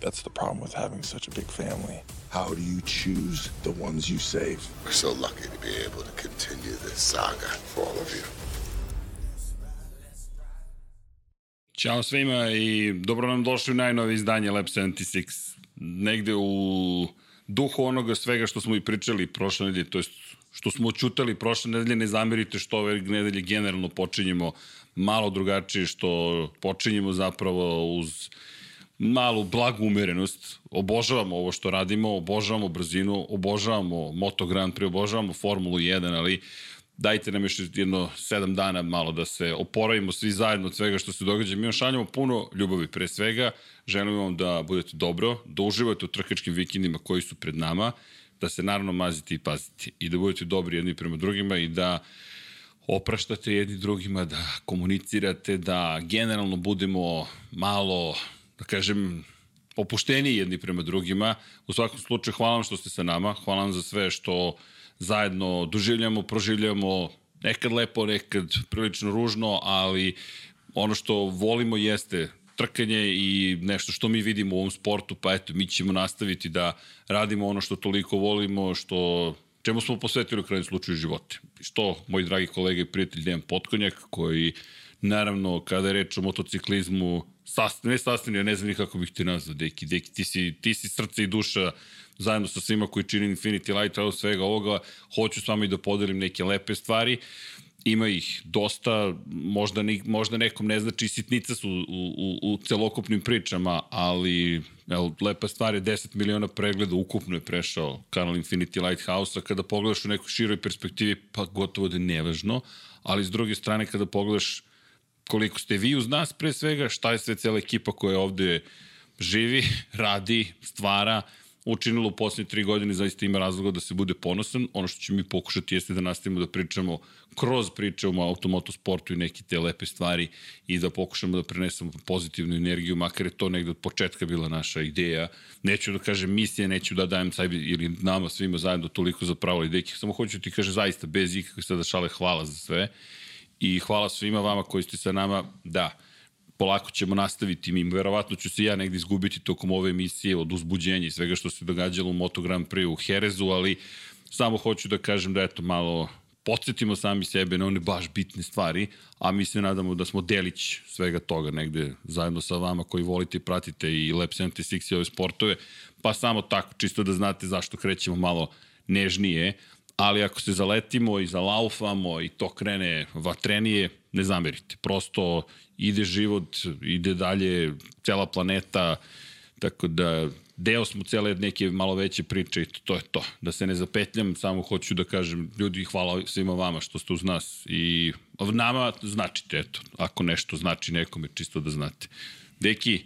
That's the problem with having such a big family. How do you choose the ones you save? We're so lucky to be able to continue this saga for all of you. Ćao svima i dobro nam došli u najnovi izdanje Lab 76. Negde u duhu onoga svega što smo i pričali prošle nedelje, to jest što smo očutali prošle nedelje, ne zamerite što ove nedelje generalno počinjemo malo drugačije, što počinjemo zapravo uz malu blagu umerenost. Obožavamo ovo što radimo, obožavamo brzinu, obožavamo Moto Grand Prix, obožavamo Formulu 1, ali dajte nam još jedno sedam dana malo da se oporavimo svi zajedno od svega što se događa. Mi vam šaljamo puno ljubavi pre svega, želimo vam da budete dobro, da uživate u trkačkim vikendima koji su pred nama, da se naravno mazite i pazite i da budete dobri jedni prema drugima i da opraštate jedni drugima, da komunicirate, da generalno budemo malo da kažem, opušteniji jedni prema drugima. U svakom slučaju, hvala vam što ste sa nama, hvala vam za sve što zajedno doživljamo, proživljamo, nekad lepo, nekad prilično ružno, ali ono što volimo jeste trkanje i nešto što mi vidimo u ovom sportu, pa eto, mi ćemo nastaviti da radimo ono što toliko volimo, što čemu smo posvetili u krajnjem slučaju živote. Što, moj dragi kolega i prijatelj Dejan Potkonjak, koji naravno, kada je reč o motociklizmu, sastavni, ne sastavni, ja ne znam ni kako bih te nazvao, deki, deki, ti si, ti si srce i duša zajedno sa svima koji čini Infinity Light, svega ovoga, hoću s vama i da podelim neke lepe stvari, ima ih dosta, možda, ni, možda nekom ne znači sitnica su u, u, u celokupnim pričama, ali evo, lepa stvar je 10 miliona pregleda ukupno je prešao kanal Infinity Lighthouse-a, kada pogledaš u nekoj široj perspektivi, pa gotovo da je nevažno, ali s druge strane kada pogledaš koliko ste vi uz nas pre svega, šta je sve cela ekipa koja ovde živi, radi, stvara, učinilo u poslednje tri godine, zaista ima razloga da se bude ponosan. Ono što ćemo mi pokušati jeste da nastavimo da pričamo kroz priče o automotosportu i neke te lepe stvari i da pokušamo da prenesemo pozitivnu energiju, makar je to negde od početka bila naša ideja. Neću da kažem misije, neću da dajem sajbi ili nama svima zajedno toliko za pravo idejke, samo hoću ti kaže zaista bez ikakve sada šale hvala za sve i hvala svima vama koji ste sa nama. Da, polako ćemo nastaviti mi. Verovatno ću se ja negde izgubiti tokom ove emisije od uzbuđenja i svega što se događalo u Moto Grand Prix u Herezu, ali samo hoću da kažem da eto malo podsjetimo sami sebe na one baš bitne stvari, a mi se nadamo da smo delić svega toga negde zajedno sa vama koji volite i pratite i Lab 76 i ove sportove, pa samo tako, čisto da znate zašto krećemo malo nežnije, ali ako se zaletimo i zalaufamo i to krene vatrenije, ne zamerite. Prosto ide život, ide dalje, cela planeta, tako da deo smo cele neke malo veće priče i to je to. Da se ne zapetljam, samo hoću da kažem ljudi hvala svima vama što ste uz nas i nama značite, eto, ako nešto znači nekome, čisto da znate. Deki,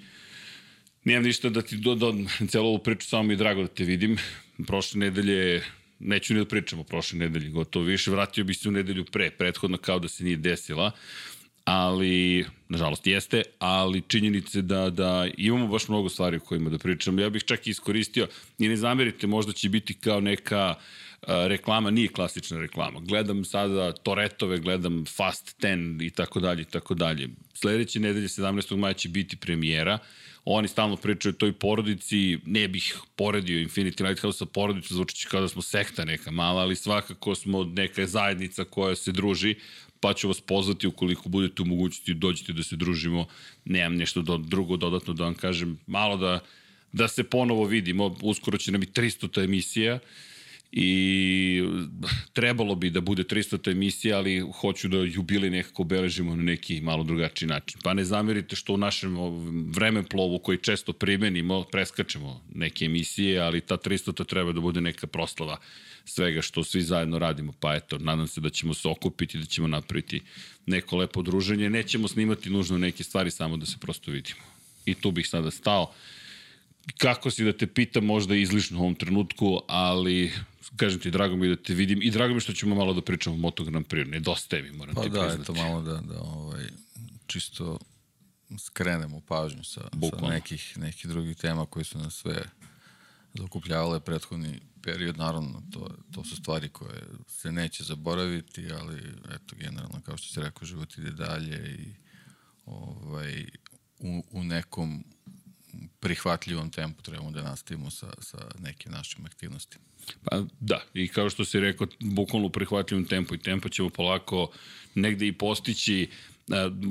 nemam ništa da ti dodam celu ovu priču, samo mi je drago da te vidim. Prošle nedelje neću ni da pričam o prošle nedelji, gotovo više, vratio bi se u nedelju pre, prethodno kao da se nije desila, ali, nažalost jeste, ali činjenice da, da imamo baš mnogo stvari o kojima da pričam. Ja bih čak iskoristio, i ne zamerite, možda će biti kao neka reklama, nije klasična reklama. Gledam sada Toretove, gledam Fast 10 i tako dalje i tako dalje. Sledeće nedelje 17. maja će biti premijera. Oni stalno pričaju o toj porodici, ne bih poredio Infinity Lighthouse sa porodicom, zvučići kao da smo sekta neka mala, ali svakako smo neka zajednica koja se druži, pa ću vas pozvati ukoliko budete u mogućnosti dođete da se družimo. Nemam nešto do, drugo dodatno da vam kažem, malo da, da se ponovo vidimo, uskoro će nam i 300 ta emisija i trebalo bi da bude 300. emisija, ali hoću da jubilej nekako obeležimo na neki malo drugačiji način. Pa ne zamerite što u našem vremeplovu koji često primenimo, preskačemo neke emisije, ali ta 300. treba da bude neka proslava svega što svi zajedno radimo. Pa eto, nadam se da ćemo se okupiti, da ćemo napraviti neko lepo druženje. Nećemo snimati nužno neke stvari, samo da se prosto vidimo. I tu bih sada stao kako si da te pitam, možda izlišno u ovom trenutku, ali kažem ti, drago mi da te vidim i drago mi što ćemo malo da pričamo o Moto Grand Prix. Nedostaje mi, moram pa ti da, priznati. Pa da, malo da, da ovaj, čisto skrenemo pažnju sa, Bukvalno. sa nekih, nekih drugih tema koji su nas sve zakupljavale prethodni period. Naravno, to, to su stvari koje se neće zaboraviti, ali eto, generalno, kao što se rekao, život ide dalje i ovaj, u, u nekom prihvatljivom tempu trebamo da nastavimo sa, sa nekim našim aktivnostima. Pa da, i kao što si rekao, bukvalno u prihvatljivom tempu i tempo ćemo polako negde i postići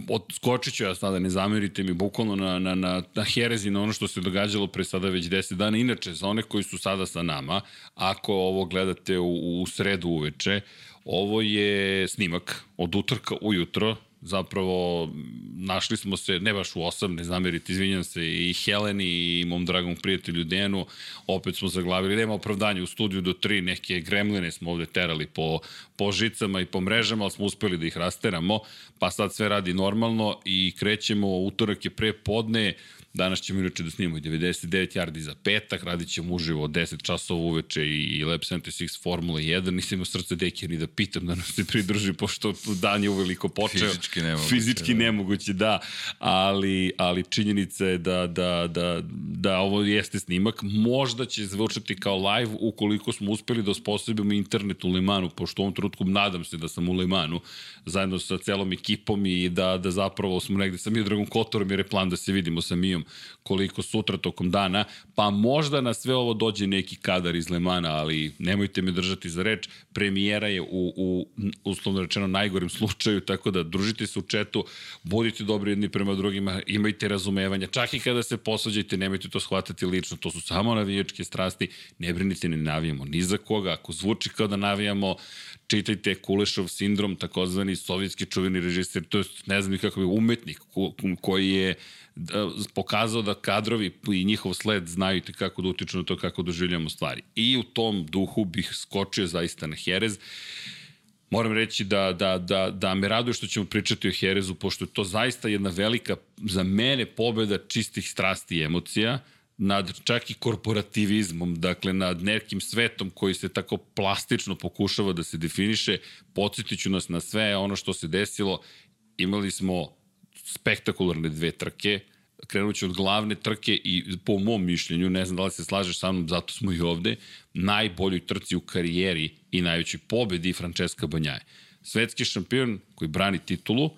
odskočit ću ja sada, ne zamerite mi, bukvalno na, na, na, na herezi, na ono što se događalo pre sada već 10 dana. Inače, za one koji su sada sa nama, ako ovo gledate u, u sredu uveče, ovo je snimak od utorka ujutro, zapravo našli smo se, ne baš u 8, ne zamerite, izvinjam se, i Heleni i mom dragom prijatelju Denu, opet smo zaglavili, nema opravdanja u studiju do 3, neke gremline smo ovde terali po, po žicama i po mrežama, ali smo uspeli da ih rasteramo, pa sad sve radi normalno i krećemo, utorak je pre podne, Danas ćemo inače da snimamo i 99 yardi za petak, radit ćemo uživo od 10 časova uveče i Lab 76 Formula 1. Nisam u srce deke ni da pitam da nas se pridruži, pošto dan je uveliko počeo. Fizički nemoguće. Fizički da. nemoguće, da. Ali, ali činjenica je da, da, da, da ovo jeste snimak. Možda će zvučati kao live ukoliko smo uspeli da osposobimo internet u Limanu, pošto u ovom trenutku nadam se da sam u Limanu, zajedno sa celom ekipom i da, da zapravo smo negde sa Miodragom Kotorom jer je plan da se vidimo sa Mijom koliko sutra tokom dana, pa možda na sve ovo dođe neki kadar iz Lemana, ali nemojte me držati za reč, premijera je u, u uslovno rečeno najgorem slučaju, tako da družite se u četu, budite dobri jedni prema drugima, imajte razumevanja, čak i kada se posađajte, nemojte to shvatati lično, to su samo navijačke strasti, ne brinite, ne navijamo ni za koga, ako zvuči kao da navijamo, čitajte Kulešov sindrom, takozvani sovjetski čuveni režiser, to je ne znam kako bi umetnik ko, koji je pokazao da kadrovi i njihov sled znaju te kako da utiču na to kako doživljamo stvari. I u tom duhu bih skočio zaista na Jerez. Moram reći da, da, da, da me raduje što ćemo pričati o Jerezu, pošto je to zaista jedna velika, za mene, pobeda čistih strasti i emocija, nad čak i korporativizmom, dakle nad nekim svetom koji se tako plastično pokušava da se definiše, podsjetiću nas na sve ono što se desilo. Imali smo spektakularne dve trke, krenut ću od glavne trke i po mom mišljenju, ne znam da li se slažeš sa mnom, zato smo i ovde, najboljoj trci u karijeri i najvećoj pobedi Francesca Banjaje. Svetski šampion koji brani titulu,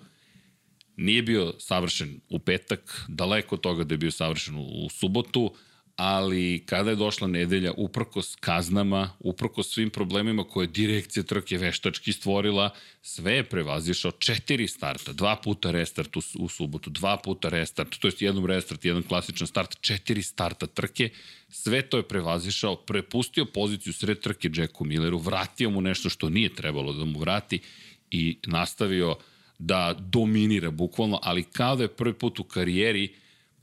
nije bio savršen u petak, daleko od toga da je bio savršen u, u subotu, ali kada je došla nedelja, uprkos kaznama, uprkos svim problemima koje direkcija trke veštački stvorila, sve je prevazišao. Četiri starta, dva puta restart u, u subotu, dva puta restart, to je jednom restart, jedan klasičan start, četiri starta trke, sve to je prevazišao, prepustio poziciju sred trke Jacku Milleru, vratio mu nešto što nije trebalo da mu vrati i nastavio da dominira bukvalno, ali kao da je prvi put u karijeri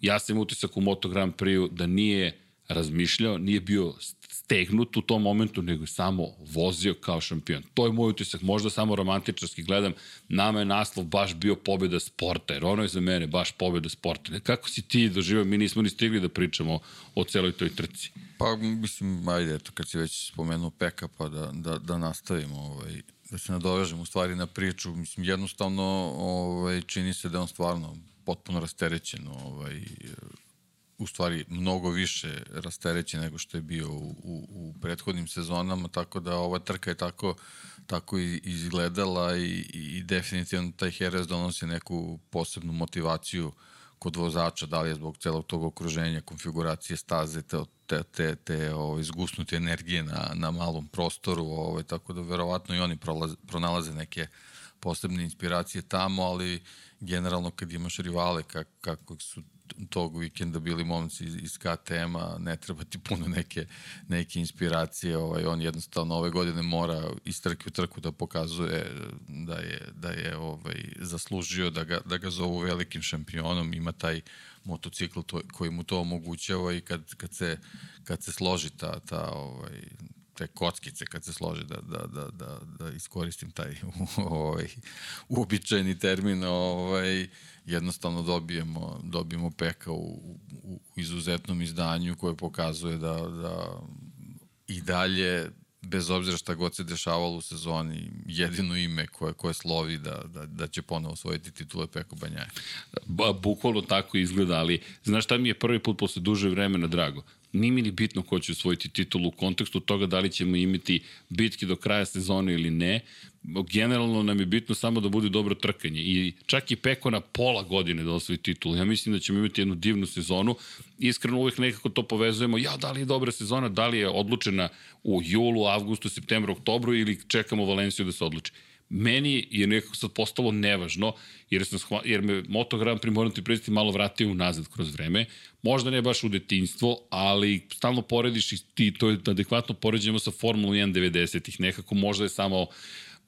ja sam utisak u Moto Grand Prix da nije razmišljao, nije bio stegnut u tom momentu, nego samo vozio kao šampion. To je moj utisak, možda samo romantičarski gledam, nama je naslov baš bio pobjeda sporta, jer ono je za mene baš pobjeda sporta. Kako si ti doživao, mi nismo ni stigli da pričamo o celoj toj trci. Pa, mislim, ajde, eto, kad si već spomenuo Peka, pa da, da, da nastavimo, ovaj, da se nadovežemo u stvari na priču, mislim, jednostavno ovaj, čini se da on stvarno potpuno rasterećen, ovaj, u stvari mnogo više rasterećen nego što je bio u, u, u prethodnim sezonama, tako da ova trka je tako, tako i izgledala i, i definitivno taj Jerez donosi neku posebnu motivaciju kod vozača, da li je zbog celog tog okruženja, konfiguracije staze, te, te, te, te ovaj, zgusnute energije na, na malom prostoru, ovaj, tako da verovatno i oni prolaze, pronalaze neke posebne inspiracije tamo, ali generalno kad imaš rivale kak, kako su tog vikenda bili momci iz, iz KTM-a, ne treba ti puno neke, neke inspiracije, ovaj, on jednostavno ove godine mora iz trke u trku da pokazuje da je, da je ovaj, zaslužio da ga, da ga zovu velikim šampionom, ima taj motocikl to, koji mu to omogućava i kad, kad, se, kad se složi ta, ta ovaj, te kockice kad se slože da, da, da, da, da iskoristim taj ovaj, uobičajeni termin ovaj, jednostavno dobijemo, dobijemo peka u, u, izuzetnom izdanju koje pokazuje da, da i dalje bez obzira šta god se dešavalo u sezoni, jedino ime koje, koje slovi da, da, da će ponovo osvojiti titule Peko Banjaje. Ba, bukvalno tako izgleda, ali znaš šta mi je prvi put posle duže vremena drago? Nije mi ni bitno ko će osvojiti titulu u kontekstu toga da li ćemo imati bitke do kraja sezone ili ne. Generalno nam je bitno samo da bude dobro trkanje i čak i Peko na pola godine da osvoji titulu. Ja mislim da ćemo imati jednu divnu sezonu. Iskreno uvek nekako to povezujemo. Ja, da li je dobra sezona, da li je odlučena u julu, avgustu, septembru, oktobru ili čekamo Valenciju da se odluči meni je nekako sad postalo nevažno, jer, sam shva, jer me Moto Grand Prix, moram ti predstaviti, malo vratio unazad kroz vreme. Možda ne baš u detinjstvo, ali stalno porediš i ti to je adekvatno poređujemo sa Formula 1 90-ih. Nekako možda je samo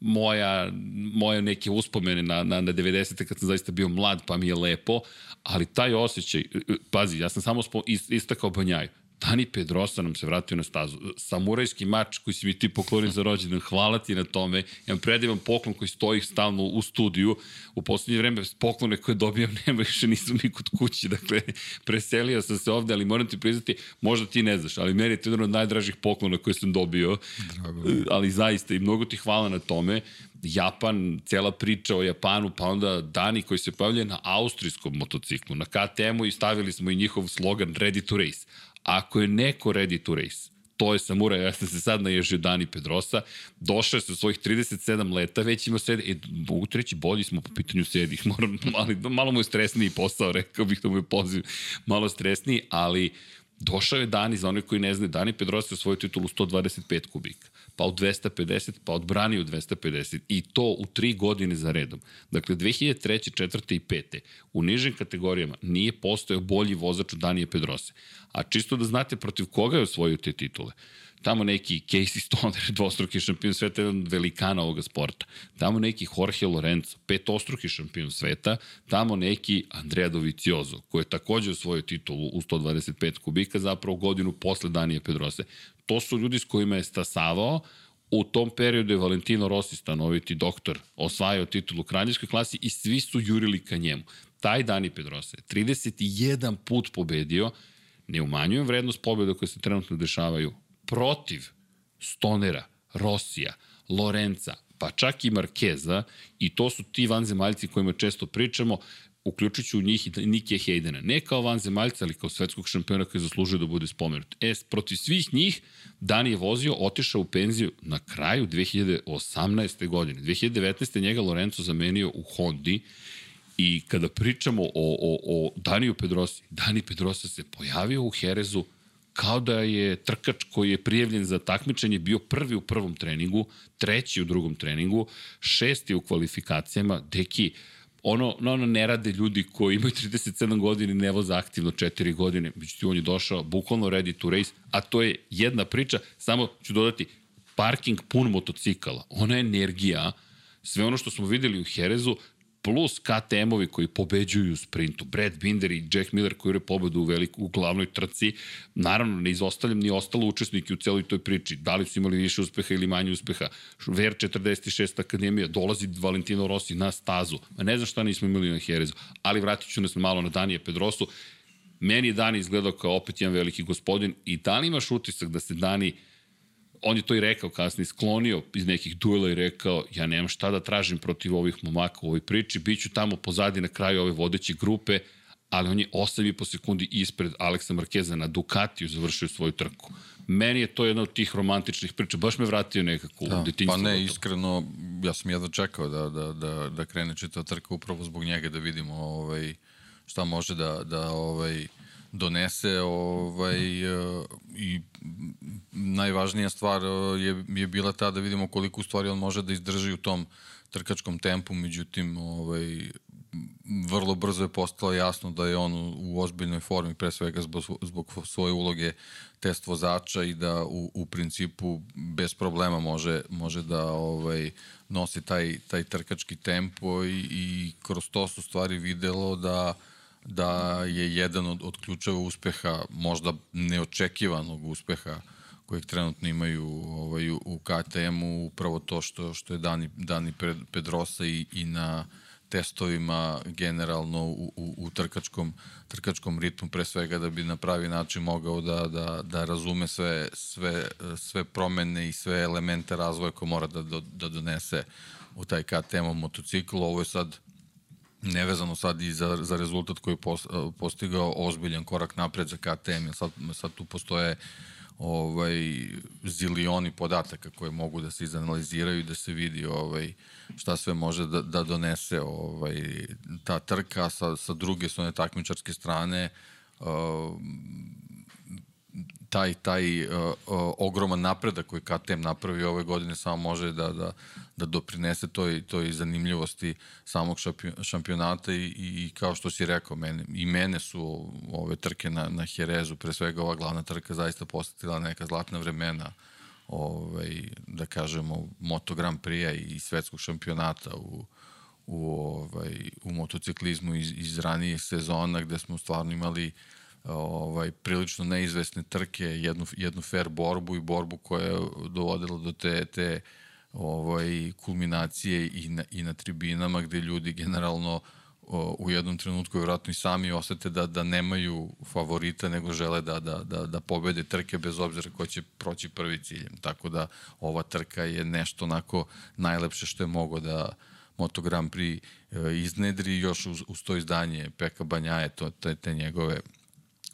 moja, moje neke uspomene na, na, na 90. kad sam zaista bio mlad, pa mi je lepo, ali taj osjećaj, pazi, ja sam samo istakao Banjaju, Dani Pedrosa nam se vratio na stazu. Samurajski mač koji si mi ti poklonio za rođendan, hvala ti na tome. Imam predivan poklon koji stoji stalno u studiju. U poslednje vreme poklone koje dobijam nema više nisu mi kod kući. Dakle, preselio sam se ovde, ali moram ti priznati, možda ti ne znaš, ali meni je to jedan od najdražih poklona koje sam dobio. Drago. Ali zaista i mnogo ti hvala na tome. Japan, cela priča o Japanu, pa onda Dani koji se pojavljaju na austrijskom motociklu, na KTM-u i stavili smo i njihov slogan Ready to Race Ako je neko ready to race, to je Samura, ja sam se sad naježio Dani Pedrosa, došao je sa svojih 37 leta, već ima sedi, e, mogu ti reći, bolji smo po pitanju sedih, moram, ali, malo mu je stresniji posao, rekao bih da mu je poziv malo stresniji, ali došao je Dani, za one koji ne znaju, Dani Pedrosa je svoj titul u 125 kubika pa u 250, pa odbranio u 250 i to u tri godine za redom. Dakle, 2003. 4. i 5. u nižim kategorijama nije postojao bolji vozač od Danije Pedrose. A čisto da znate protiv koga je osvojio te titule tamo neki Casey Stoner, dvostruki šampion sveta, jedan velikana ovoga sporta, tamo neki Jorge Lorenzo, petostruki šampion sveta, tamo neki Andrea Dovizioso, koji je takođe osvojio titulu u 125 kubika, zapravo godinu posle Danije Pedrose. To su ljudi s kojima je stasavao, u tom periodu je Valentino Rossi stanoviti doktor osvajao titulu u kraljevskoj klasi i svi su jurili ka njemu. Taj Dani Pedrose 31 put pobedio, ne umanjujem vrednost pobjeda koje se trenutno dešavaju protiv Stonera, Rosija, Lorenza, pa čak i Markeza, i to su ti vanzemaljci kojima često pričamo, uključit ću u njih i Nike Hejdena. Ne kao vanzemaljca, ali kao svetskog šampiona koji zaslužuje da bude spomenut. E, protiv svih njih, Dani je vozio, otišao u penziju na kraju 2018. godine. 2019. njega Lorenzo zamenio u Hondi, I kada pričamo o, o, o Daniju Pedrosi, Dani Pedrosa se pojavio u Herezu kao da je trkač koji je prijavljen za takmičenje bio prvi u prvom treningu, treći u drugom treningu, šesti u kvalifikacijama, deki, ono, no, ono ne rade ljudi koji imaju 37 godina i ne voza aktivno 4 godine, međutim on je došao bukvalno ready to race, a to je jedna priča, samo ću dodati, parking pun motocikala, ona energija, sve ono što smo videli u Herezu, plus KTM-ovi koji pobeđuju u sprintu, Brad Binder i Jack Miller koji je pobedu u, veliku, u glavnoj trci, naravno ne izostavljam ni ostalo učesnike u celoj toj priči, da li su imali više uspeha ili manje uspeha, Ver 46 Akademija, dolazi Valentino Rossi na stazu, ne znam šta nismo imali na Herezu, ali vratit ću nas malo na Danije Pedrosu, meni je Dani izgledao kao opet jedan veliki gospodin i da li imaš utisak da se Dani on je to i rekao kasnije, sklonio iz nekih duela i rekao, ja nemam šta da tražim protiv ovih momaka u ovoj priči, bit ću tamo pozadi na kraju ove vodeće grupe, ali on je 8,5 sekundi ispred Aleksa Markeza na Ducatiju završio svoju trku. Meni je to jedna od tih romantičnih priča, baš me vratio nekako da, u detinjstvo. Pa ne, iskreno, ja sam jedno čekao da, da, da, da krene čita trka upravo zbog njega, da vidimo ovaj, šta može da, da ovaj, donese ovaj, uh, i najvažnija stvar uh, je, je bila ta da vidimo koliko u stvari on može da izdrži u tom trkačkom tempu, međutim ovaj, vrlo brzo je postalo jasno da je on u, ozbiljnoj formi, pre svega zbog, zbog svoje uloge test vozača i da u, u principu bez problema može, može da ovaj, nosi taj, taj trkački tempo i, i kroz to su stvari videlo da da je jedan od, od ključeva uspeha, možda neočekivanog uspeha kojeg trenutno imaju ovaj, u KTM-u, upravo to što, što je Dani, Dani Pedrosa i, i na testovima generalno u, u, u trkačkom, trkačkom ritmu, pre svega da bi na pravi način mogao da, da, da razume sve, sve, sve promene i sve elemente razvoja koje mora da, da, da donese u taj KTM motocikl. Ovo je sad nevezano sad i za, za rezultat koji je postigao ozbiljan korak napred za KTM, sad, sad tu postoje ovaj, zilioni podataka koje mogu da se izanaliziraju i da se vidi ovaj, šta sve može da, da donese ovaj, ta trka sa, sa druge strane takmičarske strane uh, taj, taj uh, uh, ogroman napredak koji KTM napravi ove godine samo može da, da, da doprinese toj, toj zanimljivosti samog šampionata i, i, kao što si rekao, mene, i mene su ove trke na, na Herezu, pre svega ova glavna trka zaista postatila neka zlatna vremena ovaj, da kažemo Moto Grand Prix i svetskog šampionata u, u, ovaj, u motociklizmu iz, iz ranijih sezona gde smo stvarno imali uh, ovaj, prilično neizvesne trke, jednu, jednu fair borbu i borbu koja je dovodila do te, te ovaj, kulminacije i na, i na tribinama gde ljudi generalno o, u jednom trenutku vjerojatno i sami osete da, da nemaju favorita, nego žele da, da, da, da pobede trke bez obzira ko će proći prvi ciljem. Tako da ova trka je nešto onako najlepše što je mogo da Moto Grand Prix e, iznedri još uz, uz to izdanje Peka Banjaje, to, te, te njegove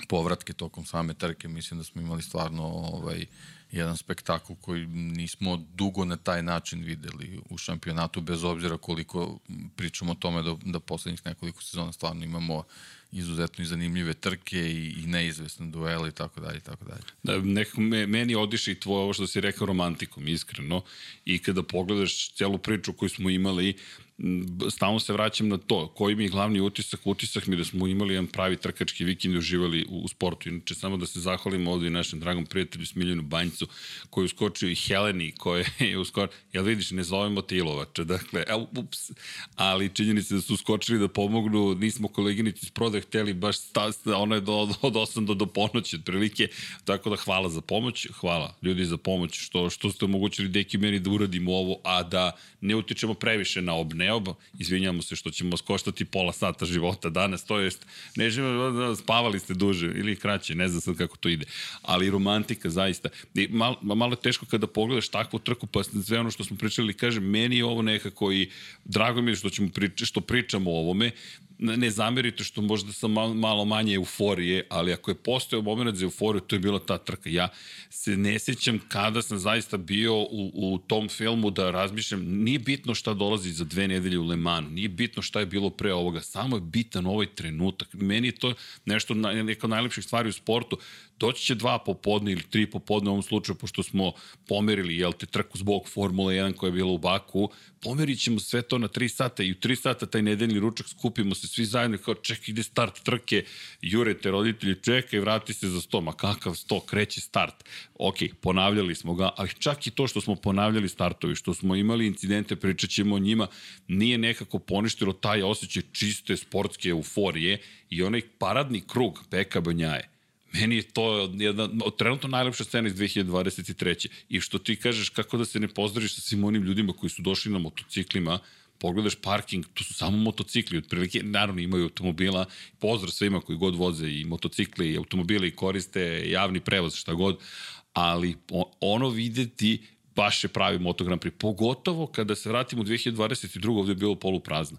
povratke tokom same trke, mislim da smo imali stvarno ovaj, jedan spektakl koji nismo dugo na taj način videli u šampionatu, bez obzira koliko pričamo o tome da, da poslednjih nekoliko sezona stvarno imamo izuzetno i zanimljive trke i, i neizvesne duele i tako dalje i tako dalje. Da, nekako me, meni odiše i tvoje ovo što si rekao romantikom, iskreno. I kada pogledaš celu priču koju smo imali, stalno se vraćam na to, koji mi je glavni utisak, utisak mi da smo imali jedan pravi trkački vikend i uživali u, u sportu. Inače, samo da se zahvalimo ovde i našem dragom prijatelju Smiljanu Banjcu, koji je uskočio i Heleni, koja je uskočio, jel vidiš, ne zovemo te Ilovača, dakle, el, ups, ali činjenice da su uskočili da pomognu, nismo koleginici iz prodaje hteli baš, sta, ono je do, od, od 8 do, do ponoći, otprilike, tako da hvala za pomoć, hvala ljudi za pomoć, što, što ste omogućili deki meni da uradimo ovo, a da ne utičemo previše na obne neob, izvinjamo se što ćemo skoštati pola sata života danas, to jest, ne živimo, spavali ste duže ili kraće, ne znam sad kako to ide, ali romantika zaista, I malo, malo je teško kada pogledaš takvu trku, pa sve ono što smo pričali, kažem, meni je ovo nekako i drago mi je što, ćemo prič, što pričamo o ovome, ne zamerite što možda sam malo, manje euforije, ali ako je postojao moment za euforiju, to je bila ta trka. Ja se ne sjećam kada sam zaista bio u, u tom filmu da razmišljam, nije bitno šta dolazi za dve nedelje u Le Manu, nije bitno šta je bilo pre ovoga, samo je bitan ovaj trenutak. Meni je to nešto, neka najlepših stvari u sportu, doći će dva popodne ili tri popodne u ovom slučaju, pošto smo pomerili, jel te, trku zbog Formule 1 koja je bila u Baku, pomerit ćemo sve to na 3 sata i u 3 sata taj nedeljni ručak skupimo se svi zajedno kao ček ide start trke, jurete roditelji čekaj vrati se za sto, ma kakav sto, kreće start. Ok, ponavljali smo ga, ali čak i to što smo ponavljali startovi, što smo imali incidente, pričat ćemo o njima, nije nekako poništilo taj osjećaj čiste sportske euforije i onaj paradni krug Peka Banjaje Meni je to jedna od trenutno najlepša scena iz 2023. I što ti kažeš kako da se ne pozdraviš sa svim onim ljudima koji su došli na motociklima, pogledaš parking, to su samo motocikli, otprilike, naravno imaju automobila, pozdrav svima koji god voze i motocikli i automobile i koriste javni prevoz, šta god, ali ono videti baš je pravi Moto Grand Prix, pogotovo kada se vratimo u 2022. ovde je bilo poluprazno.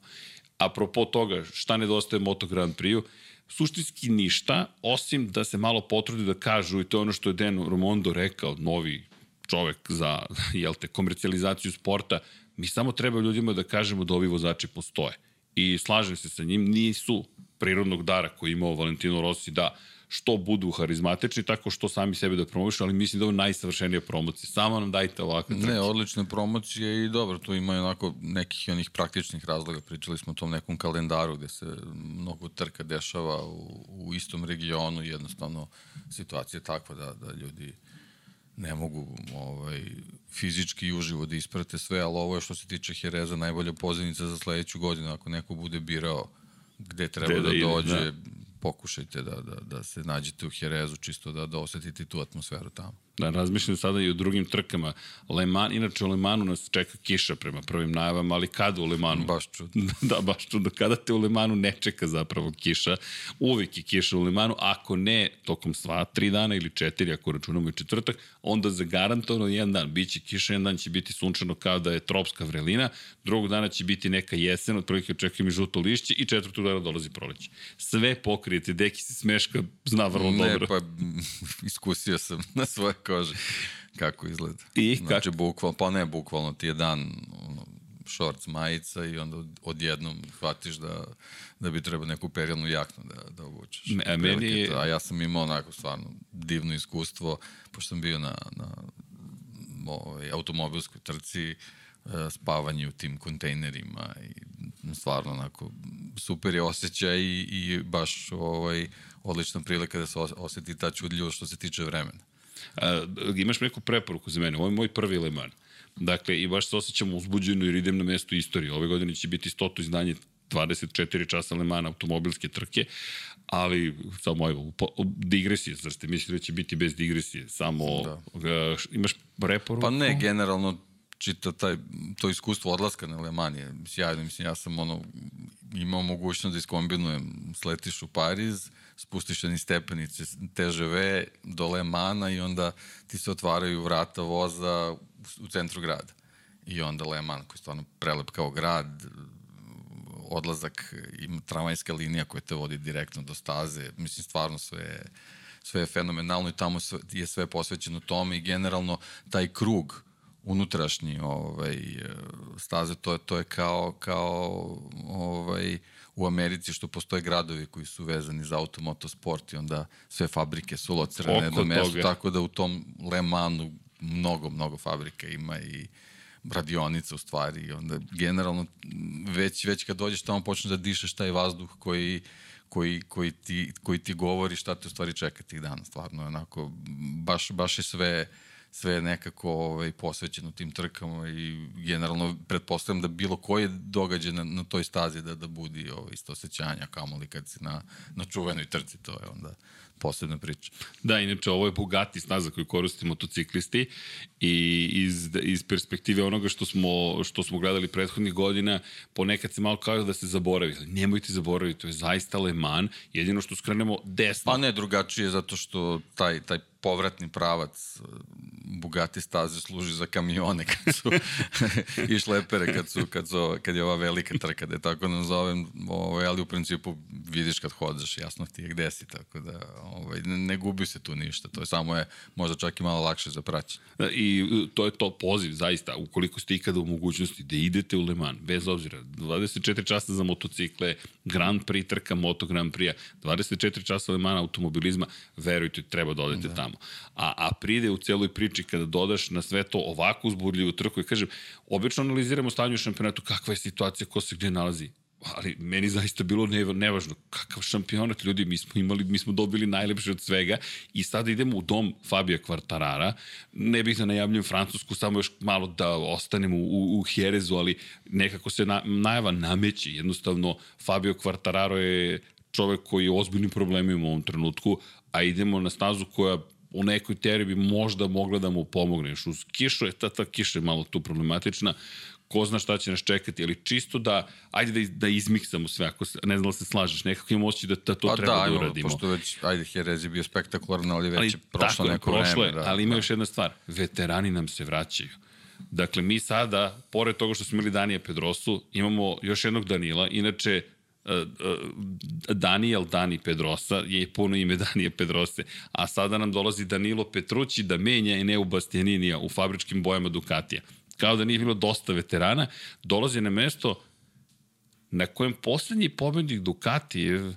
Apropo toga, šta nedostaje Moto Grand Prix-u, suštinski ništa, osim da se malo potrude da kažu, i to je ono što je Dan Romondo rekao, novi čovek za jel te, komercijalizaciju sporta, mi samo treba ljudima da kažemo da ovi vozači postoje. I slažem se sa njim, nisu prirodnog dara koji imao Valentino Rossi da što budu harizmatični, tako što sami sebe da promovišu, ali mislim da je ovo najsavršenija promocija. Samo nam dajte ovakve trke. Ne, odlične promocije i dobro, tu ima onako nekih onih praktičnih razloga. Pričali smo o tom nekom kalendaru gde se mnogo trka dešava u, u istom regionu, jednostavno situacija je takva da, da ljudi ne mogu ovaj, fizički i uživo da isprate sve, ali ovo je što se tiče Hereza najbolja pozivnica za sledeću godinu. Ako neko bude birao gde treba gde da, da dođe, da. Pokušajte da, da, da se nađete u Herezu čisto da, da osetite tu atmosferu tamo. Da, razmišljam sada i o drugim trkama. Le Mans, inače u Le Mansu nas čeka kiša prema prvim najavama, ali kada u Le Mansu? Baš čudno. da, baš čudno. Kada te u Le Mansu ne čeka zapravo kiša, uvijek je kiša u Le Mansu, ako ne tokom sva tri dana ili četiri, ako računamo i četvrtak, onda za garantovano jedan dan. Biće kiša, jedan dan će biti sunčano kao da je tropska vrelina, drugog dana će biti neka jesen, otprilike očekujem i žuto lišće i četvrtog dana dolazi proleće. Sve pokrijete, deki se smeška, zna vrlo ne, dobro. Ne, pa iskusio sam na svoje kože kako izgleda. I znači, kako? bukvalno, pa ne bukvalno, ti je dan ono, šorc, majica i onda odjednom hvatiš da, da bi trebao neku perijalnu jaknu da, da obučeš. A, meni je... A ja sam imao onako stvarno divno iskustvo, pošto sam bio na, na ovaj, automobilskoj trci, e, spavanje u tim kontejnerima i stvarno onako super je osjećaj i, i baš ovaj, odlična prilika da se oseti ta čudljivost što se tiče vremena. A, imaš neku preporuku za mene? Ovo je moj prvi Le Mans. Dakle, i baš se osjećam uzbuđeno jer idem na mesto istorije. Ove godine će biti stoto izdanje 24 časa Le Mans automobilske trke, ali samo evo, digresije, zar ste mislili da će biti bez digresije? Samo da. imaš preporuku? Pa ne, generalno čita taj, to iskustvo odlaska na Le Mans je sjajno. Mislim, ja sam ono, imao mogućnost da iskombinujem, sletiš u Pariz, spustiš ni stepenice TŽV do Le Mana i onda ti se otvaraju vrata voza u centru grada. I onda Le Mans, koji je stvarno prelep kao grad, odlazak, ima tramvajska linija koja te vodi direktno do staze. Mislim, stvarno sve, sve je fenomenalno i tamo je sve posvećeno tome i generalno taj krug unutrašnji ovaj, staze, to je, to je kao, kao ovaj, u Americi što postoje gradovi koji su vezani za automotosport i onda sve fabrike su locrane na mestu, tako da u tom Le Manu mnogo, mnogo fabrika ima i radionica u stvari. I onda generalno već, već kad dođeš tamo počneš da dišeš taj vazduh koji koji, koji, ti, koji ti govori šta te u stvari čeka tih dana, stvarno, onako, baš, baš je sve, uh, sve nekako ovaj, posvećeno tim trkama i generalno pretpostavljam da bilo koji događaj na, na toj stazi da, da budi ovaj, isto osjećanja, kamoli kad si na, na čuvenoj trci, to je onda posebna priča. Da, inače ovo je Bugatti staza koju koriste motociklisti i iz, iz perspektive onoga što smo, što smo gledali prethodnih godina, ponekad se malo kao da se zaboravi. Nemojte zaboraviti, to je zaista Le Mans, jedino što skrenemo desno. Pa ne, drugačije zato što taj, taj povratni pravac e, Bugatti staze služi za kamione kad su i šlepere kad su kad su kad je ova velika trka da je tako nazovem ovaj ali u principu vidiš kad hodaš jasno ti je gde si tako da ovaj ne, gubi se tu ništa to je samo je možda čak i malo lakše za praćenje da, i to je to poziv zaista ukoliko ste ikada u mogućnosti da idete u Le Mans bez obzira 24 časa za motocikle Grand Prix trka Moto Grand Prix 24 časa Le Mans automobilizma verujte treba da odete da. tamo tamo. A, a pride u celoj priči kada dodaš na sve to ovako uzburljivu trku i kažem, obično analiziramo stanje u šampionatu, kakva je situacija, ko se gde nalazi ali meni zaista bilo ne, nevažno kakav šampionat. Ljudi mi smo imali mi smo dobili najlepše od svega i sada idemo u dom Fabija Kvartarara ne bih da najavljujem Francusku samo još malo da ostanemo u, u, Jerezu ali nekako se na, najava nameće. Jednostavno Fabio Kvartararo je čovek koji je ozbiljnim problemima u ovom trenutku a idemo na stazu koja u nekoj teoriji bi možda mogla da mu pomogne. Još uz kišu je ta, ta kiša je malo tu problematična, ko zna šta će nas čekati, ali čisto da, ajde da, da izmiksamo sve, ako se, ne znam da se slažeš, nekako imamo osjećaj da, da to pa treba da, da uradimo. Pošto već, ajde, Jerez je bio spektakularan, ali već ali, je prošlo tako, neko prošlo vreme. Je, da, ali ima da. još jedna stvar, veterani nam se vraćaju. Dakle, mi sada, pored toga što smo imali Danija Pedrosu, imamo još jednog Danila, inače E, e, Daniel Dani Pedrosa je puno ime Danije Pedrose, a sada nam dolazi Danilo Petrući da menja Eneu Bastianinija u fabričkim bojama Ducatija. Kao da nije bilo dosta veterana, dolazi na mesto na kojem poslednji pobednik Ducatijev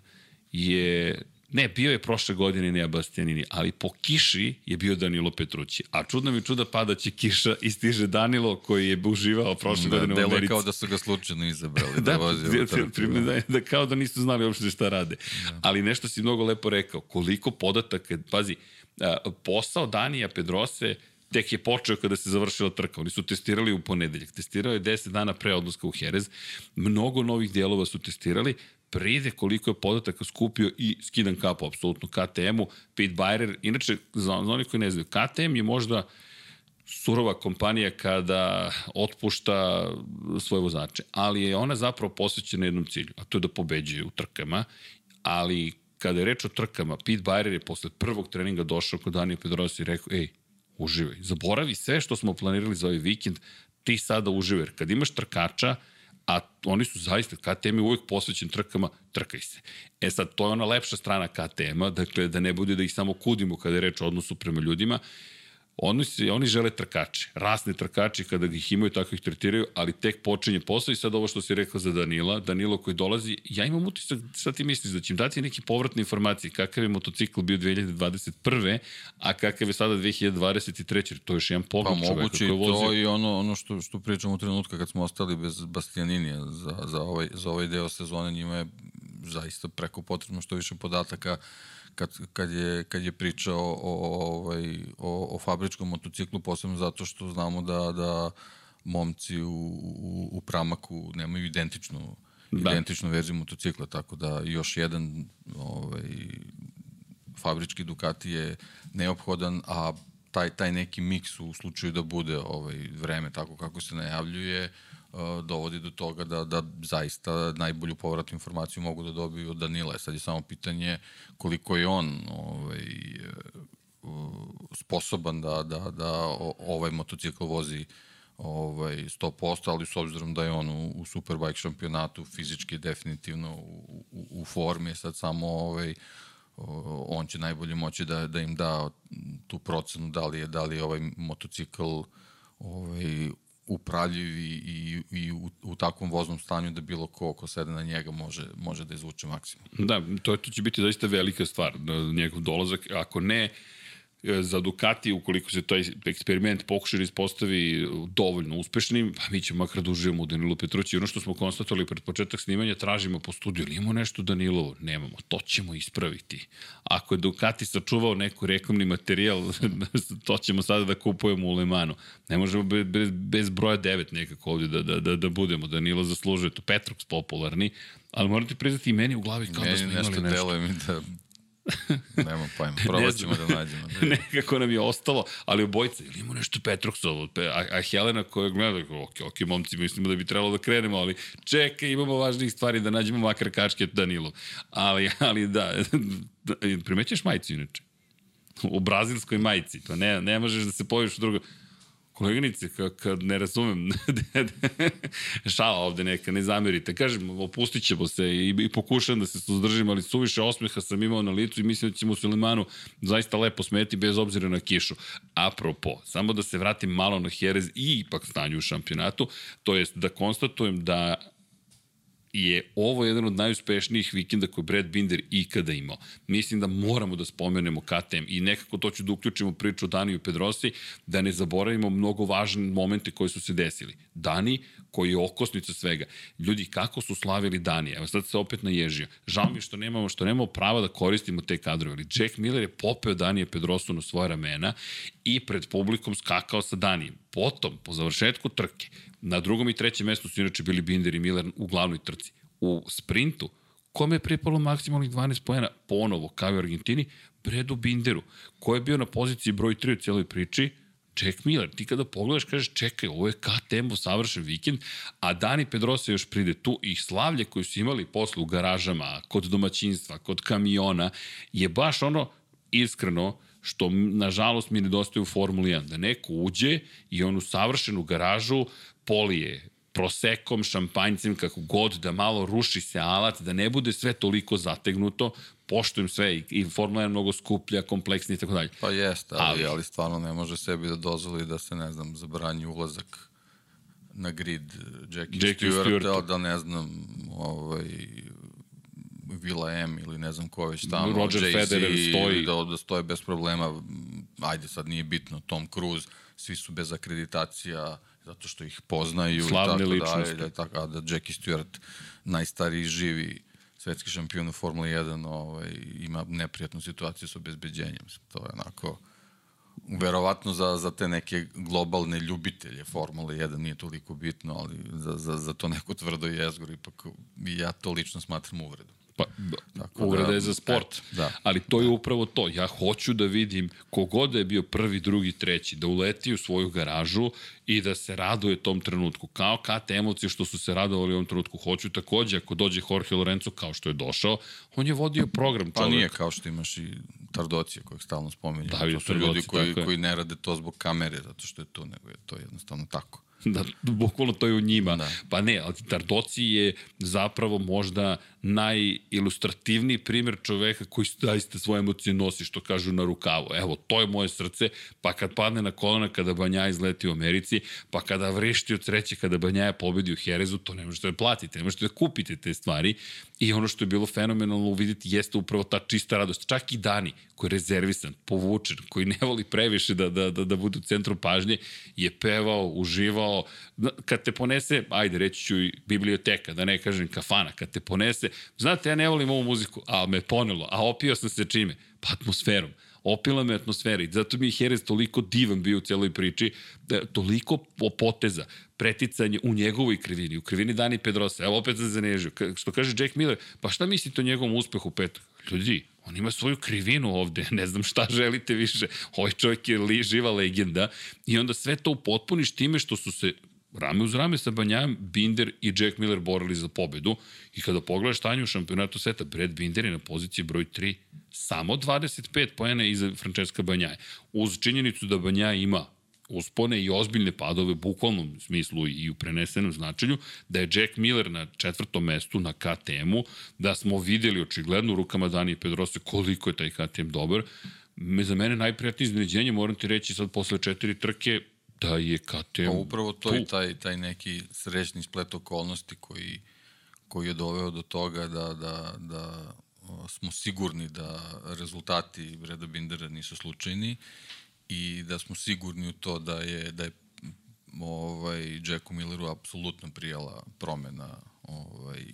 je Ne, bio je prošle godine Nea Bastianini, ali po kiši je bio Danilo Petrući. A čudno mi čuda pada će kiša i stiže Danilo koji je uživao prošle da, godine u Americi. kao da su ga slučajno izabrali da, da vozi trku. pri, da, da kao da nisu znali uopšte šta rade. Da. Ali nešto si mnogo lepo rekao. Koliko podataka, pazi, posao Danija Pedrose tek je počeo kada se završila trka. Oni su testirali u ponedeljak. Testirao je 10 dana pre odlaska u Jerez. Mnogo novih dijelova su testirali pride koliko je podataka skupio i skidan kapu, apsolutno KTM-u, Pete Bayer, inače, za, za oni koji ne znaju, KTM je možda surova kompanija kada otpušta svoje vozače, ali je ona zapravo posvećena jednom cilju, a to je da pobeđuje u trkama, ali kada je reč o trkama, Pete Bayer je posle prvog treninga došao kod Danija Pedrosa i rekao, ej, uživaj, zaboravi sve što smo planirali za ovaj vikend, ti sada uživaj, kad imaš trkača, a oni su zaista, KTM je uvek posvećen trkama, trkaj se. E sad, to je ona lepša strana KTM-a, dakle, da ne bude da ih samo kudimo kada je reč o odnosu prema ljudima, Oni, se, oni žele trkače, rasne trkače kada ih imaju, tako ih tretiraju, ali tek počinje posao i sad ovo što si rekao za Danila, Danilo koji dolazi, ja imam utisak, šta ti misliš, da će im dati neke povratne informacije, kakav je motocikl bio 2021. a kakav je sada 2023. To je još jedan pogled pa, čoveka koji vozi. to i ono, ono što, što pričamo u trenutka kad smo ostali bez Bastianinija za, za, ovaj, za ovaj deo sezone, njima je zaista preko potrebno što više podataka kad, kad, je, kad je pričao o, ovaj, o, o fabričkom motociklu, posebno zato što znamo da, da momci u, u, u Pramaku nemaju identičnu, da. identičnu verziju motocikla, tako da još jedan ovaj, fabrički Ducati je neophodan, a taj, taj neki miks u slučaju da bude ovaj vreme tako kako se najavljuje, dovodi do toga da, da zaista najbolju povratnu informaciju mogu da dobiju od Danila. Sad je samo pitanje koliko je on ovaj, sposoban da, da, da ovaj motocikl vozi ovaj 100%, ali s obzirom da je on u, u Superbike šampionatu fizički definitivno u, u, u formi, sad samo ovaj on će najbolje moći da, da im da tu procenu da li je, da li je ovaj motocikl ovaj, upravljiv i, i, i u, u takvom voznom stanju da bilo ko ko sede na njega može, može da izvuče maksimum. Da, to, to će biti zaista velika stvar, njegov dolazak. Ako ne, E, za Ducati, ukoliko se taj eksperiment pokuša da ispostavi dovoljno uspešnim, pa mi ćemo makar da uživamo u Danilu Petrući. Ono što smo konstatovali pred početak snimanja, tražimo po studiju, ili imamo nešto Danilovo? Nemamo, to ćemo ispraviti. Ako je Ducati sačuvao neko reklamni materijal, to ćemo sada da kupujemo u Lemanu. Ne možemo bez, bez, broja 9 nekako ovdje da, da, da, da budemo. Danilo zaslužuje to. Petrox popularni, ali morate priznati i meni u glavi kao meni da smo imali nešto. Meni nešto deluje mi da Nema pojma, probat ćemo da nađemo. Da Nekako nam je ostalo, ali obojica, ili ima nešto Petroksovo, a, a Helena koja gleda, ok, ok, momci, mislimo da bi trebalo da krenemo, ali čekaj, imamo važnijih stvari da nađemo makar kačke Danilu. Ali, ali da, primećeš majicu inače? U brazilskoj majici, pa ne, ne možeš da se pojaviš u drugo koleginice, kad ne razumem, šala ovde neka, ne zamerite. Kažem, opustit ćemo se i, i pokušam da se suzdržim, ali suviše osmeha sam imao na licu i mislim da ćemo Sulemanu zaista lepo smeti bez obzira na kišu. Apropo, samo da se vratim malo na Jerez i ipak stanju u šampionatu, to jest da konstatujem da je ovo jedan od najuspešnijih vikenda koje Brad Binder ikada imao. Mislim da moramo da spomenemo KTM i nekako to ću da uključimo priču o Daniju Pedrosi, da ne zaboravimo mnogo važne momente koji su se desili. Dani, koji je okosnica svega. Ljudi, kako su slavili Dani? Evo sad se opet naježio. Žao mi što nemamo, što nemamo prava da koristimo te kadrove. Ali Jack Miller je popeo Danije Pedrosu na svoje ramena i pred publikom skakao sa Danijem. Potom, po završetku trke, Na drugom i trećem mestu su inače bili Binder i Miller u glavnoj trci. U sprintu, kome je pripalo maksimalnih 12 pojena? Ponovo, kao i Argentini, Bredu Binderu, ko je bio na poziciji broj 3 u cijeloj priči, Jack Miller, ti kada pogledaš kažeš čekaj, ovo je KTM-u savršen vikend, a Dani Pedrosa još pride tu i slavlje koje su imali posle u garažama, kod domaćinstva, kod kamiona, je baš ono iskreno što nažalost mi nedostaje u Formuli 1, da neko uđe i onu savršenu garažu polije prosekom, šampanjcem, kako god, da malo ruši se alat, da ne bude sve toliko zategnuto, poštujem sve i, i Formula 1 mnogo skuplja, kompleksnija i tako dalje. Pa jeste, ali, ali, ali stvarno ne može sebi da dozvoli da se, ne znam, zabranji ulazak na grid Jackie, Jackie Stewart, Stewart, da ne znam, ovaj, Vila M ili ne znam ko već tamo, Roger Jay-Z, Federer stoji. Da, da stoje bez problema, ajde sad nije bitno, Tom Cruise, svi su bez akreditacija, zato što ih poznaju. Slavne i tako ličnosti. Da, da, tako, a da Jackie Stewart, najstariji živi svetski šampion u Formuli 1, ovaj, ima neprijatnu situaciju sa obezbeđenjem. To je onako verovatno za, za te neke globalne ljubitelje Formule 1 nije toliko bitno, ali za, za, za to neko tvrdo jezgor ipak ja to lično smatram uvredom. Pa, Tako uvreda da, je za sport. e, da. Ali to je upravo to. Ja hoću da vidim kogod da je bio prvi, drugi, treći, da uleti u svoju garažu i da se raduje tom trenutku. Kao KT emocije što su se radovali u ovom trenutku. Hoću takođe, ako dođe Jorge Lorenzo kao što je došao, on je vodio program Pa čovek. nije kao što imaš i Tardocije kojeg stalno spominjem. David to su ljudi koji, koji ne rade to zbog kamere, zato što je to, nego je to jednostavno tako. Da, bukvalno to je u njima. Da. Pa ne, ali Tardoci je zapravo možda najilustrativniji primjer čoveka koji zaista svoje emocije nosi, što kažu na rukavu. Evo, to je moje srce, pa kad padne na kolena kada Banja izleti u Americi, pa kada vrešti od sreće kada Banjaja pobedi u Herezu, to ne možete da platite, ne možete da kupite te stvari. I ono što je bilo fenomenalno uviditi jeste upravo ta čista radost. Čak i Dani, koji je rezervisan, povučen, koji ne voli previše da, da, da, da bude u centru pažnje, je pevao, uživao. Kad te ponese, ajde, reći ću i biblioteka, da ne kažem kafana, kad te ponese, znate, ja ne volim ovu muziku, a me ponelo, a opio sam se čime? Pa atmosferom opila me atmosfera i zato mi je Jerez toliko divan bio u celoj priči, da, toliko poteza, preticanje u njegovoj krivini, u krivini Dani Pedrosa, evo opet sam zanežio, što kaže Jack Miller, pa šta mislite o njegovom uspehu petak? Ljudi, on ima svoju krivinu ovde, ne znam šta želite više, ovaj čovjek je li, živa legenda i onda sve to upotpuniš time što su se rame uz rame sa Banjajem, Binder i Jack Miller borili za pobedu i kada pogledaš stanje u šampionatu sveta, Brad Binder je na poziciji broj 3, samo 25 pojene iza Francesca Banjaje. Uz činjenicu da Banjaje ima uspone i ozbiljne padove bukvalnom smislu i u prenesenom značenju, da je Jack Miller na četvrtom mestu na KTM-u, da smo videli očigledno u rukama Dani i Pedrosa koliko je taj KTM dobar. Me, za mene najprijatnije iznenađenje, moram ti reći sad posle četiri trke, da je KTM Pa upravo to tu. je taj, taj neki srećni splet okolnosti koji, koji je doveo do toga da, da, da smo sigurni da rezultati Breda Bindera nisu slučajni i da smo sigurni u to da je, da je ovaj, Jacku Milleru apsolutno prijala promena ovaj,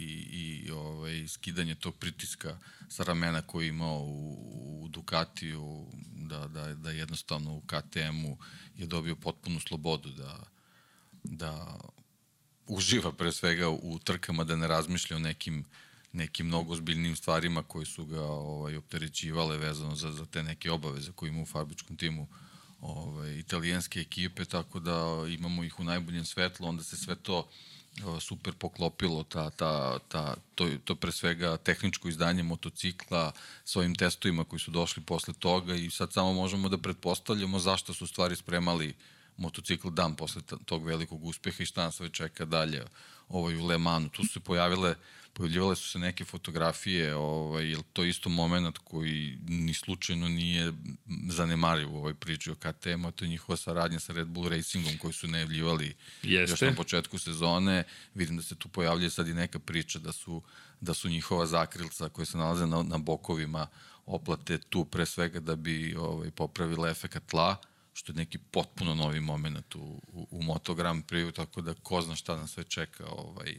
i, i ovaj, skidanje tog pritiska sa ramena koji je imao u, u Ducatiju, da, da, da jednostavno u KTM-u je dobio potpunu slobodu da, da uživa pre svega u trkama, da ne razmišlja o nekim nekim mnogo ozbiljnim stvarima koji su ga ovaj, opterećivale vezano za, za te neke obaveze koje ima u fabričkom timu ovaj, italijanske ekipe, tako da imamo ih u najboljem svetlu, onda se sve to o, super poklopilo, ta, ta, ta, to, to pre svega tehničko izdanje motocikla s ovim testovima koji su došli posle toga i sad samo možemo da pretpostavljamo zašto su stvari spremali motocikl dan posle tog velikog uspeha i šta nas sve čeka dalje ovaj, u Le Manu. Tu su se pojavile pojavljivale su se neke fotografije, ovaj, je to isto moment koji ni slučajno nije zanemariv u ovoj priči o KTM-u, to je njihova saradnja sa Red Bull Racingom koji su najavljivali Jeste. još na početku sezone. Vidim da se tu pojavljuje sad i neka priča da su, da su njihova zakrilca koje se nalaze na, na bokovima oplate tu pre svega da bi ovaj, popravile efekat tla što je neki potpuno novi moment u, u, u Moto Grand Prix, tako da ko zna šta nas sve čeka ovaj,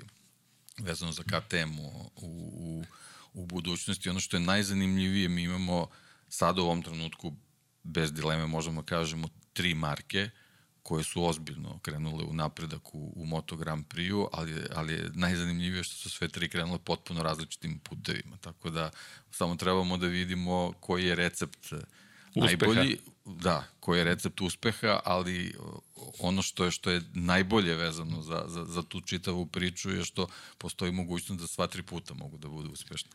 vezano za KTM u, u, u budućnosti. Ono što je najzanimljivije, mi imamo sad u ovom trenutku, bez dileme možemo da kažemo, tri marke koje su ozbiljno krenule u napredak u, u Moto Grand Prix-u, ali, ali je najzanimljivije što su sve tri krenule potpuno različitim putevima. Tako da samo trebamo da vidimo koji je recept Uspeha. najbolji, da, koji je recept uspeha, ali ono što je što je najbolje vezano za, za, za tu čitavu priču je što postoji mogućnost da sva tri puta mogu da budu uspešni.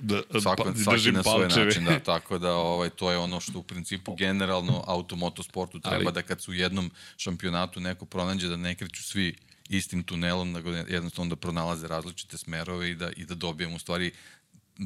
Da, Svako, pa, svaki na svoj palčeve. način, da, tako da ovaj, to je ono što u principu generalno automotosportu treba ali... da kad su u jednom šampionatu neko pronađe da ne kreću svi istim tunelom, nego jednostavno da pronalaze različite smerove i da, i da dobijemo u stvari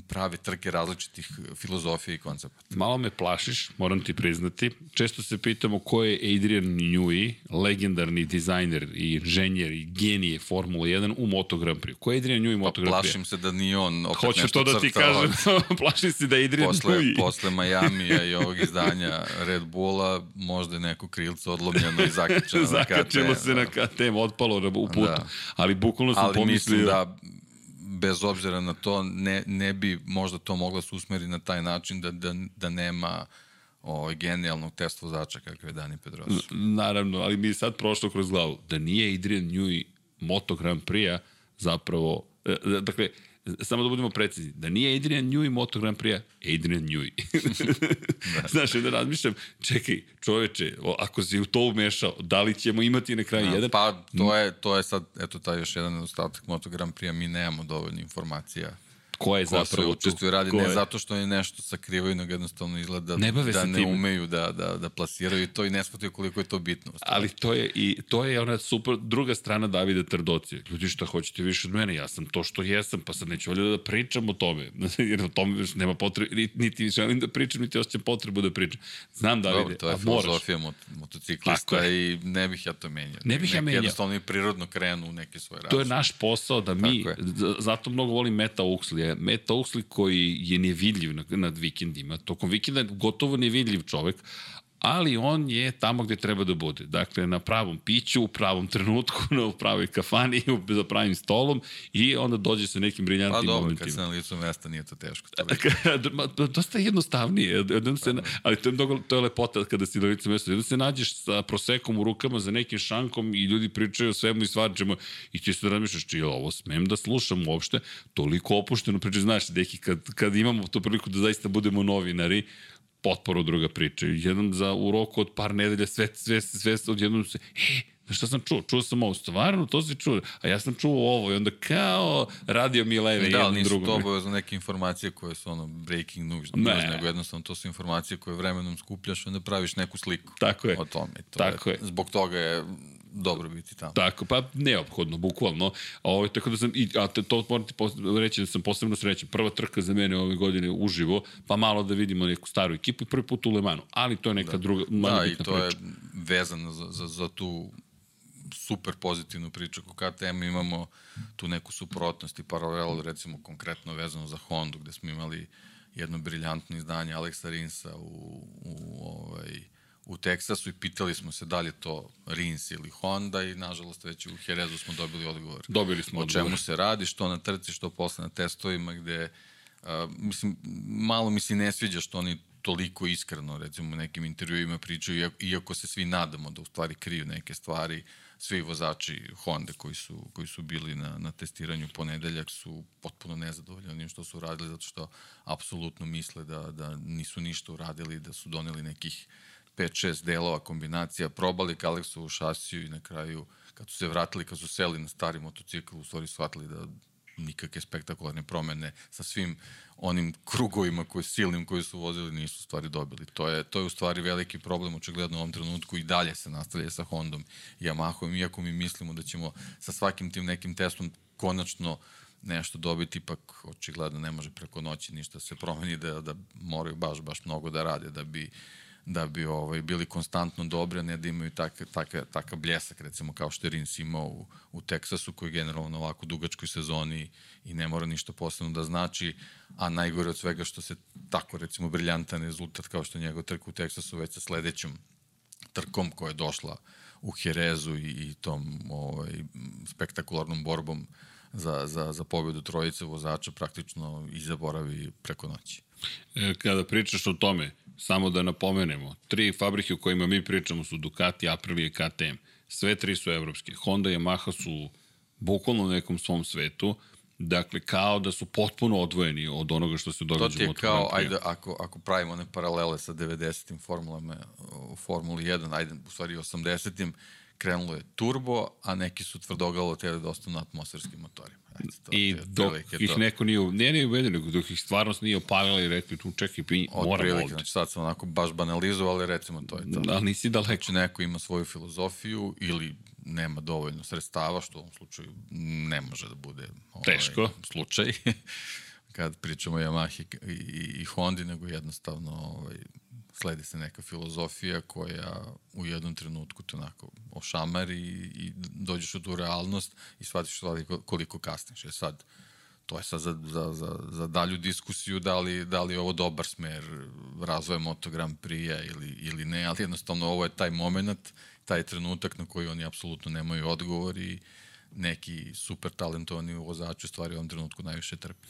prave trke različitih filozofija i koncepta. Malo me plašiš, moram ti priznati. Često se pitamo ko je Adrian Newey, legendarni dizajner i inženjer i genije Formula 1 u Moto Grand Prix. Ko je Adrian Newey u Moto pa, Grand Prix? Plašim se da nije on opet Hoću nešto to da ti kažem, plašim se da je Adrian posle, Newey. Posle Majamija i ovog izdanja Red Bulla, možda je neko krilce odlomljeno i zakačeno na KTM. Zakačilo se na KTM, otpalo u putu. Da. Ali bukvalno sam Ali pomislio... mislim da bez obzira na to, ne, ne bi možda to moglo se usmeri na taj način da, da, da nema ovaj, genijalnog test vozača kakav je Dani Pedrosa. Naravno, ali mi je sad prošlo kroz glavu da nije Adrian Newey Moto Grand Prix-a zapravo, dakle, samo da budemo precizni, da nije Adrian Newey Moto Grand Prix-a, Adrian Newey. da. Znaš, da razmišljam, čekaj, čoveče, ako si u to umešao, da li ćemo imati na kraju da, jedan? Pa, to je, to je sad, eto, taj još jedan nedostatak Moto Grand Prix-a, mi nemamo dovoljno informacija ko je ko zapravo se učestvuje radi, ne je? zato što je nešto sakrivaju, nego jednostavno izgleda ne da ne tim. umeju da, da, da plasiraju to i ne shvataju koliko je to bitno. Ali to je i to je ona super druga strana Davida Trdocije. Ljudi šta hoćete više od mene, ja sam to što jesam, pa sad neću valjda da pričam o tome, jer o tome nema potrebe, niti želim da pričam, niti osjećam potrebu da pričam. Znam Davide, Dobro, to je filozofija mot motociklista i ne bih ja to menjao. Ne bih ja menjao. Jednostavno i prirodno krenu u neke svoje različite. To je naš posao da mi, zato mnogo volim Meta Uxley. Meta Uxley koji je nevidljiv nad vikendima. Tokom vikenda je gotovo nevidljiv čovek, ali on je tamo gde treba da bude. Dakle, na pravom piću, u pravom trenutku, na pravoj kafani, za pravim stolom i onda dođe sa nekim briljantnim pa, dobro, momentima. kad se na licu mesta nije to teško. To Dosta jednostavnije. Jednom se, ali to je, mnogo, to je lepota kada si na licu mesta. Jednom se nađeš sa prosekom u rukama za nekim šankom i ljudi pričaju o svemu i stvarčemu i ti se razmišljaš, či ovo smem da slušam uopšte, toliko opušteno pričaju. Znaš, deki, kad, kad imamo tu priliku da zaista budemo novinari, potporu druga priča. Jednom za u roku od par nedelja sve, sve, sve, sve odjednom se, e, šta sam čuo? Čuo sam ovo, stvarno, to si čuo. A ja sam čuo ovo i onda kao radio mi leve da, jednom drugom. Da, nisu to obavezno neke informacije koje su ono breaking news, ne. nego jednostavno to su informacije koje vremenom skupljaš, onda praviš neku sliku Tako je. o tome. To Tako je. je. Zbog toga je dobro biti tamo. Tako, pa neophodno, bukvalno. A ovo, tako da sam, i, a to moram ti reći da sam posebno srećan. Prva trka za mene ove godine uživo, pa malo da vidimo neku staru ekipu i prvi put u Lemanu. Ali to je neka da. druga, manje da, bitna priča. Da, i to priča. je vezano za, za, za tu super pozitivnu priču ko KTM imamo tu neku suprotnost i paralelu recimo konkretno vezano za Hondu gde smo imali jedno briljantno izdanje Aleksa Rinsa u, u ovaj, u Teksasu i pitali smo se da li je to Rins ili Honda i nažalost već u Herezu smo dobili odgovor. Dobili smo o čemu odgovor. se radi, što na trci, što posle na testovima gde uh, mislim, malo mi se ne sviđa što oni toliko iskreno, recimo u nekim intervjuima pričaju, iako se svi nadamo da u stvari kriju neke stvari, svi vozači Honda koji su, koji su bili na, na testiranju ponedeljak su potpuno nezadovoljni onim što su radili, zato što apsolutno misle da, da nisu ništa uradili, da su doneli nekih 5-6 delova kombinacija, probali Kalexovu šasiju i na kraju kad su se vratili, kad su seli na stari motocikl, u stvari shvatili da nikakve spektakularne promene sa svim onim krugovima koji silnim koji su vozili nisu stvari dobili. To je, to je u stvari veliki problem očigledno u ovom trenutku i dalje se nastavlja sa Hondom i Yamahom, iako mi mislimo da ćemo sa svakim tim nekim testom konačno nešto dobiti, ipak očigledno ne može preko noći ništa se promeni da, da moraju baš, baš mnogo da rade da bi da bi ovaj, bili konstantno dobri, a ne da imaju tak, tak, takav bljesak, recimo kao što je Rins imao u, u Teksasu, koji je generalno ovako dugačkoj sezoni i ne mora ništa posebno da znači, a najgore od svega što se tako, recimo, briljantan rezultat kao što je njegov trk u Teksasu već sa sledećom trkom koja je došla u Herezu i, i tom ovaj, spektakularnom borbom za, za, za pobedu trojice vozača praktično i zaboravi preko noći. E, kada pričaš o tome, samo da napomenemo, tri fabrike o kojima mi pričamo su Ducati, Aprilia i KTM. Sve tri su evropske. Honda i Yamaha su bukvalno u nekom svom svetu. Dakle, kao da su potpuno odvojeni od onoga što se događa u To ti je kao, ajde, ako, ako pravimo one paralele sa 90. formulama u Formuli 1, ajde, u stvari 80 krenulo je turbo, a neki su tvrdogalo teli da ostanu na atmosferskim motorima. Eto, to, I dok ih to. neko nije, ne nije uvedio, nego dok ih stvarno nije opalila i rekli tu čekaj, pi, moramo ovdje. Znači sad sam onako baš banalizovao, ali recimo to je to. Da, nisi daleko. Znači neko ima svoju filozofiju ili nema dovoljno sredstava, što u ovom slučaju ne može da bude ovaj, Teško. slučaj kad pričamo o Yamahi i, i, i Hondi, nego jednostavno ovaj, sledi se neka filozofija koja u jednom trenutku te onako ošamari i, i dođeš u tu realnost i shvatiš koliko, koliko kasniš. Je sad, to je sad za, za, za, za dalju diskusiju da li, da li je ovo dobar smer razvoja Moto Grand Prix-a ili, ili ne, ali jednostavno ovo je taj moment, taj trenutak na koji oni apsolutno nemaju odgovor i neki super talentovani vozači u stvari u ovom trenutku najviše trpe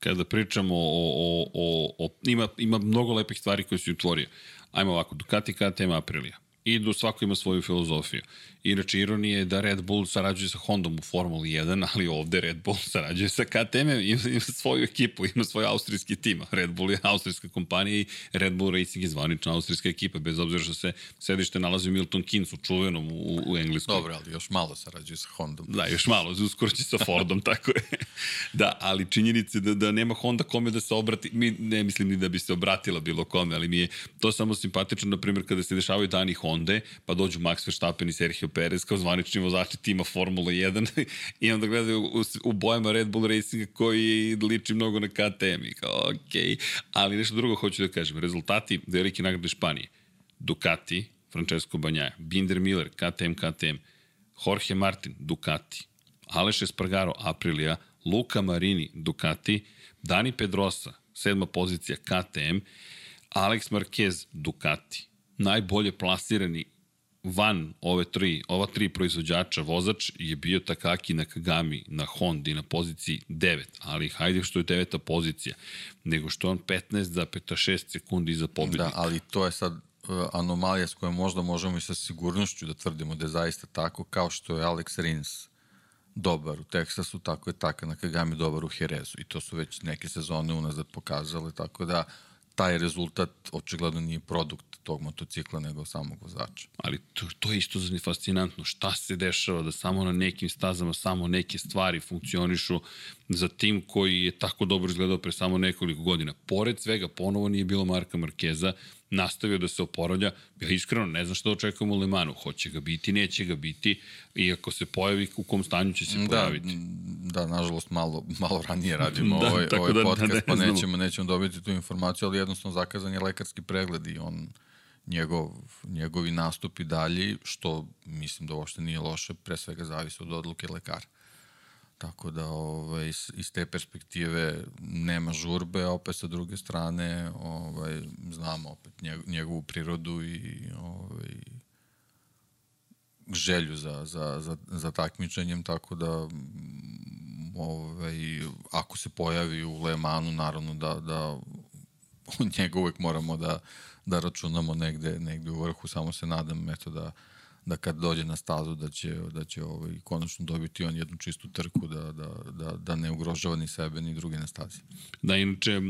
kada pričamo o, o, o, o ima, ima mnogo lepih stvari koje su utvorio. Ajmo ovako, Ducati KTM Aprilia. Idu, svako ima svoju filozofiju. Inače, ironija je da Red Bull sarađuje sa Hondom u Formuli 1, ali ovde Red Bull sarađuje sa KTM, ima, ima svoju ekipu, ima svoj austrijski tim. Red Bull je austrijska kompanija i Red Bull Racing je zvanična austrijska ekipa, bez obzira što se sedište nalazi u Milton Keynsu, čuvenom u, u Engleskoj. Dobro, ali još malo sarađuje sa Hondom. Da, još malo, uskoro će sa Fordom, tako je. Da, ali činjenice da, da nema Honda kome da se obrati, mi ne mislim ni da bi se obratila bilo kome, ali mi je to samo simpatično, na primjer, kada se dešavaju dani Honda, pa dođu Max Verstappen i Sergio Perez kao zvanični vozači tima Formula 1 i onda gledaju u, u bojama Red Bull Racinga koji liči mnogo na KTM i kao okej, okay. ali nešto drugo hoću da kažem, rezultati velike nagrade Španije, Ducati, Francesco Banjaja, Binder Miller, KTM, KTM, Jorge Martin, Ducati, Aleš Espargaro, Aprilia, Luka Marini, Ducati, Dani Pedrosa, sedma pozicija, KTM, Alex Marquez, Ducati, najbolje plasirani van ove tri, ova tri proizvođača vozač je bio Takaki na Kagami, na Hondi na poziciji 9, ali hajde što je deveta pozicija, nego što on 15,6 sekundi iza pobednika. Da, ali to je sad uh, anomalija s kojom možda možemo i sa sigurnošću da tvrdimo da je zaista tako, kao što je Alex Rins dobar u Teksasu, tako je Taka na Kagami dobar u Jerezu. I to su već neke sezone unazad pokazale, tako da taj rezultat očigledno nije produkt tog motocikla nego samog vozača. Ali to, to je isto fascinantno. Šta se dešava da samo na nekim stazama samo neke stvari funkcionišu za tim koji je tako dobro izgledao pre samo nekoliko godina. Pored svega, ponovo nije bilo Marka Markeza, nastavio da se oporavlja. Ja iskreno ne znam što očekujemo u Lemanu. Hoće ga biti, neće ga biti. I ako se pojavi, u kom stanju će se da, pojaviti. Da, nažalost, malo, malo ranije radimo da, ovaj, ovaj da, podcast, da, ne pa nećemo, nećemo dobiti tu informaciju, ali jednostavno zakazan je lekarski pregled i on njegov, njegovi nastupi dalji, što mislim da uopšte nije loše, pre svega zavisi od odluke lekara. Tako da ovaj, iz te perspektive nema žurbe, a opet sa druge strane ovaj, znamo opet njegovu prirodu i ovaj, želju za, za, za, za takmičenjem, tako da ovaj, ako se pojavi u Le Manu, naravno da, da njega uvek moramo da, da računamo negde, negde u vrhu, samo se nadam eto da, da kad dođe na stazu da će, da će ovaj, konačno dobiti on jednu čistu trku da, da, da, da ne ugrožava ni sebe ni druge na stazi. Da, inače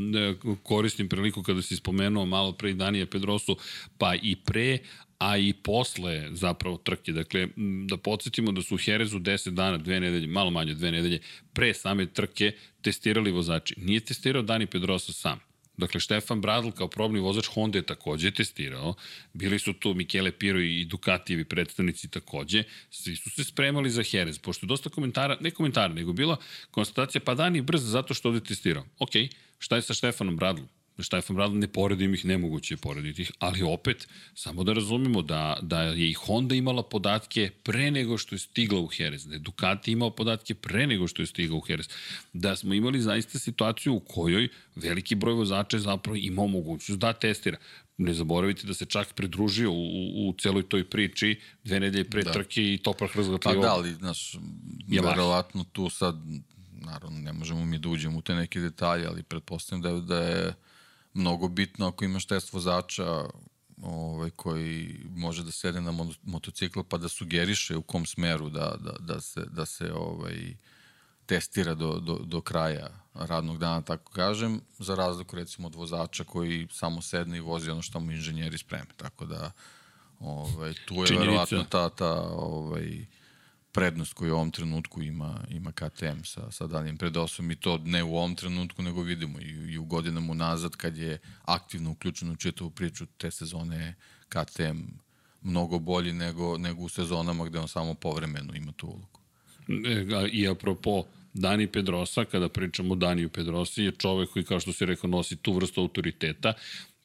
koristim priliku kada si spomenuo malo pre Danije Pedrosu, pa i pre, a i posle zapravo trke. Dakle, da podsjetimo da su u Herezu 10 dana, dve nedelje, malo manje dve nedelje, pre same trke testirali vozači. Nije testirao Dani Pedrosa sam Dakle, Štefan Bradl kao probni vozač Honda je takođe testirao. Bili su tu Michele Piro i Ducatijevi predstavnici takođe. Svi su se spremali za Jerez, pošto je dosta komentara, ne komentara, nego bila konstatacija, pa Dani brz zato što ovde testirao. Ok, šta je sa Štefanom Bradlom? Stefan Bradl ne poredim ih, nemoguće je porediti ih, ali opet, samo da razumemo da, da je i Honda imala podatke pre nego što je stigla u Jerez, da je Ducati imao podatke pre nego što je stigla u Jerez, da smo imali zaista situaciju u kojoj veliki broj vozača zapravo imao mogućnost da testira. Ne zaboravite da se čak pridružio u, u, u celoj toj priči dve nedelje pre da. trke i Toprak razgatljivao. Pa da, ali, znaš, verovatno tu sad, naravno, ne možemo mi da uđemo u te neke detalje, ali pretpostavljam da je, da je mnogo bitno ako imaš test vozača ovaj, koji može da sede na motocikl pa da sugeriše u kom smeru da, da, da se, da se ovaj, testira do, do, do kraja radnog dana, tako kažem, za razliku recimo od vozača koji samo sedne i vozi ono što mu inženjeri spreme. Tako da ovaj, tu je Činjenica. verovatno ta, ta ovaj, prednost koju u ovom trenutku ima, ima KTM sa, sa Danijem Predosom i to ne u ovom trenutku, nego vidimo i, i u godinama unazad kad je aktivno uključeno u čitavu priču te sezone KTM mnogo bolji nego, nego u sezonama gde on samo povremeno ima tu ulogu. E, I apropo Dani Pedrosa, kada pričamo o Daniju Pedrosi, je čovek koji, kao što si rekao, nosi tu vrstu autoriteta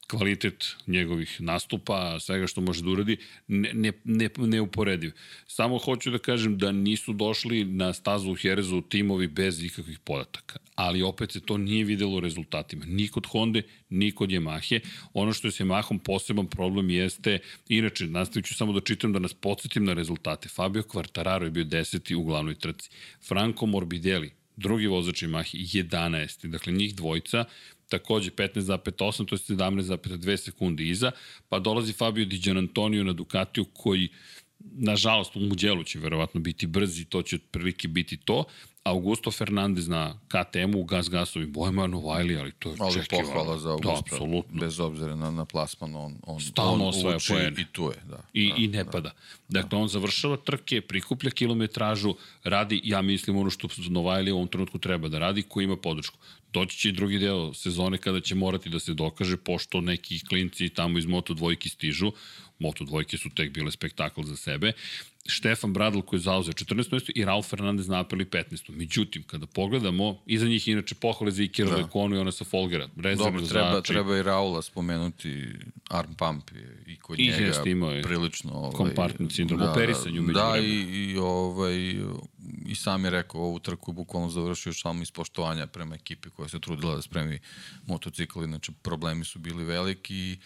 kvalitet njegovih nastupa, svega što može da uradi, ne, ne, ne, neuporediv. Samo hoću da kažem da nisu došli na stazu u Herezu timovi bez ikakvih podataka. Ali opet se to nije videlo rezultatima. Ni kod Honda, ni kod Yamahe. Ono što je s Yamahom poseban problem jeste, inače, nastavit ću samo da čitam da nas podsjetim na rezultate. Fabio Quartararo je bio deseti u glavnoj trci. Franco Morbidelli, drugi vozač Yamahe, 11. Dakle, njih dvojca takođe 15,8, to je 17,2 sekundi iza, pa dolazi Fabio Di Antonio na Ducatiju koji nažalost u Muđelu će verovatno biti brzi i to će otprilike biti to, Augusto Fernandez na KTM-u gas gasovim bojama Novajli, ali to je ali čekivano. pohvala za Augusto, da, apsolutno. bez obzira na, na plasman, on, on, Stalno on osvaja uči poene. i tu je. Da, I, da, I ne da. pada. Dakle, on završava trke, prikuplja kilometražu, radi, ja mislim, ono što Novajli u ovom trenutku treba da radi, koji ima podršku. Doći će i drugi deo sezone kada će morati da se dokaže, pošto neki klinci tamo iz Moto dvojki stižu, Moto dvojke su tek bile spektakl za sebe, Štefan Bradl koji je zauzeo 14. mesto i Ralf Fernandez na apeli 15. Međutim, kada pogledamo, iza njih inače pohvale za Ikira da. Lekonu i ona sa Folgera. Dobro, treba, treba i Raula spomenuti, arm pump je i kod I njega jest imao je prilično... Ovaj, kompartment sindrom, da, operisanju među Da, i, i, ovaj, i sam je rekao, ovu trku je bukvalno završio samo iz poštovanja prema ekipi koja se trudila da spremi motocikl, inače problemi su bili veliki i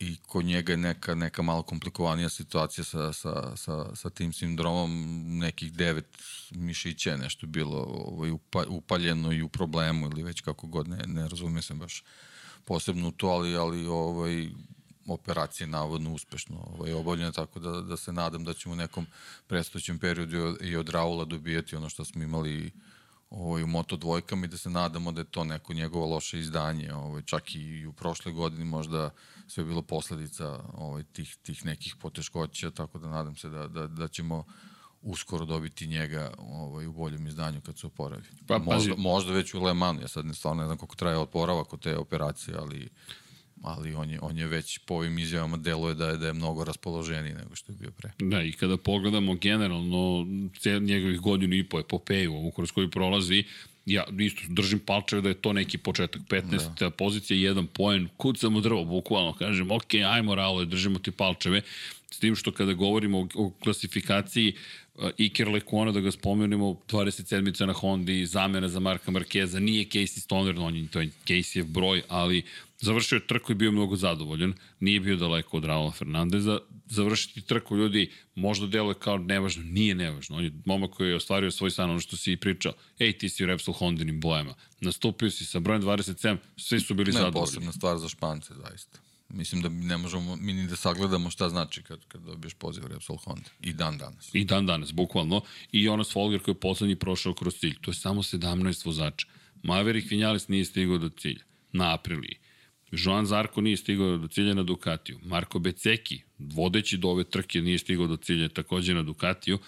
i kod njega je neka, neka malo komplikovanija situacija sa, sa, sa, sa tim sindromom, nekih devet mišića je nešto bilo ovaj, upa, upaljeno i u problemu ili već kako god, ne, ne razumijem se baš posebno to, ali, ali ovaj, operacija je navodno uspešno ovaj, obavljena, tako da, da se nadam da ćemo u nekom predstojećem periodu i od Raula dobijati ono što smo imali ovaj, u Moto dvojkama i da se nadamo da je to neko njegovo loše izdanje. Ovaj, čak i u prošle godini možda sve bilo posledica ovaj, tih, tih nekih poteškoća, tako da nadam se da, da, da ćemo uskoro dobiti njega ovaj, u boljem izdanju kad se oporavi. Pa, možda, pazi. možda već u Le Manu, ja sad ne, stvarno ne znam koliko traje oporavak od te operacije, ali ali on je, on je već po ovim izjavama deluje da je, da je mnogo raspoloženiji nego što je bio pre. Da, i kada pogledamo generalno cel njegovih godinu i po epopeju, ovu kroz koju prolazi, ja isto držim palčeve da je to neki početak. 15. Da. pozicija, jedan poen, kucam u drvo, bukvalno, kažem, ok, ajmo Raule, držimo ti palčeve. S tim što kada govorimo o, o klasifikaciji, uh, Iker Lekona, da ga spomenemo, 27. na Hondi, zamena za Marka Markeza, nije Casey Stoner, on je, to je Casey broj, ali završio je trku i bio mnogo zadovoljan, nije bio daleko od Raula Fernandeza, završiti trku ljudi možda deluje kao nevažno, nije nevažno, on je momak koji je ostvario svoj san, ono što si i pričao, ej ti si u Repsol Hondinim bojama, nastupio si sa brojem 27, svi su bili ne, zadovoljni. posebna stvar za Špance, zaista. Mislim da ne možemo mi ni da sagledamo šta znači kad, kad dobiješ poziv Repsol Honda. I dan danas. I dan danas, bukvalno. I Jonas Folger koji je poslednji prošao kroz cilj. To je samo 17 vozača. Maverick Vinales nije stigao do cilja. Na Apriliji. Joan Zarko nije stigao do cilja na Ducatiju. Marko Beceki, vodeći do ove trke, nije stigao do cilja takođe na Ducatiju.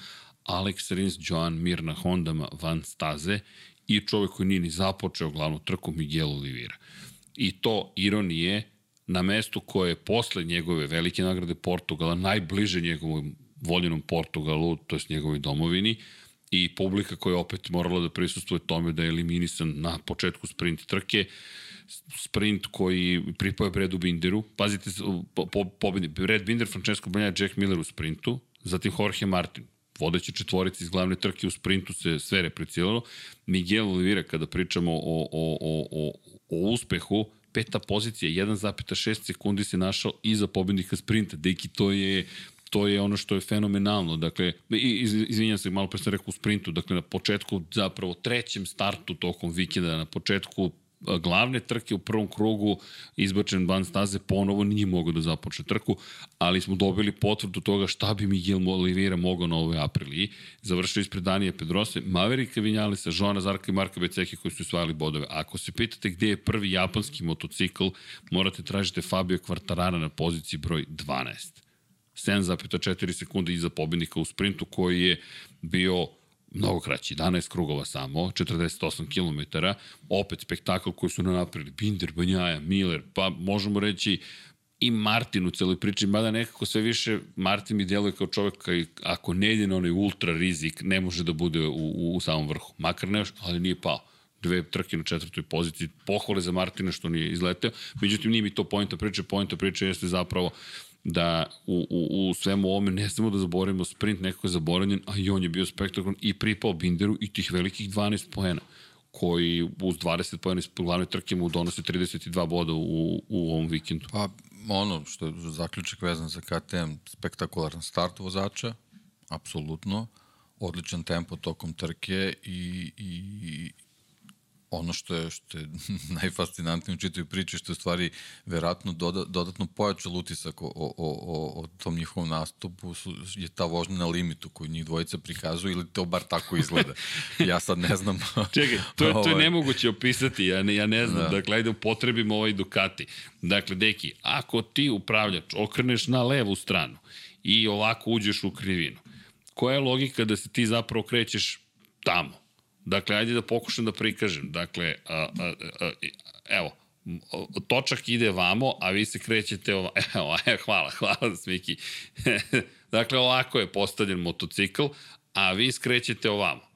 Alex Rins, Joan Mir na Hondama Van Staze i čovek koji nije ni započeo glavnu trku Miguel Oliveira. I to ironije na mestu koje je posle njegove velike nagrade Portugala, najbliže njegovom voljenom Portugalu, to je njegovoj domovini, i publika koja je opet morala da prisustuje tome da je eliminisan na početku sprint trke, sprint koji pripoje Bredu Binderu. Pazite, po, po, pobedni, Bred Binder, Francesco Banja, Jack Miller u sprintu, zatim Jorge Martin, vodeći četvorici iz glavne trke u sprintu se sve repliciralo. Miguel Oliveira, kada pričamo o, o, o, o, o uspehu, peta pozicija, 1,6 sekundi se našao iza pobednika sprinta. Deki, to je to je ono što je fenomenalno. Dakle, iz, izvinjam se, malo pre sam rekao u sprintu, dakle na početku, zapravo trećem startu tokom vikenda, na početku glavne trke u prvom krugu izbačen van staze ponovo nije mogao da započne trku, ali smo dobili potvrdu toga šta bi Miguel Oliveira mogao na ovoj apriliji. Završio ispred Danije Pedrose, Maverika Vinjalisa, Joana Zarka i Marka Beceki koji su osvajali bodove. Ako se pitate gde je prvi japanski motocikl, morate tražite Fabio Quartarara na poziciji broj 12. 7,4 sekunde iza pobednika u sprintu koji je bio mnogo kraći, 11 krugova samo, 48 km, opet spektakl koji su nam napravili, Binder, Banjaja, Miller, pa možemo reći i Martin u celoj priči, mada nekako sve više Martin mi djeluje kao čovjek koji ako ne ide na onaj ultra rizik, ne može da bude u, u, u samom vrhu. Makar ne još, ali nije pao dve trke na četvrtoj poziciji. Pohvale za Martina što nije izleteo. Međutim, nije mi to pojenta priče. Pojenta priče jeste zapravo da u, u, u svemu ovome ne smemo da zaboravimo sprint nekako je zaboravljen, a i on je bio spektaklan i pripao Binderu i tih velikih 12 poena koji uz 20 pojena iz glavne trke mu donose 32 boda u, u ovom vikendu. Pa ono što je zaključak vezan za KTM, spektakularan start vozača, apsolutno, odličan tempo tokom trke i, i ono što je, što je najfascinantnije u čitoj priči, što je stvari verovatno doda, dodatno pojačal utisak o, o, o, o tom njihovom nastupu, su, je ta vožnja na limitu koju njih dvojica prikazuju ili to bar tako izgleda. Ja sad ne znam. Čekaj, to, je, to je ovaj- nemoguće opisati, ja ne, ja ne znam. Da. Dakle, ajde upotrebimo ovaj Ducati. Dakle, deki, ako ti upravljač okreneš na levu stranu i ovako uđeš u krivinu, koja je logika da se ti zapravo krećeš tamo? Dakle, ajde da pokušam da prikažem. Dakle, a, a, a, evo, točak ide vamo, a vi se krećete ovo. Evo, hvala, hvala Smiki. dakle, ovako je postavljen motocikl, a vi skrećete ovamo.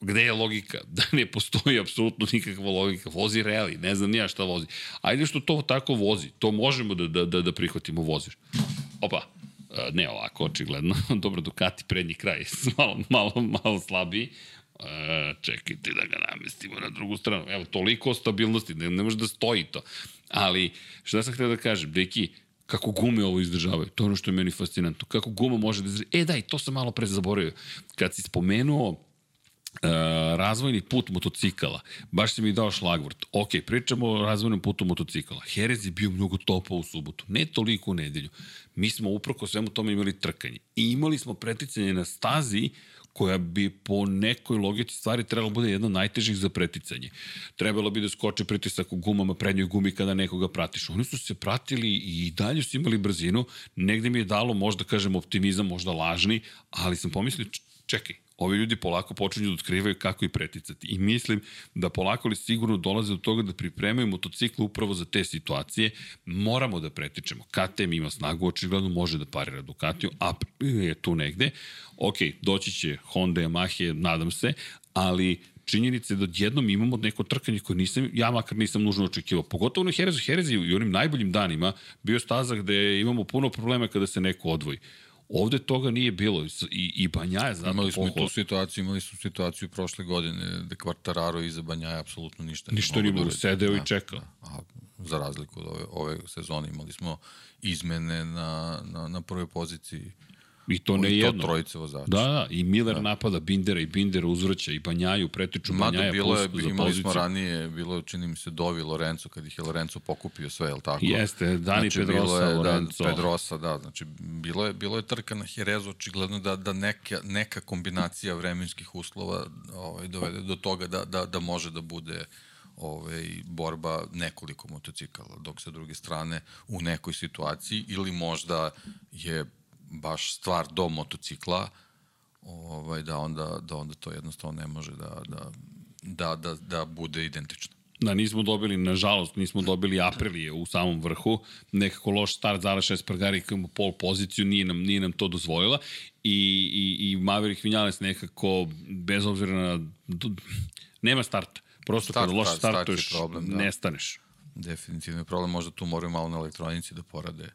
Gde je logika? Da ne postoji apsolutno nikakva logika. Vozi reali, ne znam nija šta vozi. Ajde što to tako vozi, to možemo da, da, da, da prihvatimo voziš. Opa, ne ovako, očigledno. Dobro, Ducati prednji kraj, malo, malo, malo slabiji. E, čekajte da ga namestimo na drugu stranu. Evo, toliko o stabilnosti, ne, ne može da stoji to. Ali, šta sam htio da kažem, deki, kako gume ovo izdržavaju. To je ono što je meni fascinantno. Kako guma može da izdržava. E daj, to sam malo pre zaboravio. Kad si spomenuo Uh, razvojni put motocikala. Baš si mi dao šlagvort. Ok, pričamo o razvojnom putu motocikala. Herez je bio mnogo topa u subotu. Ne toliko u nedelju. Mi smo uproko svemu tome imali trkanje. I imali smo preticanje na stazi koja bi po nekoj logici stvari trebalo bude jedna od najtežih za preticanje. Trebalo bi da skoče pritisak u gumama, prednjoj gumi kada nekoga pratiš. Oni su se pratili i dalje su imali brzinu. Negde mi je dalo možda, kažem, optimizam, možda lažni, ali sam pomislio, čekaj, ovi ljudi polako počinju da otkrivaju kako i preticati. I mislim da polako li sigurno dolaze do toga da pripremaju motocikle upravo za te situacije. Moramo da pretičemo. KTM ima snagu, očigledno može da parira Ducatiju, a je tu negde. Ok, doći će Honda, Yamaha, nadam se, ali činjenice da jednom imamo neko trkanje koje nisam, ja makar nisam nužno očekivao. Pogotovo na Herezu. Herezi i onim najboljim danima bio staza gde imamo puno problema kada se neko odvoji. Ovde toga nije bilo. I, i Banja je zato Imali smo pohvala. tu situaciju, imali smo situaciju prošle godine da Kvartararo iza Banjaja apsolutno ništa, ništa nije bilo, da sedeo da, i čekao. Da, a, za razliku od ove, ove sezone imali smo izmene na, na, na prvoj poziciji I to ne jedno. to trojice vozača. Da, da, i Miller da. napada Bindera i Bindera uzvrća i Banjaju, pretiču Mada Banjaja bilo je, imali smo ranije, bilo je, čini mi se, Dovi Lorenzo, kad ih je Lorenzo pokupio sve, je li tako? Jeste, Dani znači, Pedrosa, je, da, Lorenzo. Da, Pedrosa, da, znači, bilo je, bilo je trka na Jerezu, očigledno da, da neka, neka kombinacija vremenskih uslova ovaj, dovede do toga da, da, da može da bude ovaj, borba nekoliko motocikala, dok sa druge strane u nekoj situaciji ili možda je baš stvar do motocikla, ovaj, da, onda, da onda to jednostavno ne može da, da, da, da, da bude identično. Da, nismo dobili, nažalost, nismo dobili Aprilije u samom vrhu. Nekako loš start, Zara Espargari ima pol poziciju, nije nam, nije nam to dozvojila. I, i, i Maverick Vinales nekako, bez obzira na... Nema starta. Prosto start, kada loš startuješ, start problem, da. nestaneš. Definitivno je problem, možda tu moraju malo na elektronici da porade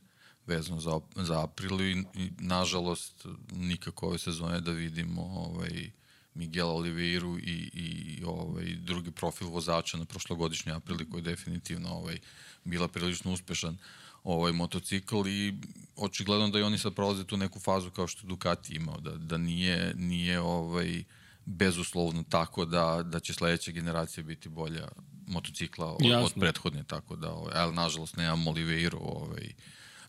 vezano za, za april i, i nažalost nikako ove sezone da vidimo ovaj, Miguel Oliveiru i, i ovaj, drugi profil vozača na prošlogodišnji aprili koji je definitivno ovaj, bila prilično uspešan ovaj motocikl i očigledno da i oni sad prolaze tu neku fazu kao što Ducati imao, da, da nije, nije ovaj, bezuslovno tako da, da će sledeća generacija biti bolja motocikla od, od prethodne, tako da, ovaj, ali nažalost nemamo Oliveiru ovaj,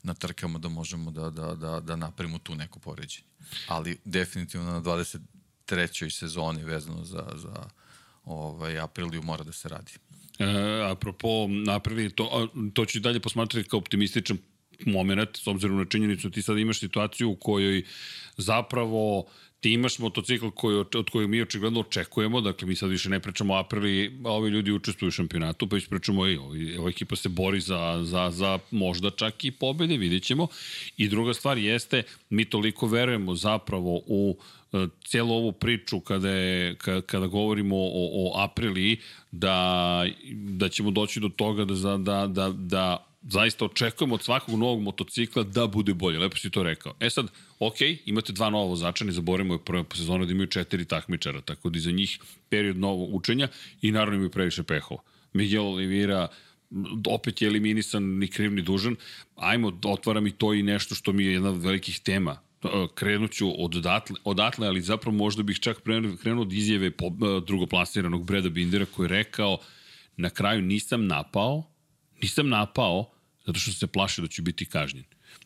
na trkama da možemo da, da, da, da napravimo tu neko poređenje. Ali definitivno na 23. sezoni vezano za, za ovaj, Apriliju mora da se radi. E, apropo napravi, to, to ću dalje posmatrati kao optimističan moment, s obzirom na činjenicu ti sad imaš situaciju u kojoj zapravo ti imaš motocikl koji, od kojeg mi očigledno očekujemo, dakle mi sad više ne pričamo o Aprili, a ovi ljudi učestvuju u šampionatu, pa već pričamo i ovi, ova ekipa se bori za, za, za možda čak i pobede, vidjet ćemo. I druga stvar jeste, mi toliko verujemo zapravo u e, cijelu ovu priču kada, je, kada govorimo o, o Aprili, da, da ćemo doći do toga da, da, da, da zaista očekujemo od svakog novog motocikla da bude bolje. Lepo si to rekao. E sad, ok, imate dva nova vozača, ne zaboravimo je prva sezona da imaju četiri takmičara, tako da iza njih period novog učenja i naravno imaju previše pehova. Miguel Oliveira opet je eliminisan ni kriv ni dužan. Ajmo, otvaram i to i nešto što mi je jedna od velikih tema. Krenut ću odatle, odatle, ali zapravo možda bih čak krenuo od izjave drugoplasiranog Breda Bindera koji je rekao na kraju nisam napao, nisam napao zato što se plaše da ću biti kažnjen.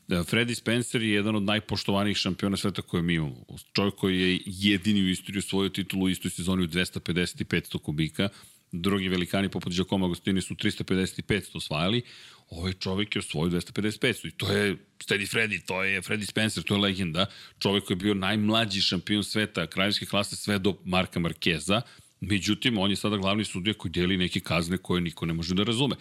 Da, Freddy Spencer je jedan od najpoštovanijih šampiona sveta koje mi imamo. Čovjek koji je jedini u istoriji osvojio titulu u istoj sezoni u 250 i 500 kubika. Drugi velikani poput Giacomo Agostini su 350 i 500 osvajali. Ovaj čovjek je osvojio 255 i to je Steady Freddy, to je Freddy Spencer, to je legenda. Čovjek koji je bio najmlađi šampion sveta kraljevske klase sve do Marka Markeza Međutim, on je sada glavni sudija koji deli neke kazne koje niko ne može da razume.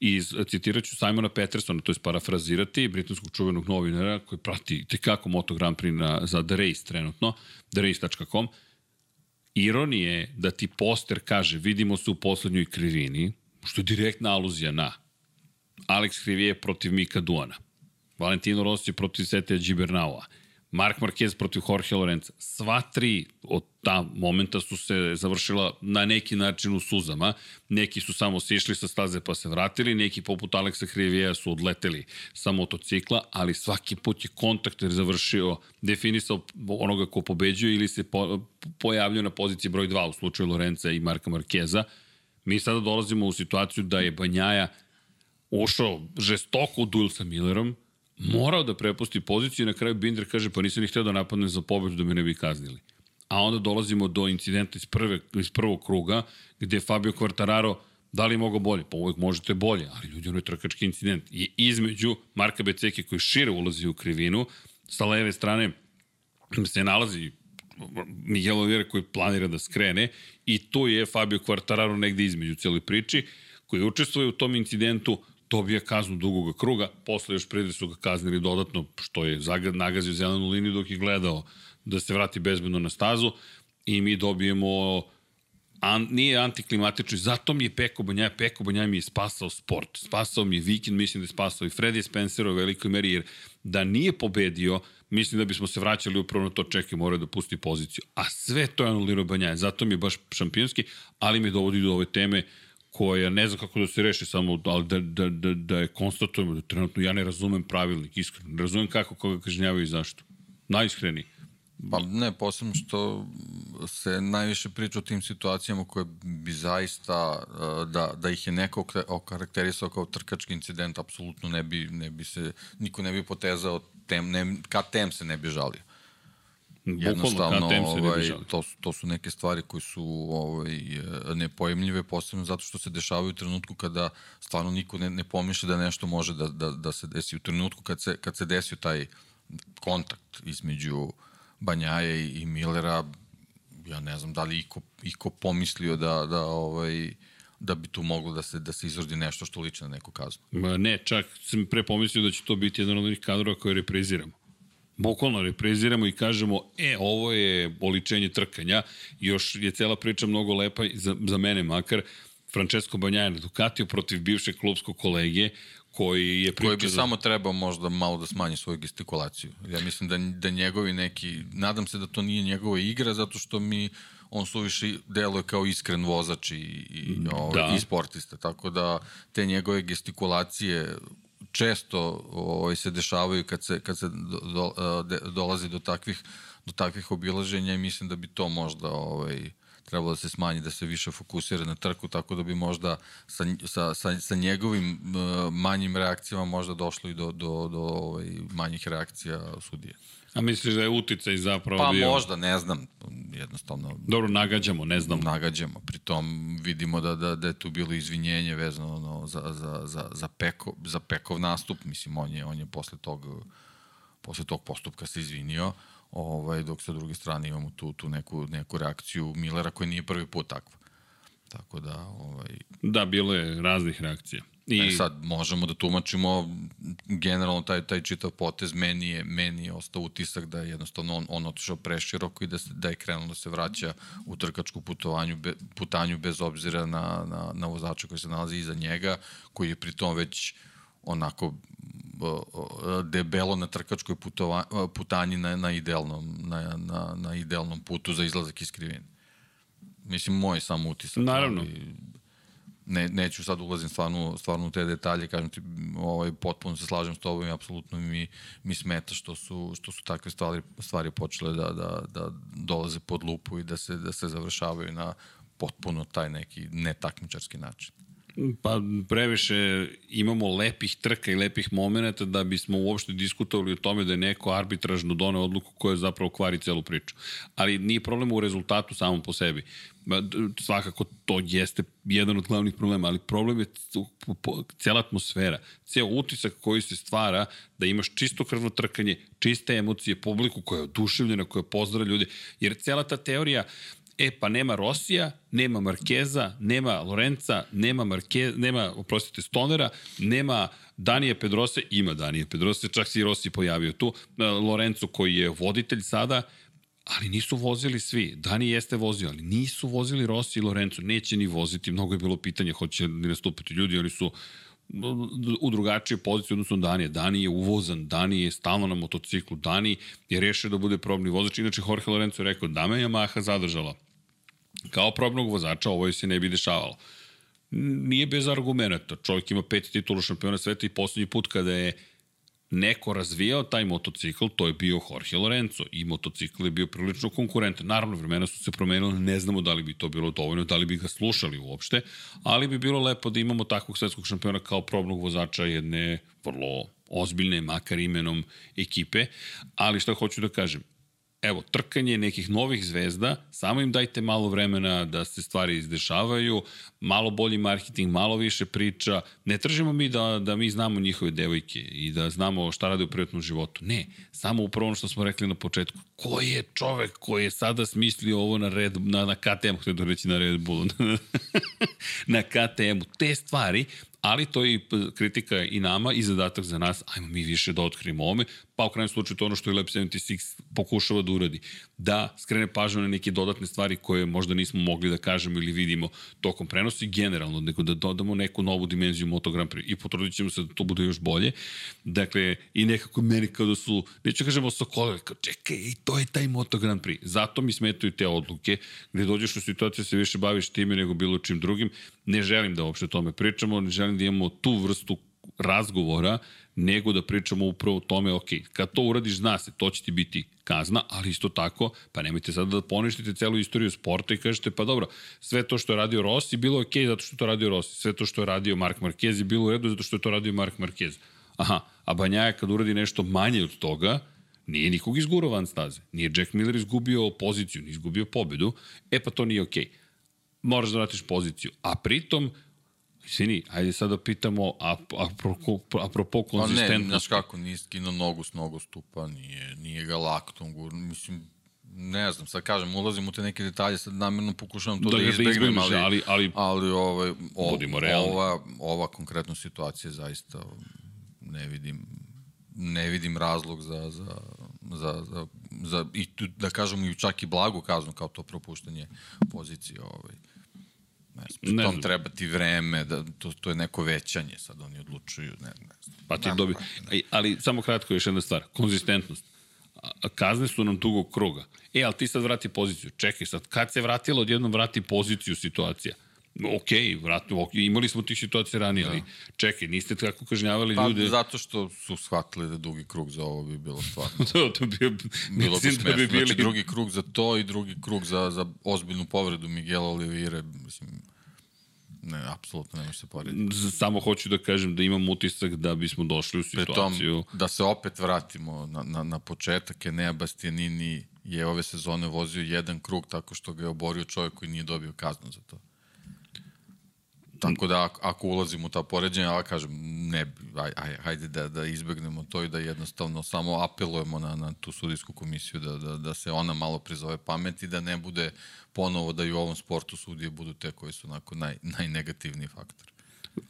I citirat ću Simona Petersona, to je parafrazirati, britanskog čuvenog novinara koji prati tekako Moto Grand Prix na, za The Race trenutno, therace.com. Ironije je da ti poster kaže vidimo se u poslednjoj krivini, što je direktna aluzija na Alex Krivije protiv Mika Duana, Valentino Rossi protiv Seteja Gibernaua, Mark Marquez protiv Jorge Lorenza. Sva tri od ta momenta su se završila na neki način u suzama. Neki su samo sišli sa staze pa se vratili, neki poput Aleksa Hrivijeja su odleteli sa motocikla, ali svaki put je kontakt završio, definisao onoga ko pobeđuje ili se po, pojavljaju na poziciji broj 2 u slučaju Lorenza i Marka Markeza. Mi sada dolazimo u situaciju da je Banjaja ušao žestoko u duel sa Millerom, morao da prepusti poziciju i na kraju Binder kaže pa nisam ni hteo da napadnem za pobedu da me ne bi kaznili. A onda dolazimo do incidenta iz, prve, iz prvog kruga gde Fabio Quartararo da li mogo bolje? Pa uvek možete bolje, ali ljudi, ono je trkački incident. I između Marka Beceke koji šire ulazi u krivinu, sa leve strane se nalazi Miguel Oliveira koji planira da skrene i tu je Fabio Quartararo negde između cijeloj priči koji učestvuje u tom incidentu, dobija kaznu dugog kruga, posle još prede su ga kaznili dodatno, što je nagazio zelenu liniju dok je gledao da se vrati bezbedno na stazu i mi dobijemo an, nije antiklimatično, zato mi je Peko Banjaja, Peko Banjaja mi je spasao sport, spasao mi je vikend, mislim da je spasao i Freddy Spencer u velikoj meri, jer da nije pobedio, mislim da bismo se vraćali upravo na to, čekaj, mora da pusti poziciju. A sve to je anulirao Banjaja, zato mi je baš šampionski, ali mi dovodi do ove teme koja ne znam kako da se reši samo, ali da, da, da, da je konstatujemo da trenutno ja ne razumem pravilnik, iskreno. Ne razumem kako koga kažnjavaju i zašto. Najiskreniji. Pa ne, posebno što se najviše priča o tim situacijama koje bi zaista, e, da, da ih je neko okarakterisao kao trkački incident, apsolutno ne bi, ne bi se, niko ne bi potezao, tem, ne, ka tem se ne bi žalio. Jednostavno, ovaj, to, su, to su neke stvari koje su ovaj, nepojemljive, posebno zato što se dešavaju u trenutku kada stvarno niko ne, ne pomišlja da nešto može da, da, da se desi. U trenutku kad se, kad se desio taj kontakt između Banjaje i, i Millera, ja ne znam da li iko, iko pomislio da, da, ovaj, da bi tu moglo da se, da se izrodi nešto što liči na neku kaznu. Ma ne, čak sam pre pomislio da će to biti jedan od onih kadrova koje repriziramo bukvalno repreziramo i kažemo, e, ovo je oličenje trkanja, još je cela priča mnogo lepa, za, za mene makar, Francesco Banjajna Ducatio protiv bivšeg klubskog kolege, koji je priča... Koji bi za... samo trebao možda malo da smanji svoju gestikulaciju. Ja mislim da, da njegovi neki... Nadam se da to nije njegova igra, zato što mi on suviše deluje kao iskren vozač i, i, ovaj, da. i sportista. Tako da te njegove gestikulacije često ovaj, se dešavaju kad se, kad se do, do, dolazi do takvih, do takvih obilaženja i mislim da bi to možda ovaj, trebalo da se smanji, da se više fokusira na trku, tako da bi možda sa, sa, sa, sa njegovim uh, manjim reakcijama možda došlo i do, do, do ovaj, manjih reakcija sudije. A misliš da je uticaj zapravo pa, bio... Pa možda, ne znam, jednostavno... Dobro, nagađamo, ne znam. Nagađamo, pritom vidimo da, da, da je tu bilo izvinjenje vezano no, za, za, za, za, peko, za Pekov nastup, mislim, on je, on je posle tog, posle tog postupka se izvinio, ovaj, dok sa druge strane imamo tu, tu neku, neku reakciju Millera koja nije prvi put takva. Tako da, ovaj... Da, bilo je raznih reakcija. I... E sad, možemo da tumačimo generalno taj, taj čitav potez, meni je, meni je ostao utisak da je jednostavno on, on otišao preširoko i da, se, da je krenuo da se vraća u trkačku putovanju, be, putanju bez obzira na, na, na vozača koji se nalazi iza njega, koji je pritom već onako debelo na trkačkoj putova, putanji na, na, idealnom, na, na, na idealnom putu za izlazak iz krivine. Mislim, moj sam utisak. Naravno. Ali, ne, neću sad ulazim stvarno, stvarno u te detalje, kažem ti, ovaj, potpuno se slažem s tobom i apsolutno mi, mi smeta što su, što su takve stvari, stvari počele da, da, da dolaze pod lupu i da se, da se završavaju na potpuno taj neki netakmičarski način. Pa previše imamo lepih trka i lepih momenta da bismo uopšte diskutovali o tome da je neko arbitražno doneo odluku koja zapravo kvari celu priču. Ali nije problem u rezultatu samom po sebi. Svakako to jeste jedan od glavnih problema, ali problem je cijela atmosfera, cijel utisak koji se stvara da imaš čisto krvno trkanje, čiste emocije, publiku koja je oduševljena, koja pozdravlja ljude, jer cijela ta teorija E, pa nema Rosija, nema Markeza, nema Lorenza, nema, Marke, nema oprostite, Stonera, nema Danije Pedrose, ima Danije Pedrose, čak se i Rossi pojavio tu, Lorenzo koji je voditelj sada, ali nisu vozili svi. Dani jeste vozio, ali nisu vozili Rossi i Lorenzo. Neće ni voziti, mnogo je bilo pitanje hoće li nastupiti ljudi, oni su u drugačije pozicije odnosno Danije. Dani je uvozan, Dani je stalno na motociklu, Dani je rešio da bude probni vozač. Inače, Jorge Lorenzo je rekao da me Yamaha zadržala kao probnog vozača, ovo se ne bi dešavalo. Nije bez argumenta. Čovjek ima pet titula šampiona sveta i poslednji put kada je neko razvijao taj motocikl, to je bio Jorge Lorenzo i motocikl je bio prilično konkurentan. Naravno, vremena su se promenila, ne znamo da li bi to bilo dovoljno, da li bi ga slušali uopšte, ali bi bilo lepo da imamo takvog svetskog šampiona kao probnog vozača jedne vrlo ozbiljne, makar imenom ekipe, ali šta hoću da kažem, evo, trkanje nekih novih zvezda, samo im dajte malo vremena da se stvari izdešavaju, malo bolji marketing, malo više priča. Ne tržimo mi da, da mi znamo njihove devojke i da znamo šta rade u privatnom životu. Ne, samo upravo ono što smo rekli na početku. Ko je čovek koji je sada smislio ovo na, red, na, na KTM, htio da reći na Red Bullu, na KTM-u. Te stvari ali to je i kritika i nama i zadatak za nas, ajmo mi više da otkrijemo ome, pa u krajem slučaju to ono što je Lab 76 pokušava da uradi. Da skrene pažnju na neke dodatne stvari koje možda nismo mogli da kažemo ili vidimo tokom prenosa i generalno, nego da dodamo neku novu dimenziju Moto Grand Prix i potrudit ćemo se da to bude još bolje. Dakle, i nekako meni kao da su, neću da kažemo Sokolove, kao čekaj, i to je taj Moto Grand Prix. Zato mi smetaju te odluke, gde dođeš u situaciju da se više baviš time nego bilo čim drugim. Ne želim da uopšte o tome pričamo, ne želim da imamo tu vrstu razgovora, nego da pričamo upravo o tome, ok, kad to uradiš, zna se, to će ti biti kazna, ali isto tako, pa nemojte sada da poništite celu istoriju sporta i kažete, pa dobro, sve to što je radio Rossi bilo ok zato što to radio Rossi, sve to što je radio Mark Marquez je bilo u redu zato što je to radio Mark Marquez. Aha, a Banjaja kad uradi nešto manje od toga, nije nikog izgurao van staze. Nije Jack Miller izgubio poziciju, nije izgubio pobedu, e pa to nije okej. Moraš da vratiš poziciju. A pritom, Sini, ajde sad da pitamo, apropo, apropo konzistentnosti. Pa ne, znaš kako, nije skino nogu s nogu stupa, nije, nije ga laktom gur, mislim, ne znam, sad kažem, ulazim u te neke detalje, sad namjerno pokušavam to da, da izbegnem, ali, ali, ali, ali ovaj, o, ova, ova konkretna situacija zaista ne vidim, ne vidim razlog za, za, za, za, za i tu, da kažem i čak i blagu kaznu kao to propuštanje pozicije ovaj Ne znam, ne tom treba ti vreme, da, to, to je neko većanje, sad oni odlučuju, ne, ne znam. Pa ti dobi, ali, ali samo kratko još jedna stvar, konzistentnost. Kazne su nam tugog kruga. E, ali ti sad vrati poziciju. Čekaj sad, kad se vratilo, odjednom vrati poziciju situacija ok, vratno, ok, imali smo tih situacija ranije, da. ali čekaj, niste tako kažnjavali pa, ljude. zato što su shvatili da dugi krug za ovo bi bilo stvarno. to, to bi, bilo bi da bi bili... Znači, drugi krug za to i drugi krug za, za ozbiljnu povredu Miguela Olivire, mislim, ne, apsolutno ne može se porediti. Samo hoću da kažem da imam utisak da bismo došli u situaciju... Tom, da se opet vratimo na, na, na početak, Enea Bastianini je ove sezone vozio jedan krug tako što ga je oborio čovjek koji nije dobio kaznu za to. Tako da ako, ulazimo u ta poređenja, ali kažem, ne, aj, aj, hajde da, da izbegnemo to i da jednostavno samo apelujemo na, na tu sudijsku komisiju, da, da, da se ona malo prizove pameti, da ne bude ponovo da i u ovom sportu sudije budu te koji su onako naj, najnegativniji faktor.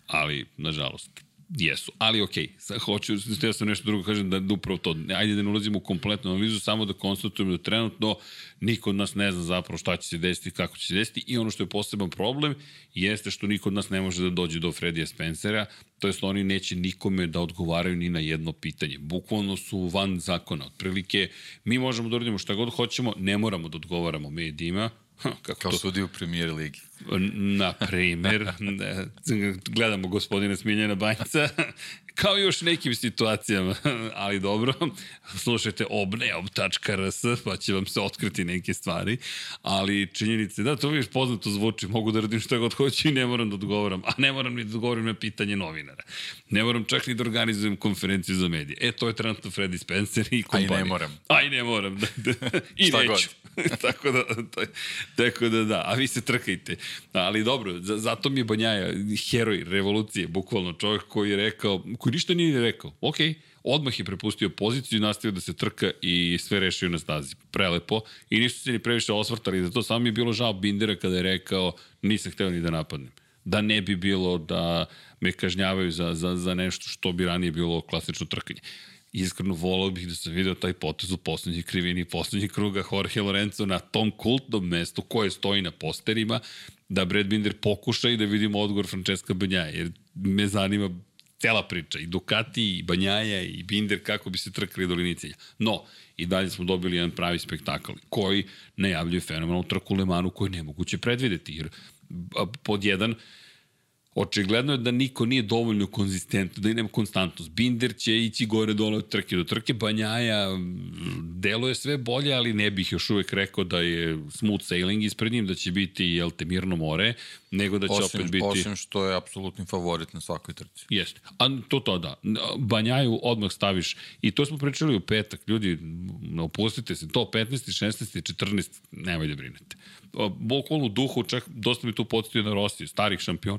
Ali, nažalost, Jesu, ali okej, okay. hoću, htio sam nešto drugo kažem da, da upravo to, ajde da ne ulazimo u kompletnu analizu, samo da konstatujemo da trenutno niko od nas ne zna zapravo šta će se desiti, kako će se desiti i ono što je poseban problem jeste što niko od nas ne može da dođe do Fredija Spencera, to jest oni neće nikome da odgovaraju ni na jedno pitanje. Bukvalno su van zakona. Otprilike, mi možemo da uradimo šta god hoćemo, ne moramo da odgovaramo medijima, Kako Kao to? sudi u premijer ligi. Na primer, gledamo gospodina Smiljana Banjca, kao još nekim situacijama, ali dobro, slušajte obneob.rs, pa će vam se otkriti neke stvari, ali činjenice, da, to mi poznato zvuči, mogu da radim šta god hoću i ne moram da odgovoram, a ne moram ni da odgovorim na pitanje novinara. Ne moram čak ni da organizujem konferenciju za medije. E, to je trenutno Freddy Spencer i kompanija. A i ne moram. A i ne moram, da, da. I šta neću. Tako da, tako da da, a vi se trkajte. Ali dobro, zato mi je Banjaja heroj revolucije, bukvalno čovjek koji je rekao, koji ništa nije rekao, ok, odmah je prepustio poziciju i nastavio da se trka i sve rešio na stazi. Prelepo. I nisu se ni previše osvrtali za to. Samo mi je bilo žao Bindera kada je rekao nisam hteo ni da napadnem. Da ne bi bilo da me kažnjavaju za, za, za nešto što bi ranije bilo klasično trkanje iskreno volao bih da sam video taj potez u poslednjoj krivini poslednjeg kruga Jorge Lorenzo na tom kultnom mestu koje stoji na posterima, da Brad Binder pokuša i da vidimo odgovor Francesca Banjaja, jer me zanima cela priča, i Ducati, i Banjaja, i Binder, kako bi se trkali do linicelja. No, i dalje smo dobili jedan pravi spektakl koji najavljuje fenomenalnu trku Lemanu koju je nemoguće predvideti, jer pod jedan, Očigledno je da niko nije dovoljno konzistentno, da nema konstantnost. Binder će ići gore dole od trke do trke, Banjaja deluje sve bolje, ali ne bih još uvek rekao da je smooth sailing ispred njim, da će biti jel te mirno more, nego da će osim, opet biti... Osim što je apsolutni favorit na svakoj trci. Jeste. A to to da. Banjaju odmah staviš, i to smo pričali u petak, ljudi, opustite se, to 15. 16. 14. nemoj da brinete. Bokolo u duhu, čak dosta mi tu podstavio na Rosiju, starih šampiona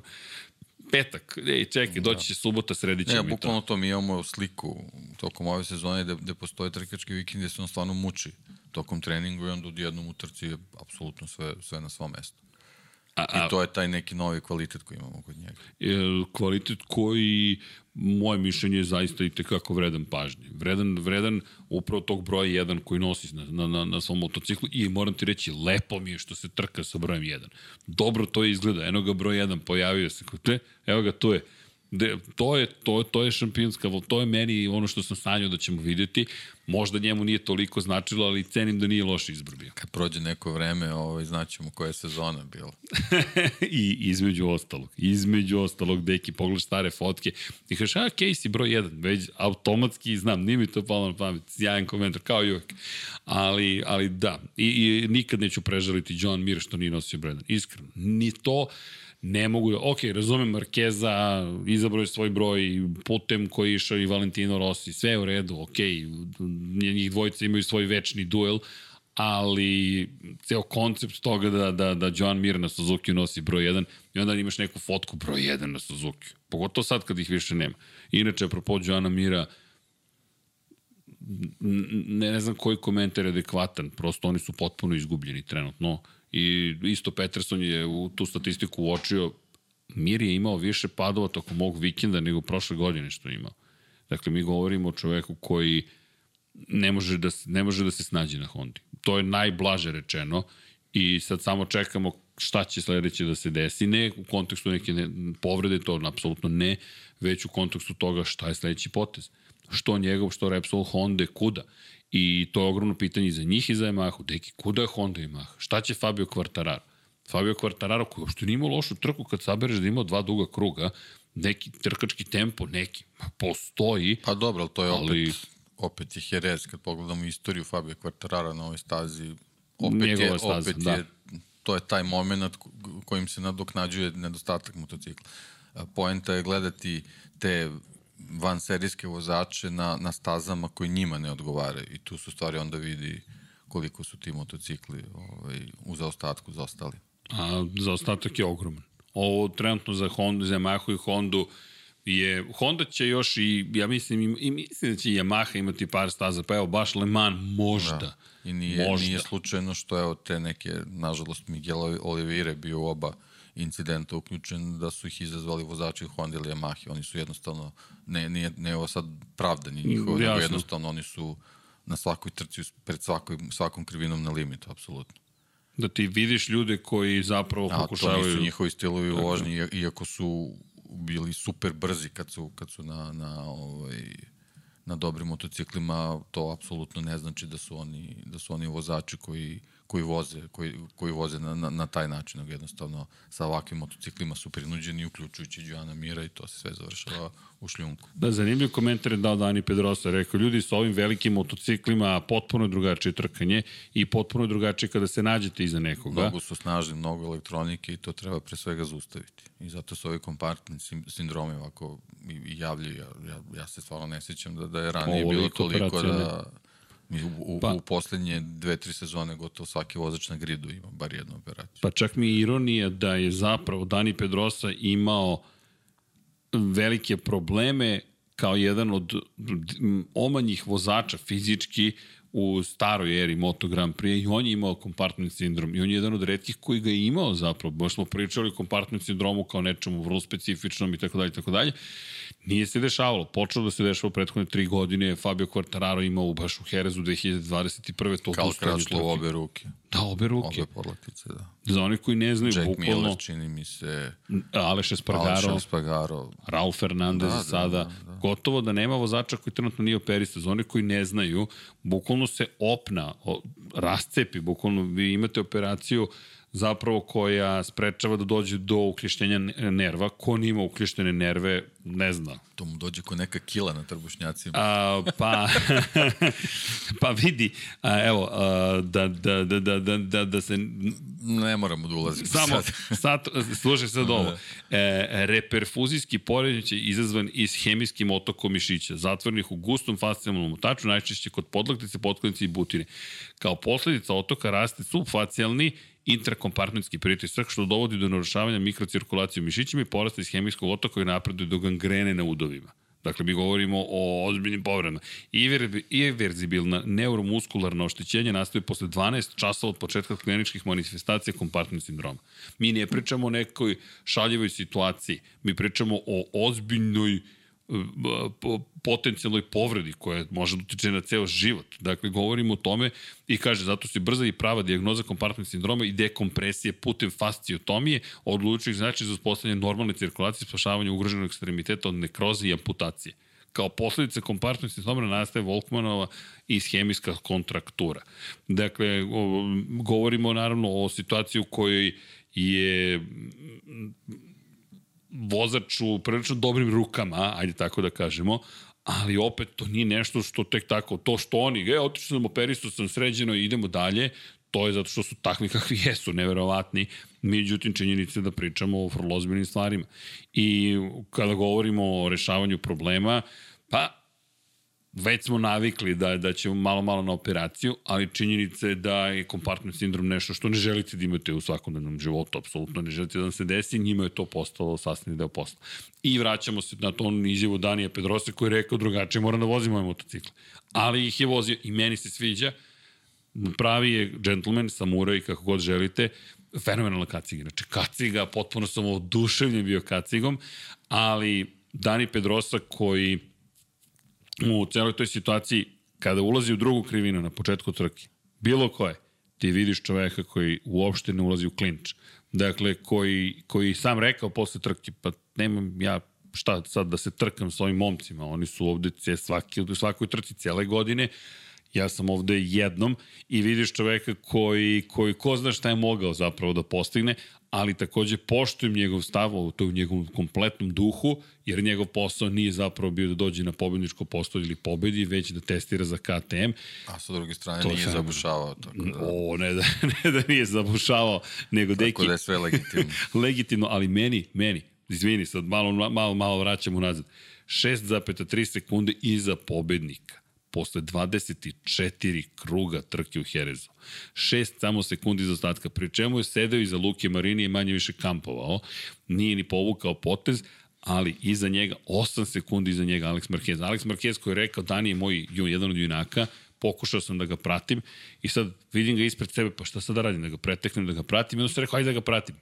petak, ej, čekaj, doći će da. subota, sredit ćemo ne, bukvalno to. to. mi imamo sliku tokom ove sezone gde, gde postoje trkački vikend gde se on stvarno muči tokom treningu i onda odjednom u trci je apsolutno sve, sve na svom mestu. A, a, I to je taj neki novi kvalitet koji imamo kod njega. Je, kvalitet koji, moje mišljenje, je zaista i tekako vredan pažnje. Vredan, vredan upravo tog broja 1 koji nosi na, na, na, na svom motociklu i moram ti reći, lepo mi je što se trka sa brojem 1. Dobro to izgleda, eno ga broj 1 pojavio se, te, evo ga tu je De, to je, to, to je šampionska, to je meni ono što sam sanjao da ćemo videti. Možda njemu nije toliko značilo, ali cenim da nije loš izbor bio. Kad prođe neko vreme, ovaj, znaćemo koja je sezona bila. I između ostalog, između ostalog, deki, pogledaš stare fotke i kažeš, a, Casey broj 1, već automatski znam, nije mi to palo na pamet, sjajan komentar, kao i uvek. Ali, ali da, i, i nikad neću prežaliti John Mir što nije nosio broj 1, iskreno. Ni to, ne mogu da, ok, razumem Markeza, izabrao je svoj broj putem koji je išao i Valentino Rossi, sve je u redu, ok, njih dvojica imaju svoj večni duel, ali ceo koncept toga da, da, da Joan Mir na Suzuki nosi broj 1 i onda imaš neku fotku broj 1 na Suzuki. Pogotovo sad kad ih više nema. Inače, apropo Joana Mira, ne, ne znam koji komentar je adekvatan, prosto oni su potpuno izgubljeni trenutno i isto Peterson je u tu statistiku uočio Mir je imao više padova tokom mog vikenda nego prošle godine što je imao. Dakle, mi govorimo o čoveku koji ne može da, ne može da se snađe na Hondi. To je najblaže rečeno i sad samo čekamo šta će sledeće da se desi. Ne u kontekstu neke ne, povrede, to apsolutno ne, već u kontekstu toga šta je sledeći potez. Što njegov, što Repsol Honda, kuda. I to je ogromno pitanje za njih i za Yamahu. Deki, kuda je Honda i Yamaha? Šta će Fabio Quartararo? Fabio Quartararo koji uopšte nije imao lošu trku kad sabereš da ima dva duga kruga, neki trkački tempo, neki, postoji. Pa dobro, ali to je ali... opet, opet je Jerez, kad pogledamo istoriju Fabio Quartararo na ovoj stazi, opet je, staza, opet da. je, to je taj moment kojim se nadoknađuje nedostatak motocikla. Poenta je gledati te van serijske vozače na, na stazama koji njima ne odgovaraju i tu su stvari onda vidi koliko su ti motocikli ovaj, u zaostatku zaostali. A zaostatak je ogroman. Ovo trenutno za Honda, za Yamahu i Hondu je, Honda će još i, ja mislim, i, i mislim da će Yamaha imati par staza, pa evo, baš Le Mans možda. Da. I nije, možda. nije slučajno što evo te neke, nažalost, Miguel Olivire bio u oba incidenta uključen da su ih izazvali vozači Honda ili Yamaha. Oni su jednostavno, ne, nije, ne ovo sad pravdanje njihovo, nego jednostavno oni su na svakoj trci, pred svakoj, svakom krivinom na limitu, apsolutno. Da ti vidiš ljude koji zapravo A, pokušavaju... A to nisu njihovi stilovi vožnje, iako su bili super brzi kad su, kad su na, na, ovaj, na dobrim motociklima, to apsolutno ne znači da su oni, da su oni vozači koji koji voze, koji, koji voze na, na, na taj način, nego jednostavno sa ovakvim motociklima su prinuđeni, uključujući Joana Mira i to se sve završava u šljunku. Da, zanimljiv komentar je dao Dani Pedrosa, rekao, ljudi sa ovim velikim motociklima potpuno drugačije trkanje i potpuno drugačije kada se nađete iza nekoga. Mnogo su snažni, mnogo elektronike i to treba pre svega zaustaviti. I zato su ovi kompartni sindromi ovako i javljaju. Ja, ja, ja se stvarno ne sjećam da, da je ranije Ovo bilo toliko da u, u, pa, u poslednje dve, tri sezone gotovo svaki vozač na gridu ima bar jednu operaciju. Pa čak mi je ironija da je zapravo Dani Pedrosa imao velike probleme kao jedan od omanjih vozača fizički u staroj eri Moto Grand Prix i on je imao kompartment sindrom i on je jedan od redkih koji ga je imao zapravo. Baš smo pričali o kompartment sindromu kao nečemu vrlo specifičnom i tako dalje i tako dalje. Nije se dešavalo. Počelo da se dešava prethodne tri godine. Fabio Quartararo imao baš u Herezu 2021. To Kao kračlo u obe ruke. Da, obe ruke. Obe podlaktice, da. Za oni koji ne znaju, Jack bukvalno... Miller, čini mi se... Aleš Espargaro. Aleš Espargaro. Raul Fernandez da, da, sada. Da, da. Gotovo da nema vozača koji trenutno nije operista. Za oni koji ne znaju, bukvalno se opna, rascepi, bukvalno vi imate operaciju zapravo koja sprečava da dođe do uklješnjenja nerva. Ko nima uklještene nerve, ne zna. To mu dođe ko neka kila na trbušnjacima. A, pa, pa vidi, a, evo, a, da, da, da, da, da, da, da se... Ne moramo da ulazimo Samo, sad. sad slušaj sad ovo. E, reperfuzijski poređaj izazvan iz hemijskim otokom mišića, zatvornih u gustom fascijalnom mutaču, najčešće kod podlaktice, potkonice i butine. Kao posledica otoka raste subfacijalni intrakompartmentski pritisak, što dovodi do narušavanja mikrocirkulacije u mišićima i porasta iz hemijskog otoka koji napreduje do gangrene na udovima. Dakle, mi govorimo o ozbiljnim povredama. Iverzibilna neuromuskularna oštećenja nastaje posle 12 časova od početka kliničkih manifestacija kompartment sindroma. Mi ne pričamo o nekoj šaljivoj situaciji, mi pričamo o ozbiljnoj potencijalnoj povredi koja može da utiče na ceo život. Dakle, govorimo o tome i kaže, zato se brza i prava diagnoza kompartment sindroma i dekompresije putem fasciotomije odlučuju znači za uspostavljanje normalne cirkulacije, spašavanje ugroženog ekstremiteta od nekroze i amputacije. Kao posledice kompartment sindroma nastaje Volkmanova ishemijska kontraktura. Dakle, govorimo naravno o situaciji u kojoj je vozač u prilično dobrim rukama, ajde tako da kažemo, ali opet to nije nešto što tek tako, to što oni, e, otišao sam, operistu sam sređeno i idemo dalje, to je zato što su takvi kakvi jesu, neverovatni, međutim činjenice da pričamo o vrlo ozbiljnim stvarima. I kada govorimo o rešavanju problema, pa već smo navikli da, da ćemo malo, malo na operaciju, ali činjenica je da je kompartment sindrom nešto što ne želite da imate u svakodnevnom životu, apsolutno ne želite da vam se desi, njima je to postalo sasvim deo posla. I vraćamo se na to izjavu Danija Pedrosa koji je rekao drugačije, moram da vozim moje motocikle. Ali ih je vozio i meni se sviđa, pravi je džentlmen, samuraj, kako god želite, fenomenalna kaciga. Znači, kaciga, potpuno sam oduševljen bio kacigom, ali Dani Pedrosa koji u celoj toj situaciji, kada ulazi u drugu krivinu na početku trke, bilo koje, ti vidiš čoveka koji uopšte ne ulazi u klinč. Dakle, koji, koji sam rekao posle trke, pa nemam ja šta sad da se trkam s ovim momcima, oni su ovde svaki, u svakoj trci cijele godine, ja sam ovde jednom i vidiš čoveka koji, koji ko zna šta je mogao zapravo da postigne, ali takođe poštujem njegov stav, u njegovom kompletnom duhu, jer njegov posao nije zapravo bio da dođe na pobedničko posto ili pobedi, već da testira za KTM. A sa druge strane to nije zabušavao. Tako da... O, ne da, ne da nije zabušavao, nego tako deki... Tako da je sve legitimno. legitimno, ali meni, meni, izvini, sad malo, malo, malo vraćam unazad, 6,3 sekunde iza pobednika posle 24 kruga trke u Herezu. 6 samo sekundi za ostatka, pri čemu je sedeo iza Luke Marini i manje više kampovao, nije ni povukao potez, ali iza njega, 8 sekundi iza njega Alex Marquez. Alex Marquez koji je rekao, Dani je moj jedan od junaka, pokušao sam da ga pratim i sad vidim ga ispred sebe, pa šta sad da radim, da ga preteknem, da ga pratim, i onda sam rekao, ajde da ga pratim.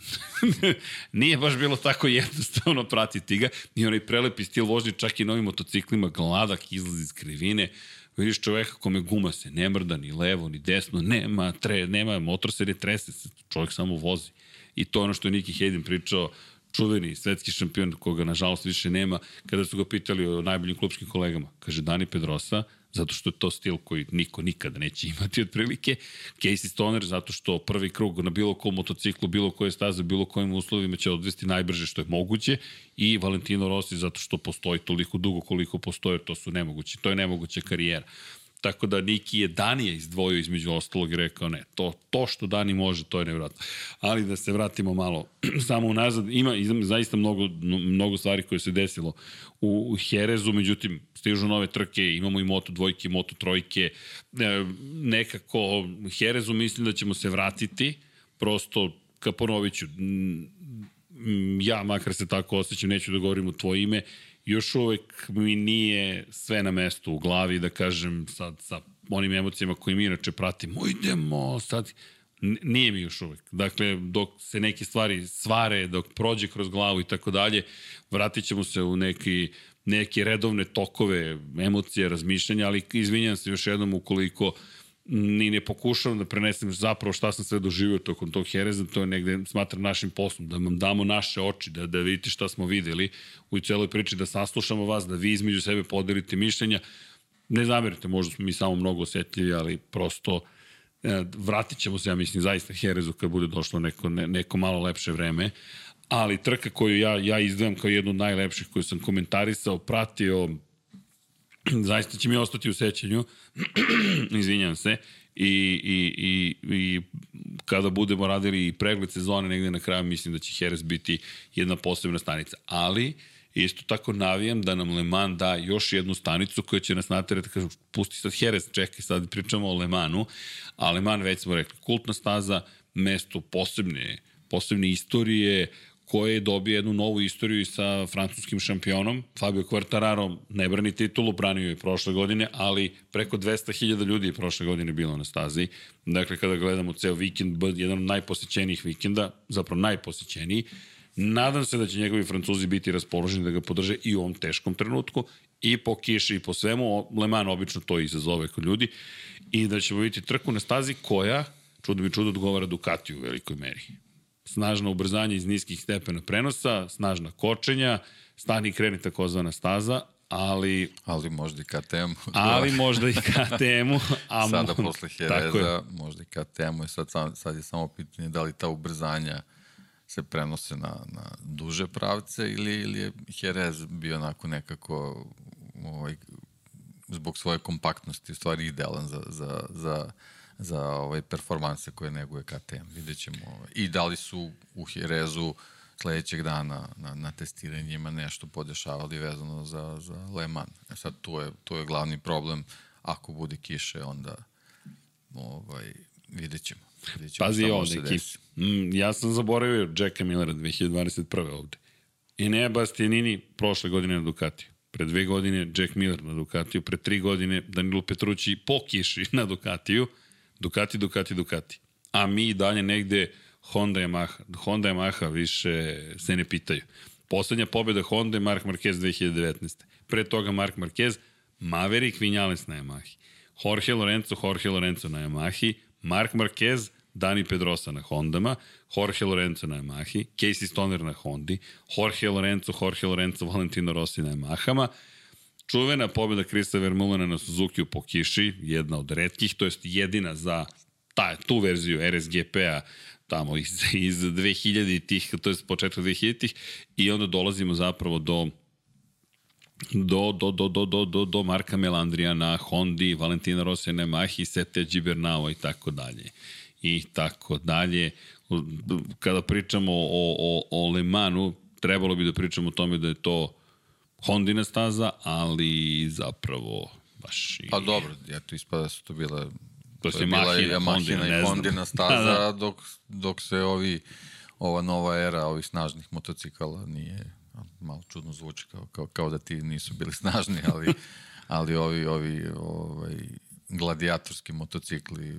Nije baš bilo tako jednostavno pratiti ga i onaj prelepi stil vožnje čak i novim motociklima, gladak izlaz iz krivine, vidiš čoveka kome guma se ne mrda ni levo ni desno, nema, tre, nema motor se ne trese, čovjek samo vozi. I to ono što je Niki Hayden pričao, čuveni svetski šampion koga nažalost više nema, kada su ga pitali o najboljim klubskim kolegama. Kaže, Dani Pedrosa, zato što je to stil koji niko nikada neće imati otprilike. Casey Stoner, zato što prvi krug na bilo kom motociklu, bilo koje staze, bilo kojim uslovima će odvesti najbrže što je moguće i Valentino Rossi zato što postoji toliko dugo koliko postoje, to su nemogući, to je nemoguća karijera. Tako da Niki je Danije izdvojio između ostalog i rekao ne, to, to što Dani može, to je nevratno. Ali da se vratimo malo samo unazad, ima, ima zaista mnogo, mnogo stvari koje se desilo u, u Herezu, međutim, stižu nove trke, imamo i Moto dvojke, Moto trojke, e, nekako Herezu mislim da ćemo se vratiti, prosto, ka ponoviću, ja makar se tako osjećam, neću da govorim u tvoje ime, još uvek mi nije sve na mestu u glavi da kažem sad sa onim emocijama koje mi inače pratimo, idemo sad, nije mi još uvek. Dakle, dok se neke stvari svare, dok prođe kroz glavu i tako dalje, vratit ćemo se u neki, neke redovne tokove emocije, razmišljanja, ali izvinjam se još jednom ukoliko uh, ni ne pokušavam da prenesem zapravo šta sam sve doživio tokom tog Hereza, to je negde, smatram našim poslom, da vam damo naše oči, da, da vidite šta smo videli u celoj priči, da saslušamo vas, da vi između sebe podelite mišljenja. Ne zamerite, možda smo mi samo mnogo osjetljivi, ali prosto e, vratit ćemo se, ja mislim, zaista Herezu kad bude došlo neko, ne, neko malo lepše vreme, ali trka koju ja, ja izdvajam kao jednu od najlepših koju sam komentarisao, pratio, zaista će mi ostati u sećanju, izvinjam se, i, i, i, i kada budemo radili pregled sezone negde na kraju, mislim da će Heres biti jedna posebna stanica. Ali, isto tako navijam da nam Le Mans da još jednu stanicu koja će nas naterati, kažu, pusti sad Heres, čekaj, sad pričamo o Le Mansu, a Le Mans, već smo rekli, kultna staza, mesto posebne, posebne istorije, koje je dobio jednu novu istoriju i sa francuskim šampionom. Fabio Quartararo ne brani titulu, branio je prošle godine, ali preko 200.000 ljudi je prošle godine bilo na stazi. Dakle, kada gledamo ceo vikend, jedan od najposećenijih vikenda, zapravo najposećeniji, Nadam se da će njegovi Francuzi biti raspoloženi da ga podrže i u ovom teškom trenutku, i po kiši i po svemu. Le Mans obično to izazove kod ljudi. I da ćemo vidjeti trku na stazi koja, čudo mi čudo, odgovara Ducati u velikoj meri snažno ubrzanje iz niskih stepena prenosa, snažna kočenja, stani i kreni takozvana staza, ali... Ali možda i KTM. ali možda i KTM-u. A Sada posle Hereza, možda i KTM-u i sad, sad je samo pitanje da li ta ubrzanja se prenose na, na duže pravce ili, ili je Jerez bio onako nekako ovaj, zbog svoje kompaktnosti u stvari idealan za, za, za za ovaj, performanse koje neguje KTM. Vidjet ćemo. Ovaj. I da li su u Jerezu sledećeg dana na, na testiranjima nešto podešavali vezano za, za Le Mans. E sad, tu je, tu je glavni problem. Ako bude kiše, onda ovaj, vidjet ćemo. Vidjet ćemo Pazi ovo, neki. Mm, ja sam zaboravio Jacka Millera 2021. ovde. I ne Bastianini prošle godine na Ducatiju. Pre dve godine Jack Miller na Ducatiju, pre tri godine Danilo Petrucci po kiši na Ducatiju. Ducati, Ducati, Ducati. A mi dalje negde Honda Yamaha. Honda Yamaha više se ne pitaju. Poslednja pobjeda Honda je Mark Marquez 2019. Pre toga Mark Marquez, Maverick Vinales na Yamahi. Jorge Lorenzo, Jorge Lorenzo na Yamahi. Mark Marquez, Dani Pedrosa na Hondama, Jorge Lorenzo na Yamahi, Casey Stoner na Hondi, Jorge Lorenzo, Jorge Lorenzo, Valentino Rossi na Yamahama, Čuvena pobjeda Krista Vermulena na Suzuki po kiši, jedna od redkih, to jest jedina za ta, tu verziju RSGP-a tamo iz, iz 2000-ih, to je početka 2000-ih, i onda dolazimo zapravo do do, do, do, do, do, do, do Marka Melandrija na Hondi, Valentina Rossi na Mahi, Sete Gibernau i tako dalje. I tako dalje. Kada pričamo o, o, o Le Manu, trebalo bi da pričamo o tome da je to Hondina staza, ali zapravo baš. I... Pa dobro, eto, ispada su to bile To to je bila Mahina, i Mahina Hondina, ne i. Hondina staza, Da, da. dok, dok se ovi, ova nova era ovih snažnih motocikala nije, malo čudno zvuči kao, kao, kao da ti nisu bili snažni, ali, ali ovi, ovi ovaj, gladijatorski motocikli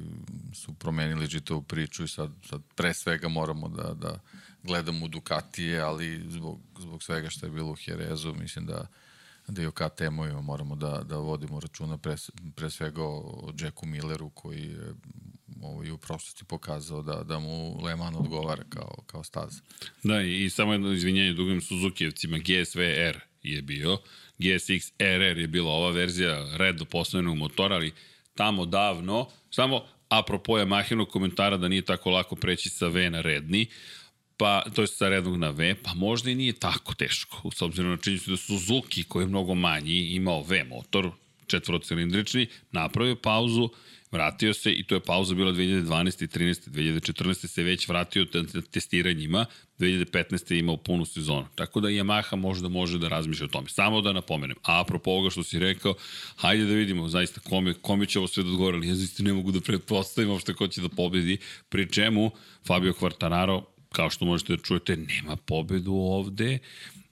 su promenili čitavu priču i sad, sad pre svega moramo da, da gledamo Ducatije, ali zbog, zbog svega što je bilo u Jerezu, mislim da da i o KTM-ovima moramo da, da vodimo računa pre, pre svega o, Jacku Milleru koji je ovaj, u prošlosti pokazao da, da mu Le Mans odgovara kao, kao staza. Da, i samo jedno izvinjenje drugim Suzukijevcima, GSV-R je bio, GSX RR je bila ova verzija redo postavljenog motora, ali tamo davno, samo apropo Yamahinog komentara da nije tako lako preći sa V na redni, pa to je sa rednog na V, pa možda i nije tako teško, s obzirom na činjenicu da Suzuki, koji je mnogo manji, imao V motor, četvorocilindrični, napravio pauzu, vratio se i to je pauza bila 2012. 13. 2014. se već vratio te- testiranjima, 2015. je imao punu sezonu. Tako da Yamaha možda može da razmišlja o tome. Samo da napomenem, a apropo ovoga što si rekao, hajde da vidimo zaista kome, kome će ovo sve da odgovori, ali ja zaista ne mogu da pretpostavim uopšte ko će da pobedi, pri čemu Fabio Quartararo, kao što možete da čujete, nema pobedu ovde,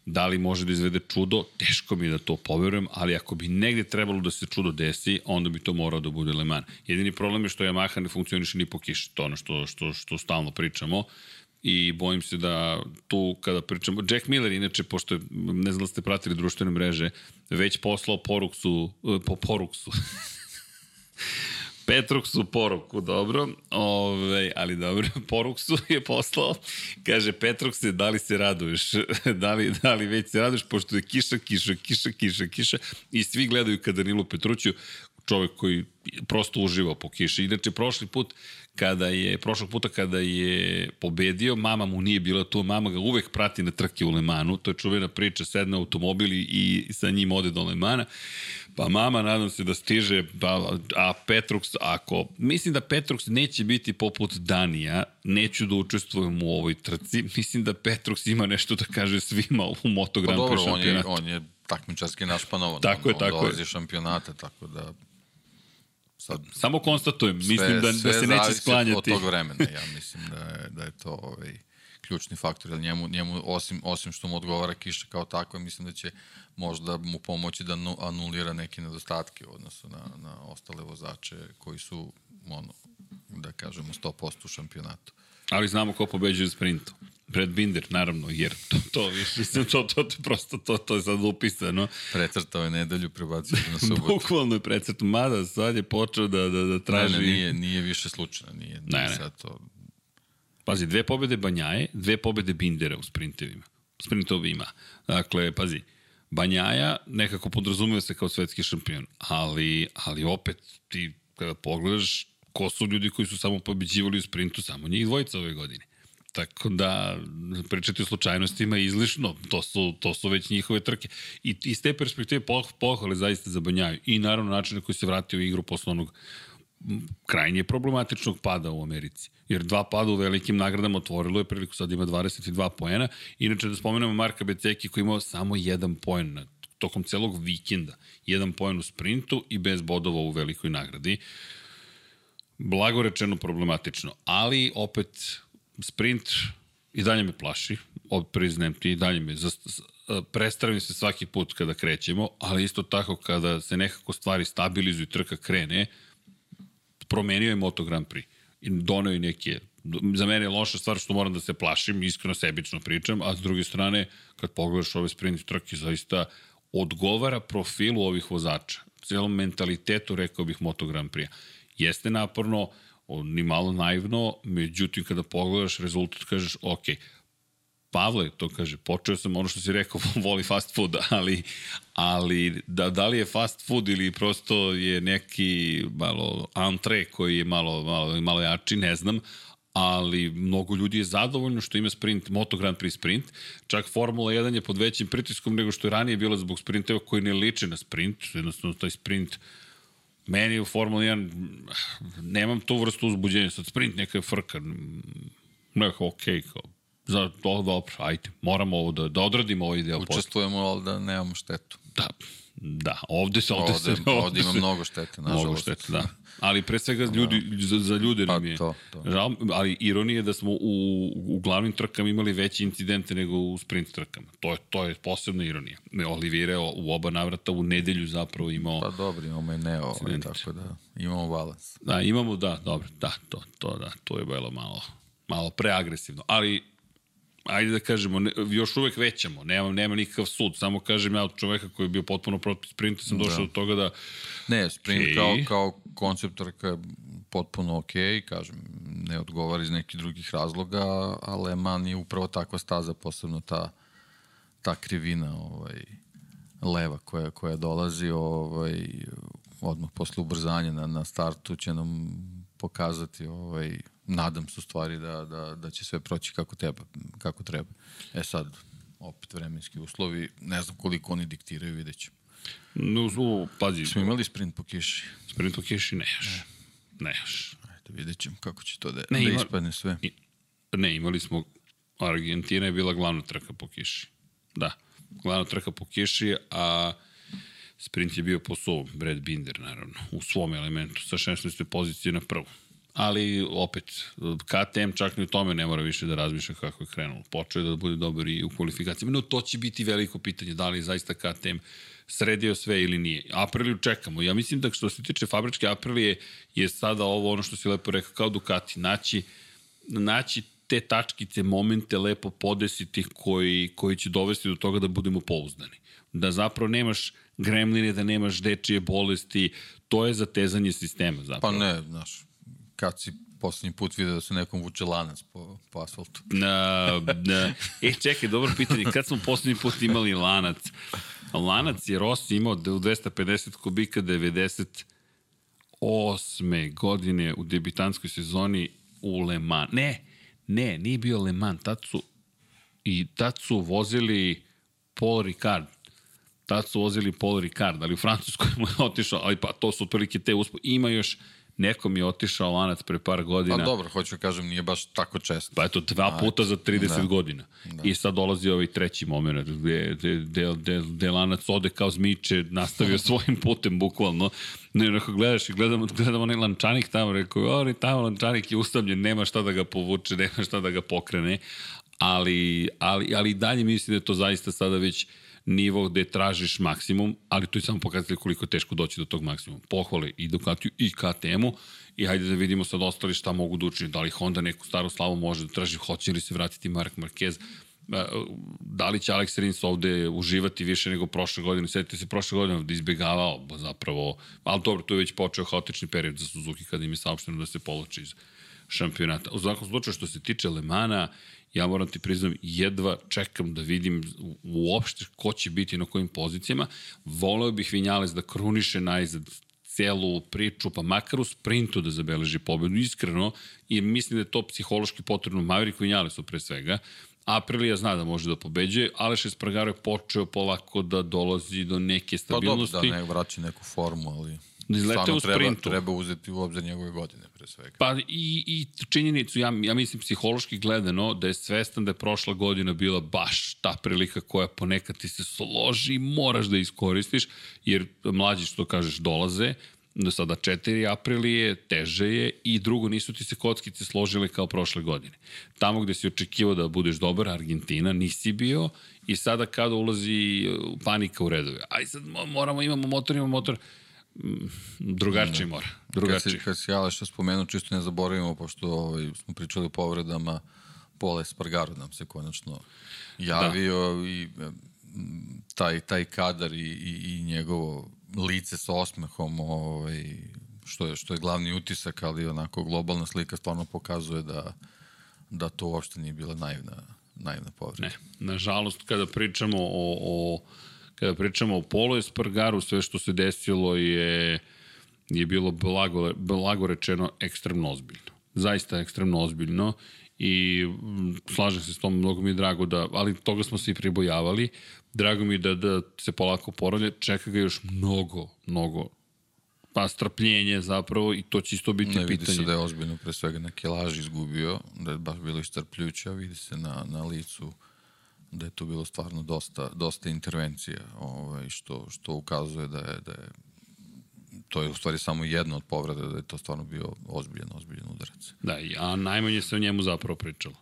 Da li može da izvede čudo? Teško mi je da to poverujem, ali ako bi negde trebalo da se čudo desi, onda bi to morao da bude Le Mans. Jedini problem je što Yamaha ne funkcioniše ni po kiši, to ono što, što, što stalno pričamo i bojim se da tu kada pričamo, Jack Miller inače, pošto ne znam da ste pratili društvene mreže, već poslao poruksu, po poruksu, Petruksu poruku, dobro, Ove, ali dobro, poruksu je poslao, kaže Petrukse, da li se raduješ, da li, da li već se raduješ, pošto je kiša, kiša, kiša, kiša, kiša. I svi gledaju ka Danilu Petruću, čovek koji prosto uživa po kiši. Inače, prošli put, kada je, prošlog puta kada je pobedio, mama mu nije bila tu, mama ga uvek prati na trke u Lemanu, to je čuvena priča, sedne u automobil i sa njim ode do Lemana, pa mama nadam se da stiže, pa, a Petrux, ako, mislim da Petrux neće biti poput Danija, neću da učestvujem u ovoj trci, mislim da Petrux ima nešto da kaže svima u Moto Pa Grand dobro, Prix on je, on je takmičarski našpanovan. Tako je, on, tako on dolazi je. šampionata, tako da sad Samo konstatujem, sve, mislim da, sve da se neće zavisi sklanjati. od tog vremena. Ja mislim da je, da je to ovaj, ključni faktor, njemu, njemu osim, osim što mu odgovara kiša kao takva, mislim da će možda mu pomoći da nu- anulira neke nedostatke u odnosu na, na ostale vozače koji su, ono, da kažemo, 100% u šampionatu. Ali znamo ko pobeđuje u sprintu. Brad Binder, naravno, jer to, to, više, mislim, to, to, to, prosto, to, to je sad upisano. Precrtao je nedelju, prebacio je na subotu. Bukvalno je precrtao, mada sad je počeo da, da, da traži... Ne, ne, nije, nije više slučajno, nije, nije Ne, ne. sad to... Pazi, dve pobede Banjaje, dve pobede Bindera u sprintevima. Sprintovima. Dakle, pazi, Banjaja nekako podrazumeva se kao svetski šampion, ali, ali opet ti kada pogledaš ko su ljudi koji su samo pobeđivali u sprintu, samo njih dvojica ove godine. Tako da, pričati o slučajnostima je izlišno, to su, to su već njihove trke. I iz te perspektive poh, pohvale zaista za Banjaju. I naravno način na koji se vratio u igru posle onog krajnje problematičnog pada u Americi. Jer dva pada u velikim nagradama otvorilo je priliku, sad ima 22 poena. Inače da spomenemo Marka Beceki koji imao samo jedan poen na, tokom celog vikenda. Jedan poen u sprintu i bez bodova u velikoj nagradi. Blago rečeno problematično, ali opet sprint i dalje me plaši, od priznajem ti, i dalje me zast, prestravim se svaki put kada krećemo, ali isto tako kada se nekako stvari stabilizuju i trka krene, promenio je Moto Grand Prix doneo je neke za mene je loša stvar što moram da se plašim, iskreno sebično pričam, a s druge strane, kad pogledaš ove sprint trke, zaista odgovara profilu ovih vozača, celom mentalitetu, rekao bih, Moto Grand Prix. Jeste naporno, ni malo naivno, međutim, kada pogledaš rezultat, kažeš, ok, Pavle to kaže, počeo sam ono što si rekao, voli fast food, ali, ali da, da li je fast food ili prosto je neki malo antre koji je malo, malo, malo jači, ne znam, ali mnogo ljudi je zadovoljno što ima sprint, Moto Grand Prix sprint, čak Formula 1 je pod većim pritiskom nego što je ranije bila zbog sprinteva koji ne liče na sprint, jednostavno taj sprint meni u Formula 1 nemam tu vrstu uzbuđenja, sad sprint neka je frka, nekako okej, okay, kao Za to dobro, ajde, moramo ovo da, da odradimo ovaj deo posla. Učestvujemo, ali da nemamo štetu. Da, da, ovde se ovde, Ovde, se ovde ima se- mnogo štete, nažalost. Mnogo štete, da. Ali pre svega ljudi, za, za ljude nam je. Pa to, to. Žal, ali ironija je da smo u, u glavnim trkama imali veće incidente nego u sprint trkama. To je, to je posebna ironija. Olivire u oba navrata u nedelju zapravo imao... Pa dobro, imamo i neo, ovaj, tako da imamo balans. Da, imamo, da, dobro, da, to, to, da, to je bilo malo, malo preagresivno, ali ajde da kažemo, ne, još uvek većamo, nema, nema nikakav sud, samo kažem ja od čoveka koji je bio potpuno protiv sprinta sam došao Da. do toga da Ne, sprint Okej. kao, kao koncept trka je potpuno ok, kažem, ne odgovara iz nekih drugih razloga, a Le Mans je upravo takva staza, posebno ta, ta krivina ovaj, leva koja, koja dolazi ovaj, odmah posle ubrzanja na, na startu će nam pokazati ovaj, nadam se u stvari da, da, da će sve proći kako treba, kako treba. E sad, opet vremenski uslovi, ne znam koliko oni diktiraju, vidjet ćemo. No, u, pazi, Smo imali sprint po kiši? sprint po kiši ne još. Ne još. Ajde, vidjet ćemo kako će to da, Ne, da ima- ispadne sve. I- Ne, imali smo, Argentina je bila glavna trka po kiši. Da, glavna trka po kiši, a sprint je bio po suvom, Brad Binder, naravno, u svom elementu, sa 16. pozicije na prvu. Ali, opet, KTM čak ni u tome ne mora više da razmišlja kako je krenulo. Počeo je da bude dobar i u kvalifikacijama. No, to će biti veliko pitanje, da li je zaista KTM sredio sve ili nije. Apriliju čekamo. Ja mislim da što se tiče fabričke Aprilije je sada ovo ono što si lepo rekao, kao Ducati, naći naći te tačkice, momente lepo podesiti koji, koji će dovesti do toga da budemo pouzdani. Da zapravo nemaš gremline, da nemaš dečije bolesti, to je zatezanje sistema Pa zapravo. ne, znaš, kad si poslednji put vidio da se nekom vuče lanac po, po asfaltu. Na, na, e, čekaj, dobro pitanje. Kad smo poslednji put imali lanac? Lanac je Rossi imao da u 250 kubika 98. godine u debitanskoj sezoni u Le Mans. Ne, ne, nije bio Le Mans. Tad su, I tad su vozili Paul Ricard. Tad su vozili Paul Ricard, ali u Francuskoj mu je otišao, ali pa to su otprilike te uspo. Ima još, nekom je otišao lanac pre par godina. Pa dobro, hoću da kažem, nije baš tako često. Pa eto, dva puta za 30 Da. godina. I sad dolazi ovaj treći moment gde, gde, gde, gde, gde lanac ode kao zmiče, nastavio svojim putem, bukvalno. Ne, onako gledaš i gledamo, gledamo onaj lančanik tamo, rekao, ori, tamo lančanik je ustavljen, nema šta da ga povuče, nema šta da ga pokrene. Ali, ali, ali dalje mislim da je to zaista sada već nivo gde tražiš maksimum, ali to je samo pokazatelj koliko je teško doći do tog maksimuma. Pohvale i Ducatiju i KTM-u i hajde da vidimo sad ostali šta mogu da učini. Da li Honda neku staru slavu može da traži, hoće li se vratiti Mark Marquez, E, da li će Alex Rins ovde uživati više nego prošle godine. Sjetite se, prošle godine ovde izbjegavao zapravo, ali dobro, tu je već počeo haotični period za Suzuki kada im je saopšteno da se povlači iz šampionata. U svakom slučaju što se tiče Lemana, ja moram ti priznam, jedva čekam da vidim uopšte ko će biti na kojim pozicijama. Voleo bih Vinjales da kruniše najzad celu priču, pa makar u sprintu da zabeleži pobedu, iskreno, i mislim da je to psihološki potrebno Maverick Vinjalesu pre svega. Aprilija zna da može da pobeđuje, Aleš Espargaro je počeo polako da dolazi do neke Pa dobro, stabilnosti. da ne vraća neku formu, ali Izleteo stvarno u treba, sprintu. treba uzeti u obzir njegove godine, pre svega. Pa i, i činjenicu, ja, ja mislim psihološki gledano, da je svestan da je prošla godina bila baš ta prilika koja ponekad ti se složi i moraš da iskoristiš, jer mlađi što kažeš dolaze, do sada 4 aprilije, teže je i drugo nisu ti se kockice složile kao prošle godine. Tamo gde si očekivao da budeš dobar, Argentina, nisi bio i sada kada ulazi uh, panika u redove. Aj sad mo- moramo, imamo motor, imamo motor, drugačije mora. Kad Drugačije. si, kad si Aleša spomenuo, čisto ne zaboravimo, pošto ovaj, smo pričali o povredama, Pola Espargaro nam se konačno javio da. i e, m, taj, taj kadar i, i, i njegovo lice sa osmehom, ovaj, što, je, što je glavni utisak, ali onako globalna slika stvarno pokazuje da, da to uopšte nije bila naivna, naivna povreda. Ne, nažalost, kada pričamo o, o kada pričamo o Polo Espargaru, sve što se desilo je je bilo blago, blago rečeno ekstremno ozbiljno. Zaista ekstremno ozbiljno i slažem se s tom, mnogo mi je drago da, ali toga smo se i pribojavali. Drago mi je da, da se polako poravlja, čeka ga još mnogo, mnogo pa strpljenje zapravo i to će isto biti ne, pitanje. vidi se da je ozbiljno pre svega na kilaži izgubio, da je baš bilo istrpljuće, a vidi se na, na licu da je to bilo stvarno dosta, dosta intervencija, ovaj, što, što ukazuje da je, da je to je u stvari samo jedna od povreda, da je to stvarno bio ozbiljan, ozbiljan udarac. Da, a najmanje se o njemu zapravo pričalo.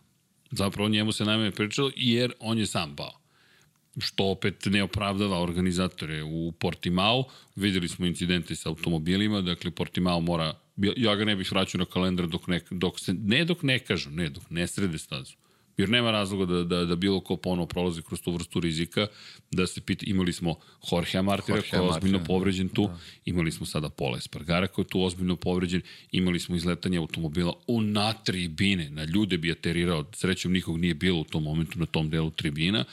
Zapravo o njemu se najmanje pričalo jer on je sam pao što opet ne opravdava organizatore u Portimao. Videli smo incidente sa automobilima, dakle Portimao mora, ja ga ne bih vraćao na kalendar dok ne, dok se, ne dok ne kažu, ne, dok ne srede stazu. Jer nema razloga da, da, da bilo ko ponovo prolazi kroz tu vrstu rizika, da se pita, imali smo Jorge Martira koji je ozbiljno povređen tu, da. imali smo sada Pola Espargara koji je tu ozbiljno povređen, imali smo izletanje automobila u na tribine, na ljude bi aterirao, srećom nikog nije bilo u tom momentu na tom delu tribina,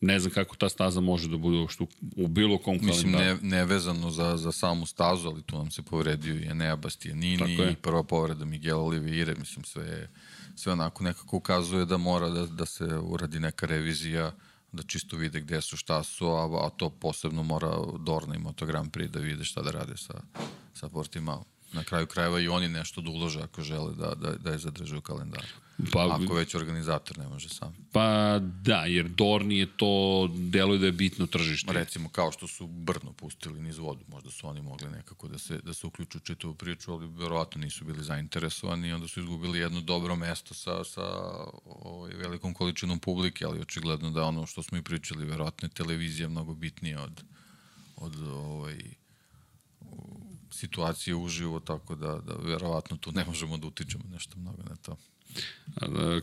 ne znam kako ta staza može da bude što u bilo kom kalendaru. Mislim, ne, nevezano za, za samu stazu, ali tu nam se povredio i Enea Bastianini i prva povreda Miguel Oliveira, mislim, sve, sve onako nekako ukazuje da mora da, da se uradi neka revizija, da čisto vide gde su, šta su, a, a to posebno mora Dorna i Moto Grand Prix da vide šta da rade sa, sa Portimao. Na kraju krajeva i oni nešto da ulože ako žele da, da, da je zadrže u kalendaru. Pa, Ako već organizator ne može sam. Pa da, jer Dorni je to, deluje da je bitno tržište. Recimo kao što su Brno pustili niz vodu, možda su oni mogli nekako da se, da se uključu u čitavu priču, ali verovatno nisu bili zainteresovani i onda su izgubili jedno dobro mesto sa, sa ovaj, velikom količinom publike, ali očigledno da ono što smo i pričali, verovatno je televizija mnogo bitnija od, od ovaj, situacije uživo, tako da, da verovatno tu ne možemo da utičemo nešto mnogo na to.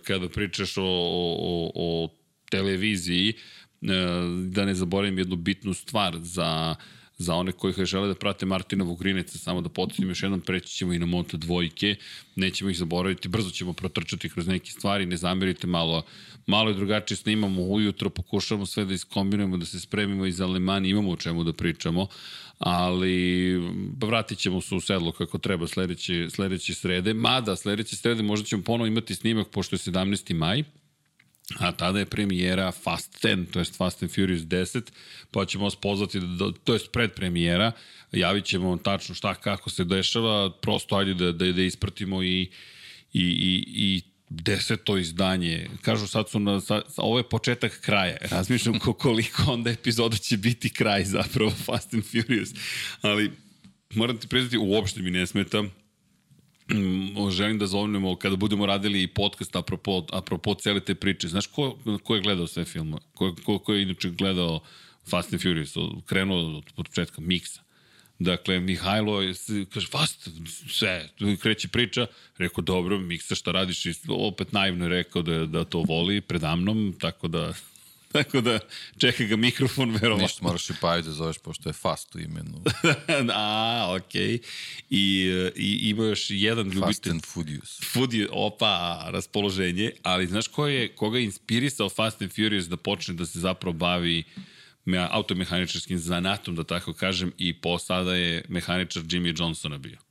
Kada pričaš o, o, o televiziji, e, da ne zaboravim jednu bitnu stvar za za one koji žele da prate Martina Vugrineca, samo da podsjetim još jednom, preći ćemo i na Moto dvojke, nećemo ih zaboraviti, brzo ćemo protrčati kroz neke stvari, ne zamerite malo, malo je drugačije snimamo ujutro, pokušamo sve da iskombinujemo, da se spremimo iz Alemani, imamo o čemu da pričamo, ali vratit ćemo se u sedlo kako treba sledeće, sledeće srede, mada sledeće srede možda ćemo ponovo imati snimak pošto je 17. maj, a tada je premijera Fast 10, to je Fast and Furious 10, pa ćemo vas pozvati, da, to je pred premijera, javit ćemo vam tačno šta, kako se dešava, prosto ajde da, da, da ispratimo i, i, i, i deseto izdanje. Kažu sad su na, sa, ovo je početak kraja. Razmišljam koliko onda epizoda će biti kraj zapravo Fast and Furious. Ali moram ti priznati, uopšte mi ne smeta. Mm, želim da zovnemo kada budemo radili podcast apropo, apropo cele te priče. Znaš ko, ko je gledao sve filmove? Ko, ko, ko je inače gledao Fast and Furious? Krenuo od početka Miksa. Dakle, Mihajlo je, kaže, fast, sve, kreće priča, rekao, dobro, Miksa, šta radiš? I opet naivno je rekao da, da to voli predamnom, tako da Tako da čeka ga mikrofon, verovatno. Ništa, moraš i Paju da zoveš, pošto je fast u imenu. A, okej. Okay. I, I ima još jedan ljubitelj. Fast and Furious. Furious, opa, raspoloženje. Ali znaš ko je, koga je inspirisao Fast and Furious da počne da se zapravo bavi automehaničarskim zanatom, da tako kažem, i po sada je mehaničar Jimmy Johnsona bio.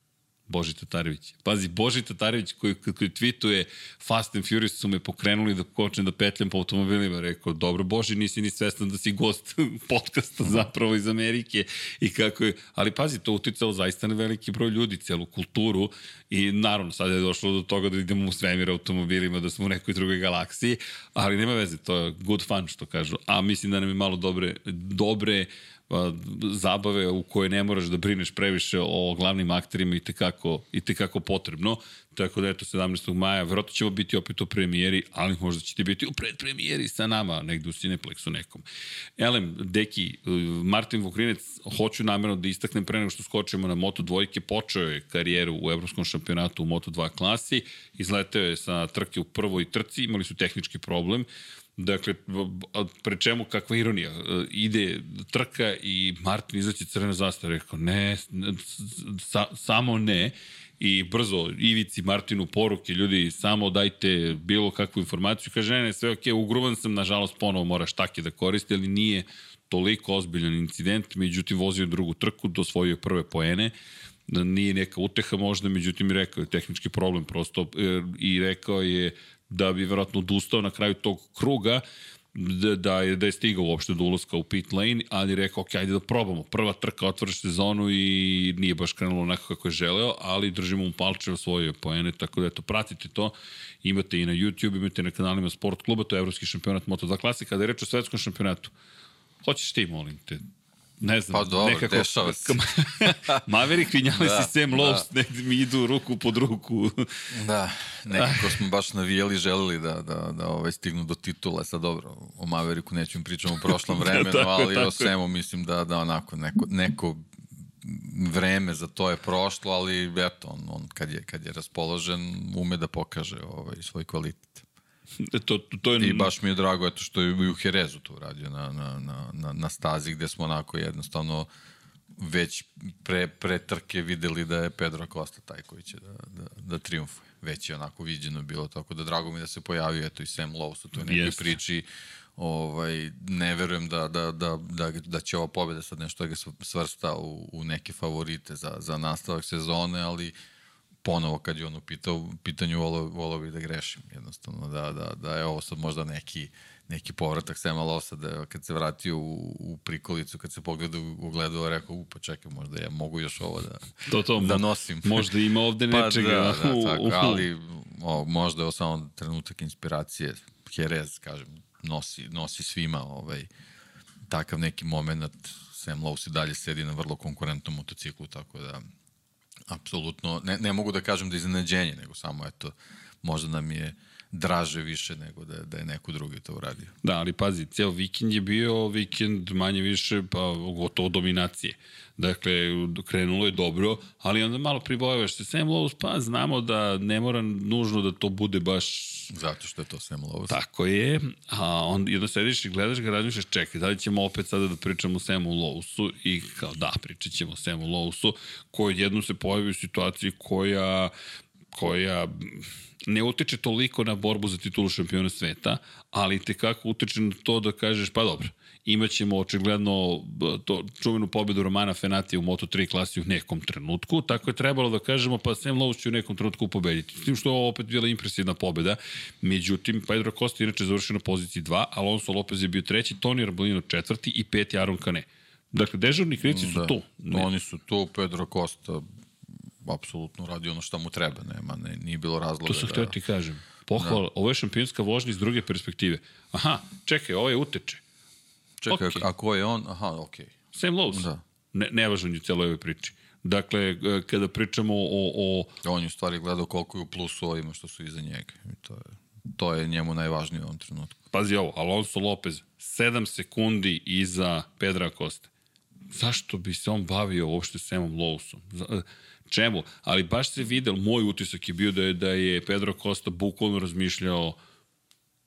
Boži Tatarević. Pazi, Boži Tatarević koji, koji tweetuje Fast and Furious su me pokrenuli da počnem da petljam po automobilima. Rekao, dobro Boži, nisi ni svestan da si gost podcasta zapravo iz Amerike i kako je, ali pazi, to uticalo zaista na veliki broj ljudi, celu kulturu i naravno sad je došlo do toga da idemo u svemir automobilima, da smo u nekoj drugoj galaksiji, ali nema veze, to je good fun što kažu. A mislim da nam je malo dobre, dobre zabave u kojoj ne moraš da brineš previše o glavnim akterima i tekako, i tekako potrebno. Tako da eto 17. maja, verovatno ćemo biti opet u premijeri, ali možda ćete biti u predpremijeri sa nama, negde u Cineplexu nekom. Elem, Deki, Martin Vukrinec, hoću namjerno da istaknem pre nego što skočimo na Moto dvojke, počeo je karijeru u evropskom šampionatu u Moto 2 klasi, izleteo je sa trke u prvoj trci, imali su tehnički problem, Dakle, pre čemu kakva ironija. Ide trka i Martin izaći crvena zastava. Rekao, ne, sa, samo ne. I brzo Ivici Martinu poruke, ljudi, samo dajte bilo kakvu informaciju. Kaže, ne, ne, sve ok, ugruvan sam, nažalost, ponovo moraš take da koristi, ali nije toliko ozbiljan incident. Međutim, vozio drugu trku, dosvojio prve poene nije neka uteha možda, međutim rekao je tehnički problem prosto i rekao je da bi verovatno odustao na kraju tog kruga, da, da, je, da je stigao uopšte do ulaska u pit lane, ali je rekao, ok, ajde da probamo. Prva trka otvoriš sezonu i nije baš krenulo onako kako je želeo, ali držimo mu palče u svoje poene, tako da eto, pratite to. Imate i na YouTube, imate na kanalima Sport kluba, to je Evropski šampionat Moto2 klasika, kada je reč o svetskom šampionatu. Hoćeš ti, molim te, ne znam, pa dobro, nekako... dešava se. Maverick Vinjales Da, i Sam da. Lowe's negde mi idu ruku pod ruku. Da, nekako smo baš navijali, želeli da, da, da ovaj, stignu do titula. Sad dobro, o Maveriku neću im pričam u prošlom vremenu, Tako je, ali tako o svemu mislim da, da onako neko, neko vreme za to je prošlo, ali eto, on, on kad, je, kad je raspoložen ume da pokaže ovaj, svoj kvalitet. To, to je... I baš mi je drago eto što je u Herezu to uradio na, na, na, na, na stazi gde smo onako jednostavno već pre, pre trke videli da je Pedro Costa taj koji će da, da, da triumfuje. Već je onako viđeno bilo, tako da drago mi da se pojavio eto i Sam Lowe's u toj nekoj Jeste. priči. Ovaj, ne verujem da, da, da, da, da će ova pobjeda sad nešto da ga svrsta u, u neke favorite za, za nastavak sezone, ali ponovo kad je on u pitao, pitanju volao, volao bi da grešim jednostavno, da, da, da je ovo sad možda neki, neki povratak Sema Losa, da kad se vratio u, u prikolicu, kad se pogleda u ogledalo, rekao, u, pa čekaj, možda ja mogu još ovo da, To, to, da nosim. možda ima ovde pa nečega Da, da, u- tako, ali o, možda je ovo samo trenutak inspiracije. Jerez, kažem, nosi, nosi svima ovaj, takav neki moment. Sam Lowe i dalje sedi na vrlo konkurentnom motociklu, tako da apsolutno, ne, ne mogu da kažem da je iznenađenje, nego samo eto, možda nam je draže više nego da, da je neko drugi to uradio. Da, ali pazi, cijel vikend je bio vikend manje više, pa gotovo dominacije. Dakle, krenulo je dobro, ali onda malo pribojavaš se Sam Lowe's, pa znamo da ne mora nužno da to bude baš Zato što je to Sam Lowe. Tako je, a onda jedno sediš i gledaš ga, razmišljaš, čekaj, da li ćemo opet sada da pričamo o Samu Lowsu i kao da, pričat ćemo o Samu Lowsu, koji jednom se pojavi u situaciji koja koja ne utiče toliko na borbu za titulu šampiona sveta, ali te kako utiče na to da kažeš, pa dobro, imaćemo očigledno b- to, čuvenu pobedu Romana Fenatija u Moto3 klasi u nekom trenutku, tako je trebalo da kažemo, pa Sam Lowe's će u nekom trenutku pobediti. S tim što je ovo opet bila impresivna pobeda, međutim, Pedro Costa inače završio na poziciji 2, Alonso Lopez je bio treći, Toni Arbolino četvrti i peti Aron Kane. Dakle, dežurni krivci su da. tu. Ne. Oni su tu, Pedro Costa apsolutno radi ono što mu treba, nema, ne, nije bilo razloga To sam da... htio ti kažem. Pohvala, da. ovo je šampionska vožnja iz druge perspektive. Aha, čekaj, ovo je uteče. Čekaj, Okej. a ko je on? Aha, okej. Sam Lowe's. Da. Ne, nevažan je u celoj ovoj priči. Dakle, e, kada pričamo o, o On je u stvari gledao koliko je u plusu ovima što su iza njega. I to je, to je njemu najvažnije u ovom trenutku. pazi ovo, Alonso Lopez, 7 sekundi iza Pedra Costa. Zašto bi se on bavio uopšte Samom Lowsom? Čemu? Ali baš se videl, moj utisak je bio da je, da je Pedro Costa bukvalno razmišljao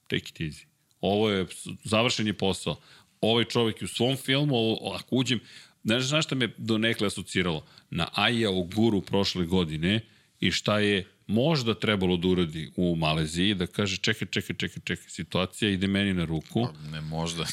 take it easy. Ovo je, završen je posao. Ovaj čovjek je u svom filmu, ovo- ako uđem, znaš, znaš šta me do nekle asociralo? Na Aja Oguru prošle godine i šta je možda trebalo da uradi u Maleziji, da kaže čekaj, čekaj, čekaj, čekaj, situacija ide meni na ruku. Ne možda.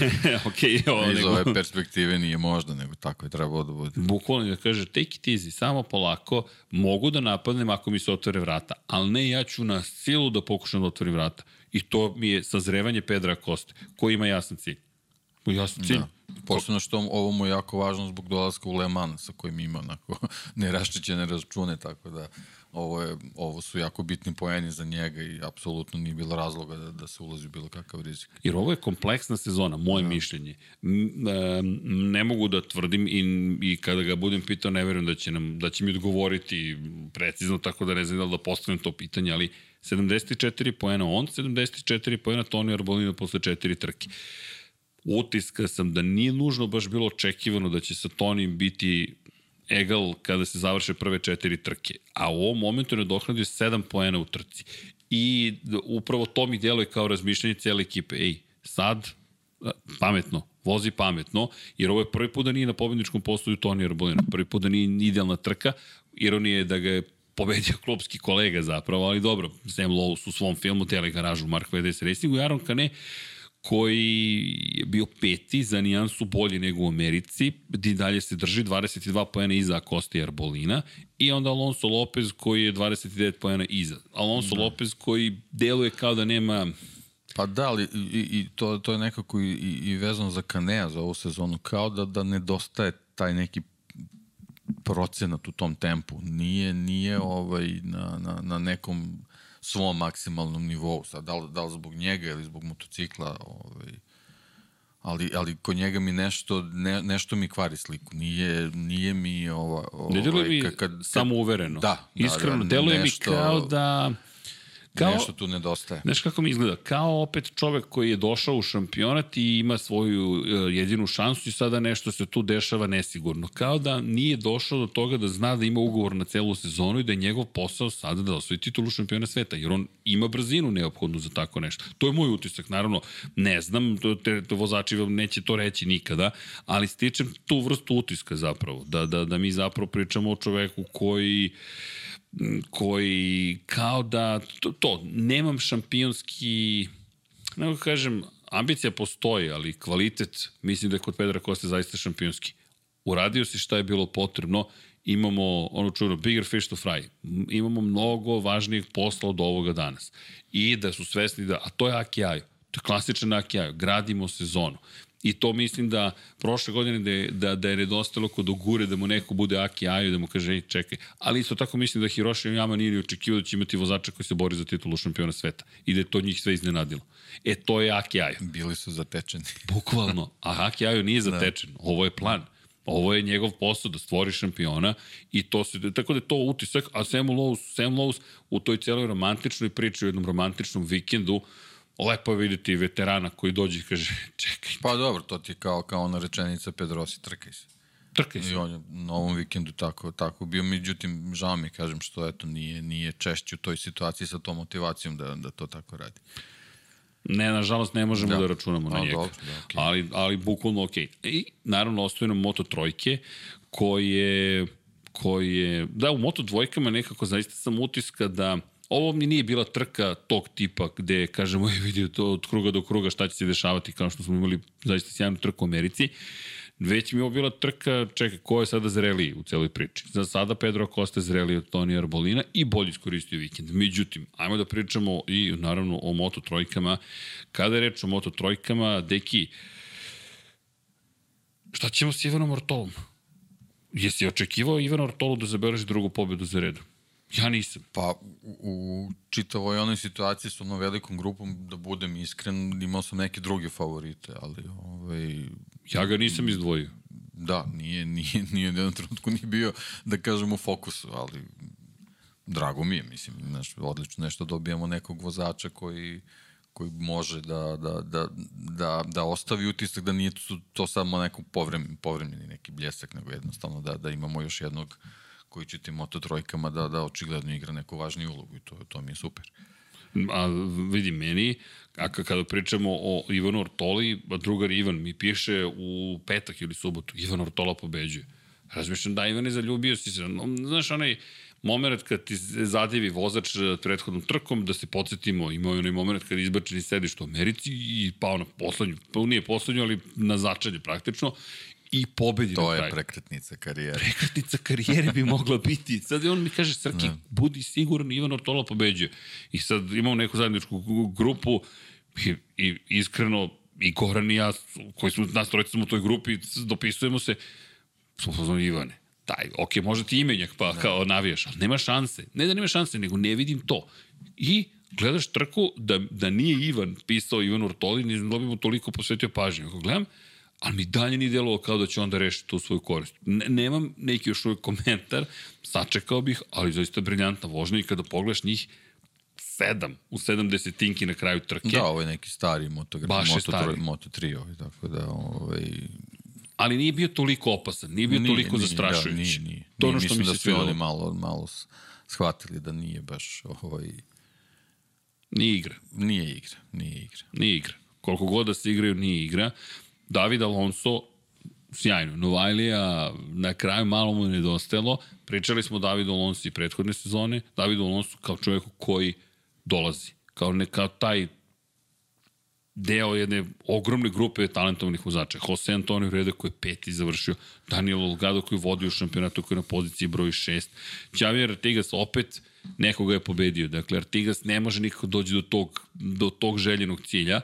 ok, ovo, Iz nego, ove perspektive nije možda, nego tako je trebalo da bude. bukvalno da kaže take it easy, samo polako, mogu da napadnem ako mi se otvore vrata, ali ne ja ću na silu da pokušam da otvorim vrata. I to mi je sazrevanje Pedra Koste, koji ima jasan cilj. Jasan cilj. Da. Posebno što ovo mu je jako važno zbog dolaska u Le Mans sa kojim ima onako neraščićene račune, tako da ovo, je, ovo su jako bitni poeni za njega i apsolutno nije bilo razloga da, da se ulazi u bilo kakav rizik. Jer ovo je kompleksna sezona, moje da. mišljenje. Ne mogu da tvrdim i, i kada ga budem pitao, ne verujem da će, nam, da će mi odgovoriti precizno, tako da ne znam da li da postavim to pitanje, ali 74 poena on, 74 poena Toni Arbolino posle četiri trke. Utiska sam da nije nužno baš bilo očekivano da će sa Tonim biti egal kada se završe prve četiri trke. A u ovom momentu je nadoknadio 7 poena u trci. I upravo to mi djeluje kao razmišljanje cijele ekipe. Ej, sad, a, pametno, vozi pametno, jer ovo je prvi put da nije na pobedničkom postoju Toni Arbolino. Prvi put da nije idealna trka, ironija je da ga je pobedio klubski kolega zapravo, ali dobro, Sam Lowe's u svom filmu Tele garažu Mark VDS Racingu i Aron Kane koji je bio peti za nijansu bolji nego u Americi, di dalje se drži 22 pojena iza Acosta i Arbolina i onda Alonso Lopez koji je 29 pojena iza. Alonso da. Lopez koji deluje kao da nema Pa da, ali i, i to, to je nekako i, i vezano za Kanea za ovu sezonu, kao da, da nedostaje taj neki procenat u tom tempu. Nije, nije ovaj na, na, na nekom svom maksimalnom nivou. Sad, da li, da li zbog njega ili zbog motocikla, ovaj, ali, ali kod njega mi nešto, ne, nešto mi kvari sliku. Nije, nije mi ova, ovaj, ne deluje mi kad, kad, samo uvereno. Da, Iskreno, da, da, deluje nešto, mi kao da... Kao, nešto tu nedostaje. Znaš kako mi izgleda? Kao opet čovek koji je došao u šampionat i ima svoju uh, jedinu šansu i sada nešto se tu dešava nesigurno. Kao da nije došao do toga da zna da ima ugovor na celu sezonu i da je njegov posao sada da osvoji titulu šampiona sveta, jer on ima brzinu neophodnu za tako nešto. To je moj utisak, naravno, ne znam, to, te, to vozači vam neće to reći nikada, ali stičem tu vrstu utiska zapravo, da, da, da mi zapravo pričamo o čoveku koji koji kao da to, to nemam šampionski nego kažem ambicija postoji, ali kvalitet mislim da je kod Pedra Koste zaista šampionski. Uradio si šta je bilo potrebno, imamo ono čuno bigger fish to fry. Imamo mnogo važnijeg posla od ovoga danas. I da su svesni da, a to je Akiajo. To je klasičan Akiajo. Gradimo sezonu. I to mislim da prošle godine da je, da, da je nedostalo kod Ogure da mu neko bude Aki Ajo da mu kaže čekaj. Ali isto tako mislim da Hiroshi Yama nije ni očekivao da će imati vozača koji se bori za titulu šampiona sveta. I da je to njih sve iznenadilo. E, to je Aki Ajo. Bili su zatečeni. Bukvalno. A Aki Ajo nije zatečen. Da. Ovo je plan. Ovo je njegov posao da stvori šampiona i to se, tako da je to utisak, a Sam Lowe's, Sam Lowe's u toj celoj romantičnoj priči, u jednom romantičnom vikendu, lepo je videti veterana koji dođe i kaže čekaj. Pa dobro, to ti je kao, kao ona rečenica Pedrosi, trkaj se. Trkaj se. I on je na ovom vikendu tako, tako bio, međutim, žao mi, kažem, što eto, nije, nije češće u toj situaciji sa tom motivacijom da, da to tako radi. Ne, nažalost, ne možemo da, da računamo na A, njega. Dobro, da, okay. ali, ali bukvalno ok. I naravno, ostaje nam Moto trojke, koje, koje, da, u Moto dvojkama nekako zaista sam utiska da ovo mi nije bila trka tog tipa gde kažemo je vidio to od kruga do kruga šta će se dešavati kao što smo imali zaista sjajnu trku u Americi već mi je ovo bila trka, čekaj, ko je sada zreliji u celoj priči? Za sada Pedro Acosta je zreliji od Toni Arbolina i bolje iskoristio vikend. Međutim, ajmo da pričamo i naravno o Moto trojkama. Kada je reč o Moto trojkama, deki, šta ćemo s Ivanom Ortolom? Jesi očekivao Ivan Ortolu da zabeleži drugu pobedu za redom? Ja nisam. Pa u, u čitavoj onoj situaciji s onom velikom grupom, da budem iskren, imao sam neke druge favorite, ali ovaj... Ja ga nisam izdvojio. Da, nije, nije, nije u jednom trenutku nije bio, da kažem, u fokusu, ali drago mi je, mislim, znaš, odlično nešto dobijamo nekog vozača koji koji može da, da, da, da, da ostavi utisak da nije to, to samo neko povremeni, povremeni neki bljesak, nego jednostavno da, da imamo još jednog uh, koji će tim Moto trojkama da, da očigledno igra neku važniju ulogu i to, to mi je super. A vidi, meni, a kada pričamo o Ivanu Ortoli, drugar Ivan mi piše u petak ili subotu, Ivan Ortola pobeđuje. Razmišljam, da, Ivane, zaljubio si se. Znaš, onaj moment kad ti zadivi vozač prethodnom trkom, da se podsjetimo, imao je onaj moment kad je izbačen iz sedišta u Americi i pao na poslednju, pa nije poslednju, ali na začelje praktično i pobedi to na kraju. To je prekretnica karijere. Prekretnica karijere bi mogla biti. Sad on mi kaže, Srki, ne. budi siguran, Ivan Ortola pobeđuje. I sad imamo neku zajedničku grupu i, i iskreno i Goran i ja, koji smo, nas trojica smo u toj grupi, dopisujemo se, smo pozvani Ivane, daj, ok, možda ti imenjak pa ne. kao navijaš, ali nema šanse. Ne da nema šanse, nego ne vidim to. I gledaš trku da, da nije Ivan pisao Ivan Ortoli, ne znam da bi mu toliko posvetio pažnje. Ako gledam, ali mi dalje ni delovalo kao da će onda rešiti tu svoju korist. Ne, nemam neki još uvijek komentar, sačekao bih, ali zaista briljantna vožnja i kada pogledaš njih sedam u sedam desetinki na kraju trke. Da, ovo je neki stari motogram, Baš moto, stari. moto 3, ovaj, tako da ovaj, ali nije bio toliko opasan, nije bio nije, toliko nije, zastrašujući. Da, nije, nije. To ono što mi da su oni malo, malo shvatili da nije baš ovaj... Nije igra. Nije igra, nije igra. Nije igra. Koliko god da se igraju, nije igra. David Alonso, sjajno. Novajlija na kraju malo mu nedostajalo. Pričali smo o Davidu Alonso i prethodne sezone. David Alonso kao čovjek koji dolazi. Kao, ne, kao taj deo jedne ogromne grupe talentovnih vozača. Jose Antonio Reda koji je peti završio, Daniel Olgado koji vodi u šampionatu koji je na poziciji broj 6. Xavier Artigas opet nekoga je pobedio. Dakle, Artigas ne može nikako doći do tog, do tog željenog cilja.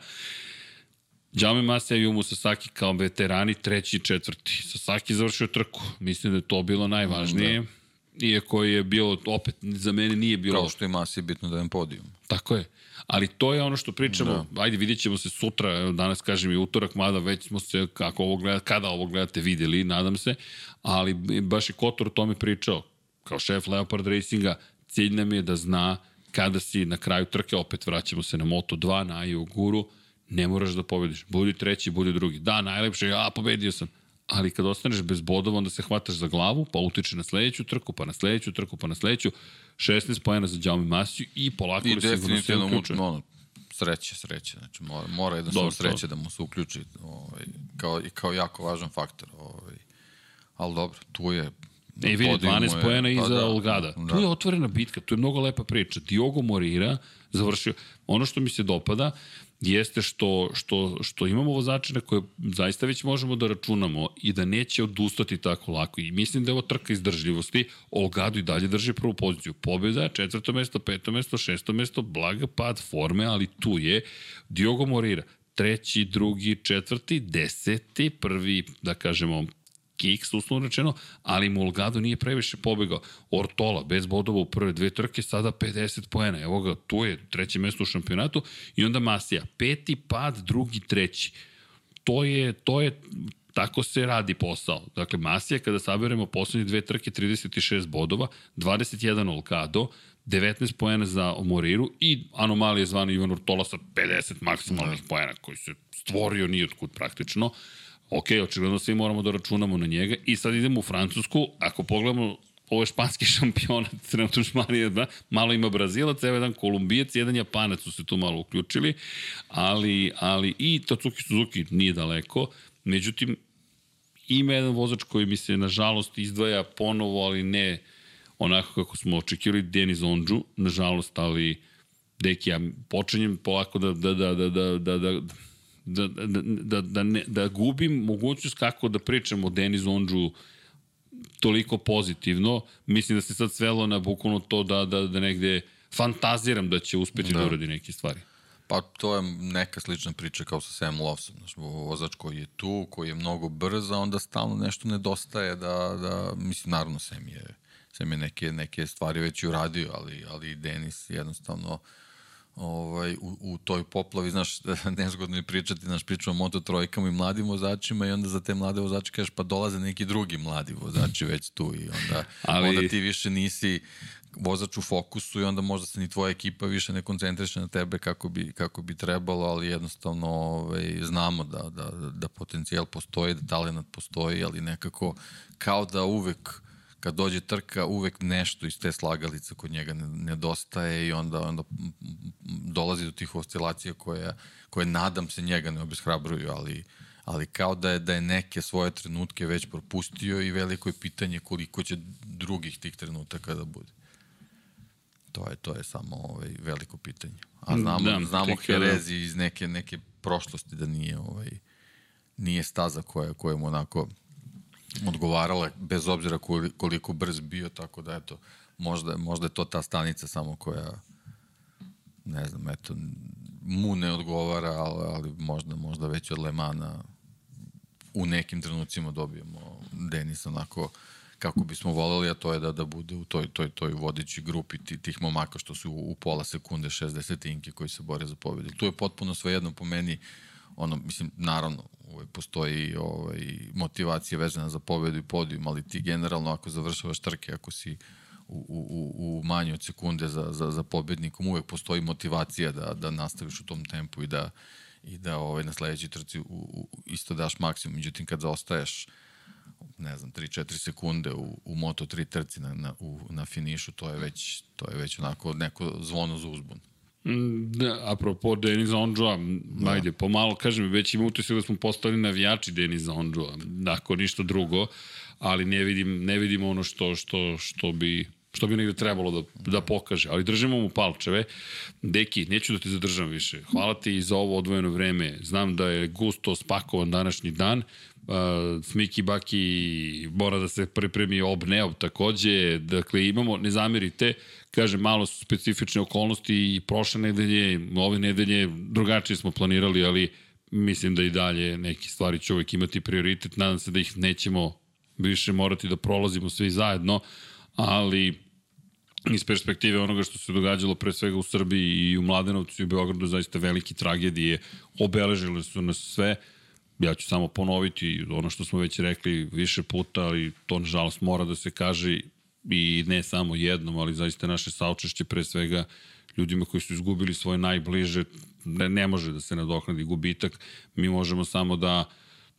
Jaume Masa i Yumu Sasaki kao veterani treći i četvrti. Sasaki završio trku. Mislim da je to bilo najvažnije. Da. Iako je bilo, opet, za mene nije bilo... Kao što je Masi bitno da je podijum. Tako je. Ali to je ono što pričamo, da. ajde vidjet ćemo se sutra, evo danas kažem i utorak, mada već smo se, kako ovo gleda, kada ovo gledate, videli, nadam se, ali baš i Kotor o tome pričao, kao šef Leopard Racinga, cilj nam je da zna kada si na kraju trke, opet vraćamo se na Moto2, na Aiju Guru, ne moraš da pobediš. Budi treći, budi drugi. Da, najlepše, ja pobedio sam. Ali kad ostaneš bez bodova, onda se hvataš za glavu, pa utiče na sledeću trku, pa na sledeću trku, pa na sledeću. 16 pojena za Jaume Masiju i polako I definitivno mu, ono, sreće, sreće. Znači, mora, mora jednostavno dobro, sreće da mu se uključi ovaj, kao, kao jako važan faktor. Ovaj. Ali dobro, tu je E, vidi, 12 pojena iza pa da, Olgada. Da. Tu je otvorena bitka, tu je mnogo lepa priča. Diogo Morira završio. Ono što mi se dopada jeste što, što, što imamo vozače na koje zaista već možemo da računamo i da neće odustati tako lako. I mislim da je ovo trka izdržljivosti. Olgado i dalje drži prvu poziciju. Pobjeda, četvrto mesto, peto mesto, šesto mesto, blaga pad forme, ali tu je Diogo Morira treći, drugi, četvrti, deseti, prvi, da kažemo, kiks, uslovno rečeno, ali Mulgado nije previše pobegao. Ortola, bez bodova u prve dve trke, sada 50 poena. Evo ga, tu je treće mesto u šampionatu i onda Masija. Peti pad, drugi, treći. To je, to je, tako se radi posao. Dakle, Masija, kada saberemo poslednje dve trke, 36 bodova, 21 Olgado, 19 poena za Moriru i anomalije zvano Ivan Ortola sa 50 maksimalnih poena koji se stvorio nijotkud praktično ok, očigledno svi moramo da računamo na njega i sad idemo u Francusku, ako pogledamo ovo je španski šampionat, trenutno Španija, da, malo ima Brazilac, evo jedan Kolumbijac, jedan Japanac su se tu malo uključili, ali, ali i Tatsuki Suzuki nije daleko, međutim, ima jedan vozač koji mi se, nažalost, izdvaja ponovo, ali ne onako kako smo očekivali, Denis Ondžu, nažalost, ali deki, ja počinjem polako da, da, da, da, da, da, da da, da, da, da, ne, da gubim mogućnost kako da pričam o Denizu Ondžu toliko pozitivno. Mislim da se sad svelo na bukvalno to da, da, da negde fantaziram da će uspeti da, da uradi neke stvari. Pa to je neka slična priča kao sa Sam Lawson. Znaš, vozač koji je tu, koji je mnogo brz, a onda stalno nešto nedostaje da, da mislim, naravno Sam je, Sam je neke, neke stvari već uradio, ali, ali Denis jednostavno uh, ovaj, u, u toj poplavi, znaš, nezgodno je pričati, znaš, pričamo o moto trojkama i mladim vozačima i onda za te mlade vozače kažeš pa dolaze neki drugi mladi vozači već tu i onda, Ali... onda ti više nisi vozač u fokusu i onda možda se ni tvoja ekipa više ne koncentriše na tebe kako bi, kako bi trebalo, ali jednostavno ovaj, znamo da, da, da potencijal postoji, da talent postoji, ali nekako kao da uvek kad dođe trka, uvek nešto iz te slagalice kod njega nedostaje i onda, onda dolazi do tih oscilacija koje, koje nadam se njega ne obeshrabruju, ali, ali kao da je, da je neke svoje trenutke već propustio i veliko je pitanje koliko će drugih tih trenutaka da bude. To je, to je samo ovaj, veliko pitanje. A znamo, da, znamo Herezi iz neke, neke prošlosti da nije, ovaj, nije staza koja, koja mu onako odgovarala, bez obzira koliko brz bio, tako da eto, možda, možda je to ta stanica samo koja, ne znam, eto, mu ne odgovara, ali, ali možda, možda već od Lemana u nekim trenucima dobijemo Denis onako kako bismo voleli, a to je da da bude u toj, toj, toj vodići grupi tih momaka što su u, u pola sekunde 60 inke koji se bore za pobedu. Tu je potpuno svejedno po meni ono, mislim, naravno, ovaj, postoji ovaj, motivacija vezana za pobedu i podijum, ali ti generalno ako završavaš trke, ako si u, u, u manje od sekunde za, za, za pobednikom, uvek postoji motivacija da, da nastaviš u tom tempu i da, i da ovaj, na sledećoj trci u, u, isto daš maksimum. Međutim, kad zaostaješ ne znam, 3-4 sekunde u, u Moto3 trci na, na, u, na finišu, to je već, to je već onako neko zvono za uzbun. Da, apropo Deniza Ondžua, da. ajde, pomalo, kažem, već ima utisak da smo postali navijači Deniza Ondžua, ako ništa drugo, ali ne vidim, ne vidim ono što, što, što bi što bi negde trebalo da, da pokaže, ali držimo mu palčeve. Deki, neću da te zadržam više. Hvala ti za ovo odvojeno vreme. Znam da je gusto spakovan današnji dan. Uh, Smiki Baki mora da se pripremi obneob takođe. Dakle, imamo, ne zamerite, kaže, malo su specifične okolnosti i prošle nedelje, ove nedelje drugačije smo planirali, ali mislim da i dalje neke stvari će uvek imati prioritet. Nadam se da ih nećemo više morati da prolazimo svi zajedno, ali iz perspektive onoga što se događalo pre svega u Srbiji i u Mladenovcu i u Beogradu zaista velike tragedije obeležile su nas sve. Ja ću samo ponoviti ono što smo već rekli više puta, ali to nažalost mora da se kaže i ne samo jednom, ali zaista naše saučešće pre svega ljudima koji su izgubili svoje najbliže, ne, ne može da se nadoknadi gubitak. Mi možemo samo da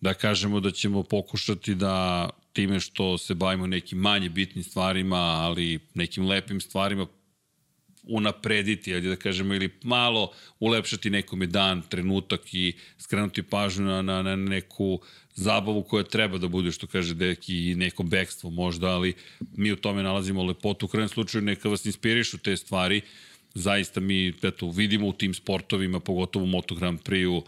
da kažemo da ćemo pokušati da time što se bavimo nekim manje bitnim stvarima, ali nekim lepim stvarima unaprediti, ajde da kažemo, ili malo ulepšati nekome dan, trenutak i skrenuti pažnju na, na, na neku zabavu koja treba da bude, što kaže deki, i neko bekstvo možda, ali mi u tome nalazimo lepotu. U krajem slučaju neka vas inspirišu te stvari. Zaista mi, eto, vidimo u tim sportovima, pogotovo u Moto Grand Prix-u,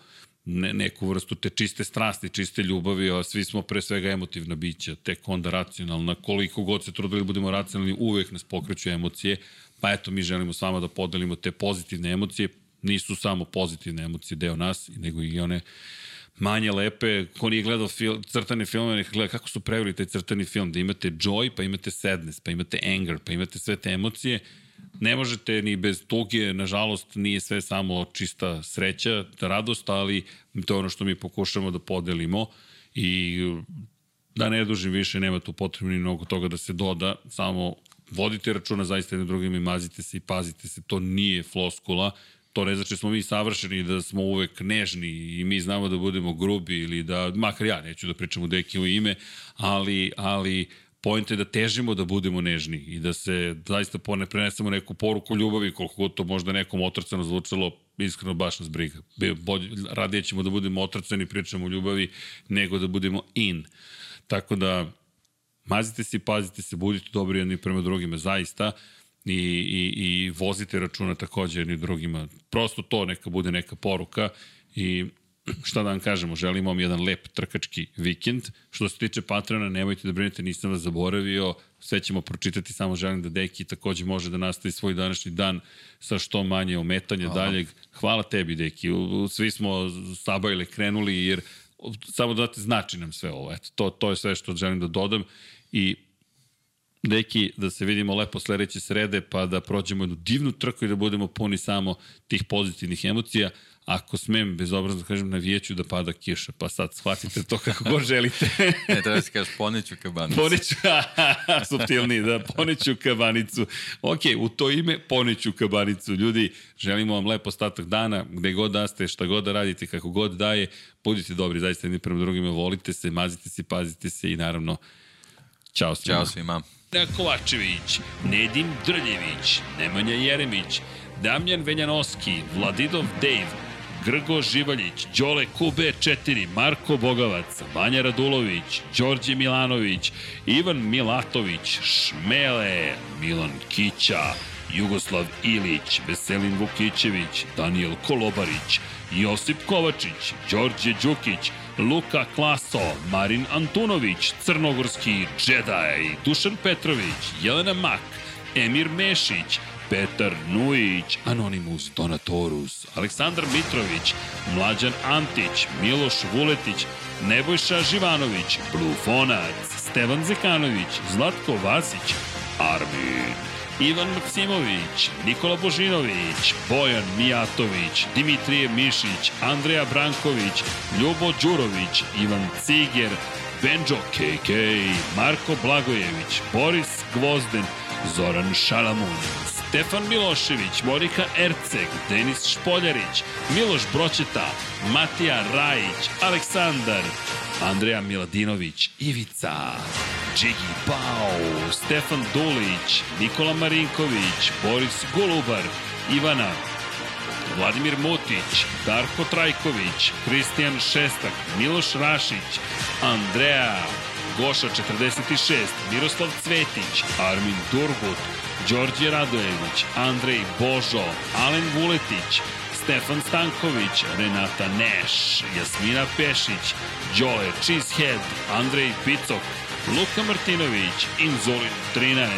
ne, neku vrstu te čiste strasti, čiste ljubavi, a svi smo pre svega emotivna bića, tek onda racionalna. Koliko god se trudili da budemo racionalni, uvek nas pokreću emocije, pa eto mi želimo s vama da podelimo te pozitivne emocije, nisu samo pozitivne emocije deo nas, nego i one manje lepe. Ko nije gledao fil, crtane filme, neka gleda kako su previli taj crtani film, da imate joy, pa imate sadness, pa imate anger, pa imate sve te emocije. Ne možete ni bez tuge, nažalost nije sve samo čista sreća, radost, ali to je ono što mi pokušamo da podelimo i da ne dužim više, nema tu potrebno ni mnogo toga da se doda, samo vodite računa zaista jednim drugim i mazite se i pazite se, to nije floskula, to ne znači da smo mi savršeni da smo uvek nežni i mi znamo da budemo grubi ili da, makar ja neću da pričam u deki u ime, ali, ali Point je da težimo da budemo nežni i da se zaista pone prenesemo neku poruku ljubavi, koliko god to možda nekom otrcano zvučalo, iskreno baš nas briga. Bolje, radije ćemo da budemo otrcani pričamo o ljubavi, nego da budemo in. Tako da, mazite se i pazite se, budite dobri jedni prema drugima, zaista, i, i, i vozite računa takođe jedni drugima. Prosto to neka bude neka poruka i šta da vam kažemo, želimo vam jedan lep trkački vikend. Što se tiče Patreona, nemojte da brinete, nisam vas zaboravio, sve ćemo pročitati, samo želim da Deki takođe može da nastavi svoj današnji dan sa što manje ometanja Hvala. daljeg. Hvala tebi, Deki, svi smo sabajle krenuli, jer samo da te znači nam sve ovo. Eto, to, to je sve što želim da dodam i Deki, da se vidimo lepo sledeće srede, pa da prođemo jednu divnu trku i da budemo puni samo tih pozitivnih emocija ako smem bezobrazno da kažem na vijeću da pada kiša, pa sad shvatite to kako god želite. ne, treba se kažeš poneću kabanicu. Poneću, subtilni, da, poneću kabanicu. Ok, u to ime poneću kabanicu. Ljudi, želimo vam lep ostatak dana, gde god da ste, šta god da radite, kako god daje, budite dobri, zaista jedni prema drugima, volite se, mazite se, pazite se i naravno, čao svima. Ćao svima. Kovačević, Nedim Drljević, Nemanja Jeremić, Damjan Venjanovski, Vladidov Dave, Grgo Živaljić, Đole Kube 4, Marko Bogavac, Vanja Radulović, Đorđe Milanović, Ivan Milatović, Šmele, Milan Kića, Jugoslav Ilić, Veselin Vukićević, Daniel Kolobarić, Josip Kovačić, Đorđe Đukić, Luka Klaso, Marin Antunović, Crnogorski Jedi, Dušan Petrović, Jelena Mak, Emir Mešić, Petar Nujić, Anonimus Donatorus, Aleksandar Mitrović, Mlađan Antić, Miloš Vuletić, Nebojša Živanović, Blufonac, Stevan Zekanović, Zlatko Vasić, Armin, Ivan Maksimović, Nikola Božinović, Bojan Mijatović, Dimitrije Mišić, Andreja Branković, Ljubo Đurović, Ivan Ciger, Benđo KK, Marko Blagojević, Boris Gvozden, Zoran Šalamun, Stefan Milošević, Morika Erceg, Denis Špoljarić, Miloš Broćeta, Matija Rajić, Aleksandar, Andreja Miladinović, Ivica, Džigi Pau, Stefan Dulić, Nikola Marinković, Boris Golubar, Ivana, Vladimir Mutić, Darko Trajković, Kristijan Šestak, Miloš Rašić, Andreja, Goša 46, Miroslav Cvetić, Armin Durgut, Đorđe Radojević, Andrej Božo, Alen Vuletić, Stefan Stanković, Renata Neš, Jasmina Pešić, Đole Cheesehead, Andrej Picok, Luka Martinović, Inzolin 13,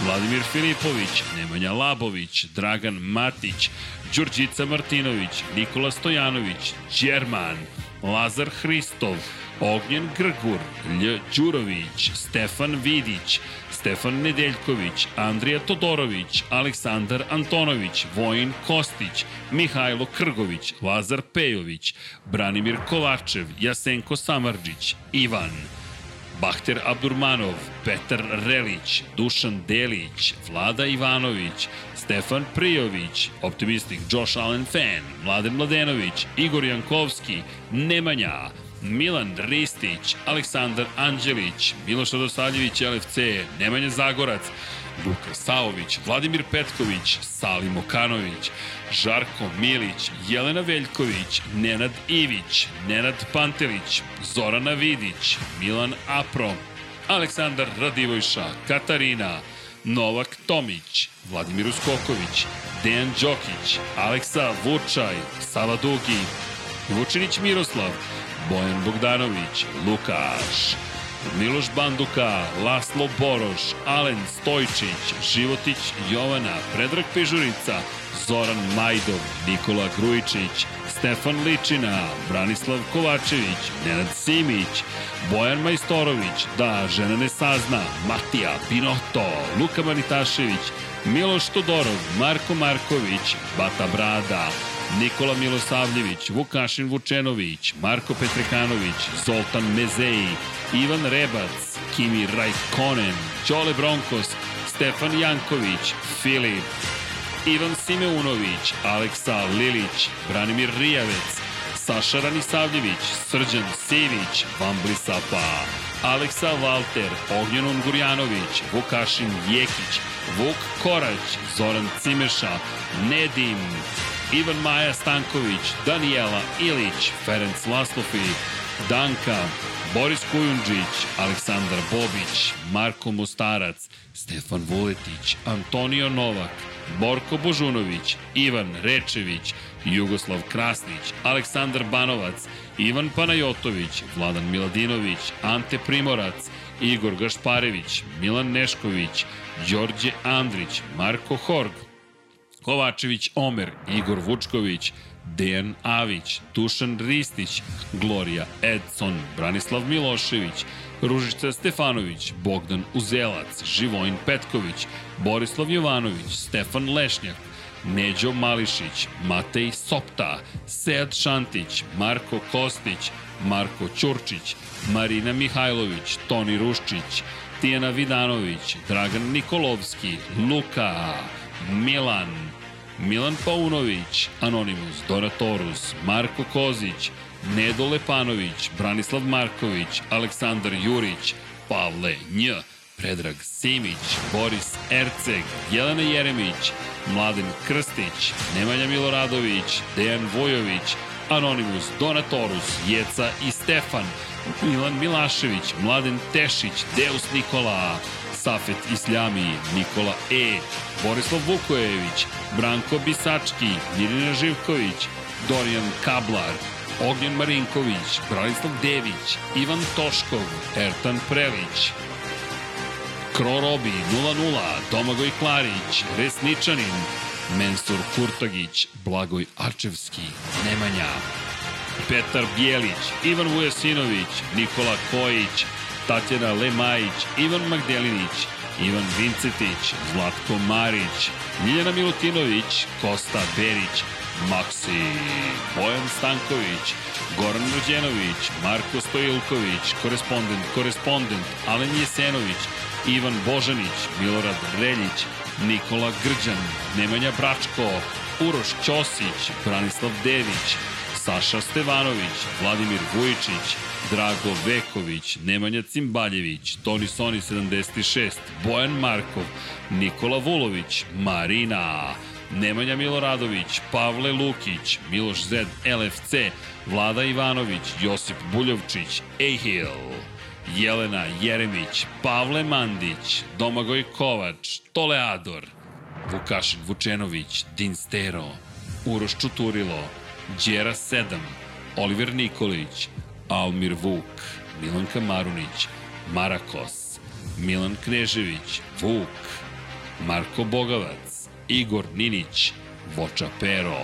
Vladimir Filipović, Nemanja Labović, Dragan Matić, Đurđica Martinović, Nikola Stojanović, Đerman, Lazar Hristov, Ognjen Grgur, Lj. Đurović, Stefan Vidić, Stefan Nedeljković, Andrija Todorović, Aleksandar Antonović, Vojin Kostić, Mihajlo Krgović, Lazar Pejović, Branimir Kovačev, Jasenko Samarđić, Ivan, Bahter Abdurmanov, Petar Relić, Dušan Delić, Vlada Ivanović, Stefan Prijović, Optimistik Josh Allen Fan, Mladen Mladenović, Igor Jankovski, Nemanja, Milan Ristić, Aleksandar Anđelić, Miloš Radosavljević LFC, Nemanja Zagorac, Luka Saović, Vladimir Petković, Salim Okanović, Žarko Milić, Jelena Veljković, Nenad Ivić, Nenad Pantelić, Zorana Vidić, Milan Apro, Aleksandar Radivojša, Katarina, Novak Tomić, Vladimir Uskoković, Dejan Đokić, Aleksa Vučaj, Sava Dugi, Vučinić Miroslav, Bojan Bogdanović, Lukaš, Miloš Banduka, Laslo Boroš, Alen Stojčić, Životić Jovana, Predrag Pežurica, Zoran Majdov, Nikola Grujičić, Stefan Ličina, Branislav Kovačević, Nenad Simić, Bojan Majstorović, Da žena ne sazna, Matija Pinoto, Luka Manitašević, Miloš Todorov, Marko Marković, Bata Brada, Nikola Milosavljević, Vukašin Vučenović, Marko Petrekanović, Zoltan Mezeji, Ivan Rebac, Kimi Rajkonen, Ćole Bronkos, Stefan Janković, Filip, Ivan Simeunović, Aleksa Lilić, Branimir Rijavec, Saša Ranisavljević, Srđan Sivić, Vambli Sapa, Aleksa Valter, Ognjen Ungurjanović, Vukašin Jekić, Vuk Korać, Zoran Cimeša, Nedim, Ivan Maja Stanković, Danijela Ilić, Ferenc Laslofi, Danka, Boris Kujundžić, Aleksandar Bobić, Marko Mostarac, Stefan Vuletić, Antonio Novak, Borko Božunović, Ivan Rečević, Jugoslav Krasnić, Aleksandar Banovac, Ivan Panajotović, Vladan Miladinović, Ante Primorac, Igor Gašparević, Milan Nešković, Đorđe Andrić, Marko Horg, Kovačević Omer, Igor Vučković, Dejan Avić, Dušan Ristić, Gloria Edson, Branislav Milošević, Ružica Stefanović, Bogdan Uzelac, Živojin Petković, Borislav Jovanović, Stefan Lešnjak, Neđo Mališić, Matej Sopta, Sead Šantić, Marko Kostić, Marko Ćurčić, Marina Mihajlović, Toni Ruščić, Tijana Vidanović, Dragan Nikolovski, Luka, Milan, Milan Paunović, Anonimus, Donatorus, Marko Kozić, Nedo Lepanović, Branislav Marković, Aleksandar Jurić, Pavle Nj, Predrag Simić, Boris Erceg, Jelena Jeremić, Mladen Krstić, Nemanja Miloradović, Dejan Vojović, Anonimus, Donatorus, Jeca i Stefan, Milan Milašević, Mladen Tešić, Deus Nikola, Safet Isljami, Nikola E, Borislav Vukojević, Branko Bisački, Mirina Živković, Dorijan Kablar, Ognjen Marinković, Branislav Dević, Ivan Toškov, Ertan Prelić, Kro Robi 0-0, Domagoj Klarić, Resničanin, Mensur Kurtagić, Blagoj Arčevski, Nemanja, Petar Bjelić, Ivan Vujasinović, Nikola Kojić, Tatjana Lemajić, Ivan Magdelinić, Ivan Vincetić, Zlatko Marić, Miljana Milutinović, Kosta Berić, Maksi, Bojan Stanković, Goran Rođenović, Marko Stojilković, korespondent, korespondent, Alen Jesenović, Ivan Božanić, Milorad Reljić, Nikola Grđan, Nemanja Bračko, Uroš Ćosić, Branislav Dević, Saša Stevanović, Vladimir Vujičić, Drago Veković, Nemanja Cimbaljević, Toni Soni 76, Bojan Markov, Nikola Vulović, Marina, Nemanja Miloradović, Pavle Lukić, Miloš Zed LFC, Vlada Ivanović, Josip Buljovčić, Ehil, Jelena Jeremić, Pavle Mandić, Domagoj Kovač, Toleador, Vukašin Vučenović, Dinstero, Uroš Čuturilo, Đera 7, Oliver Nikolić, Almir Vuk, Milanka Marunić, Marakos, Milan Knežević, Vuk, Marko Bogavac, Igor Ninić, Voča Pero,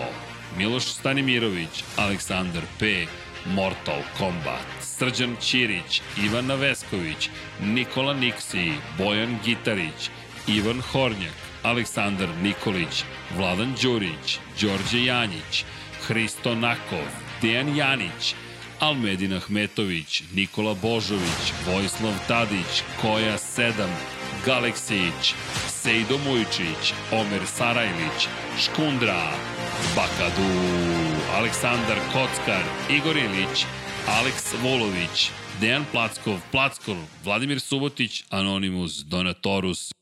Miloš Stanimirović, Aleksandar P, Mortal Kombat, Srđan Ćirić, Ivana Vesković, Nikola Niksi, Bojan Gitarić, Ivan Hornjak, Aleksandar Nikolić, Vladan Đurić, Đorđe Janjić, Hristo Nakov, Dejan Janić, Almedin Ahmetović, Nikola Božović, Vojislav Tadić, Koja 7, Galeksić, Sejdo Mujčić, Omer Sarajlić, Škundra, Bakadu, Aleksandar Kockar, Igor Ilić, Aleks Volović, Dejan Plackov, Plackov, Vladimir Subotić, Anonimus, Donatorus.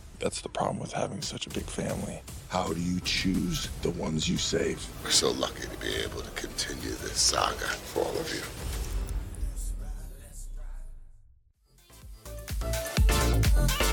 That's the problem with having such a big family. How do you choose the ones you save? We're so lucky to be able to continue this saga for all of you. Let's ride, let's ride.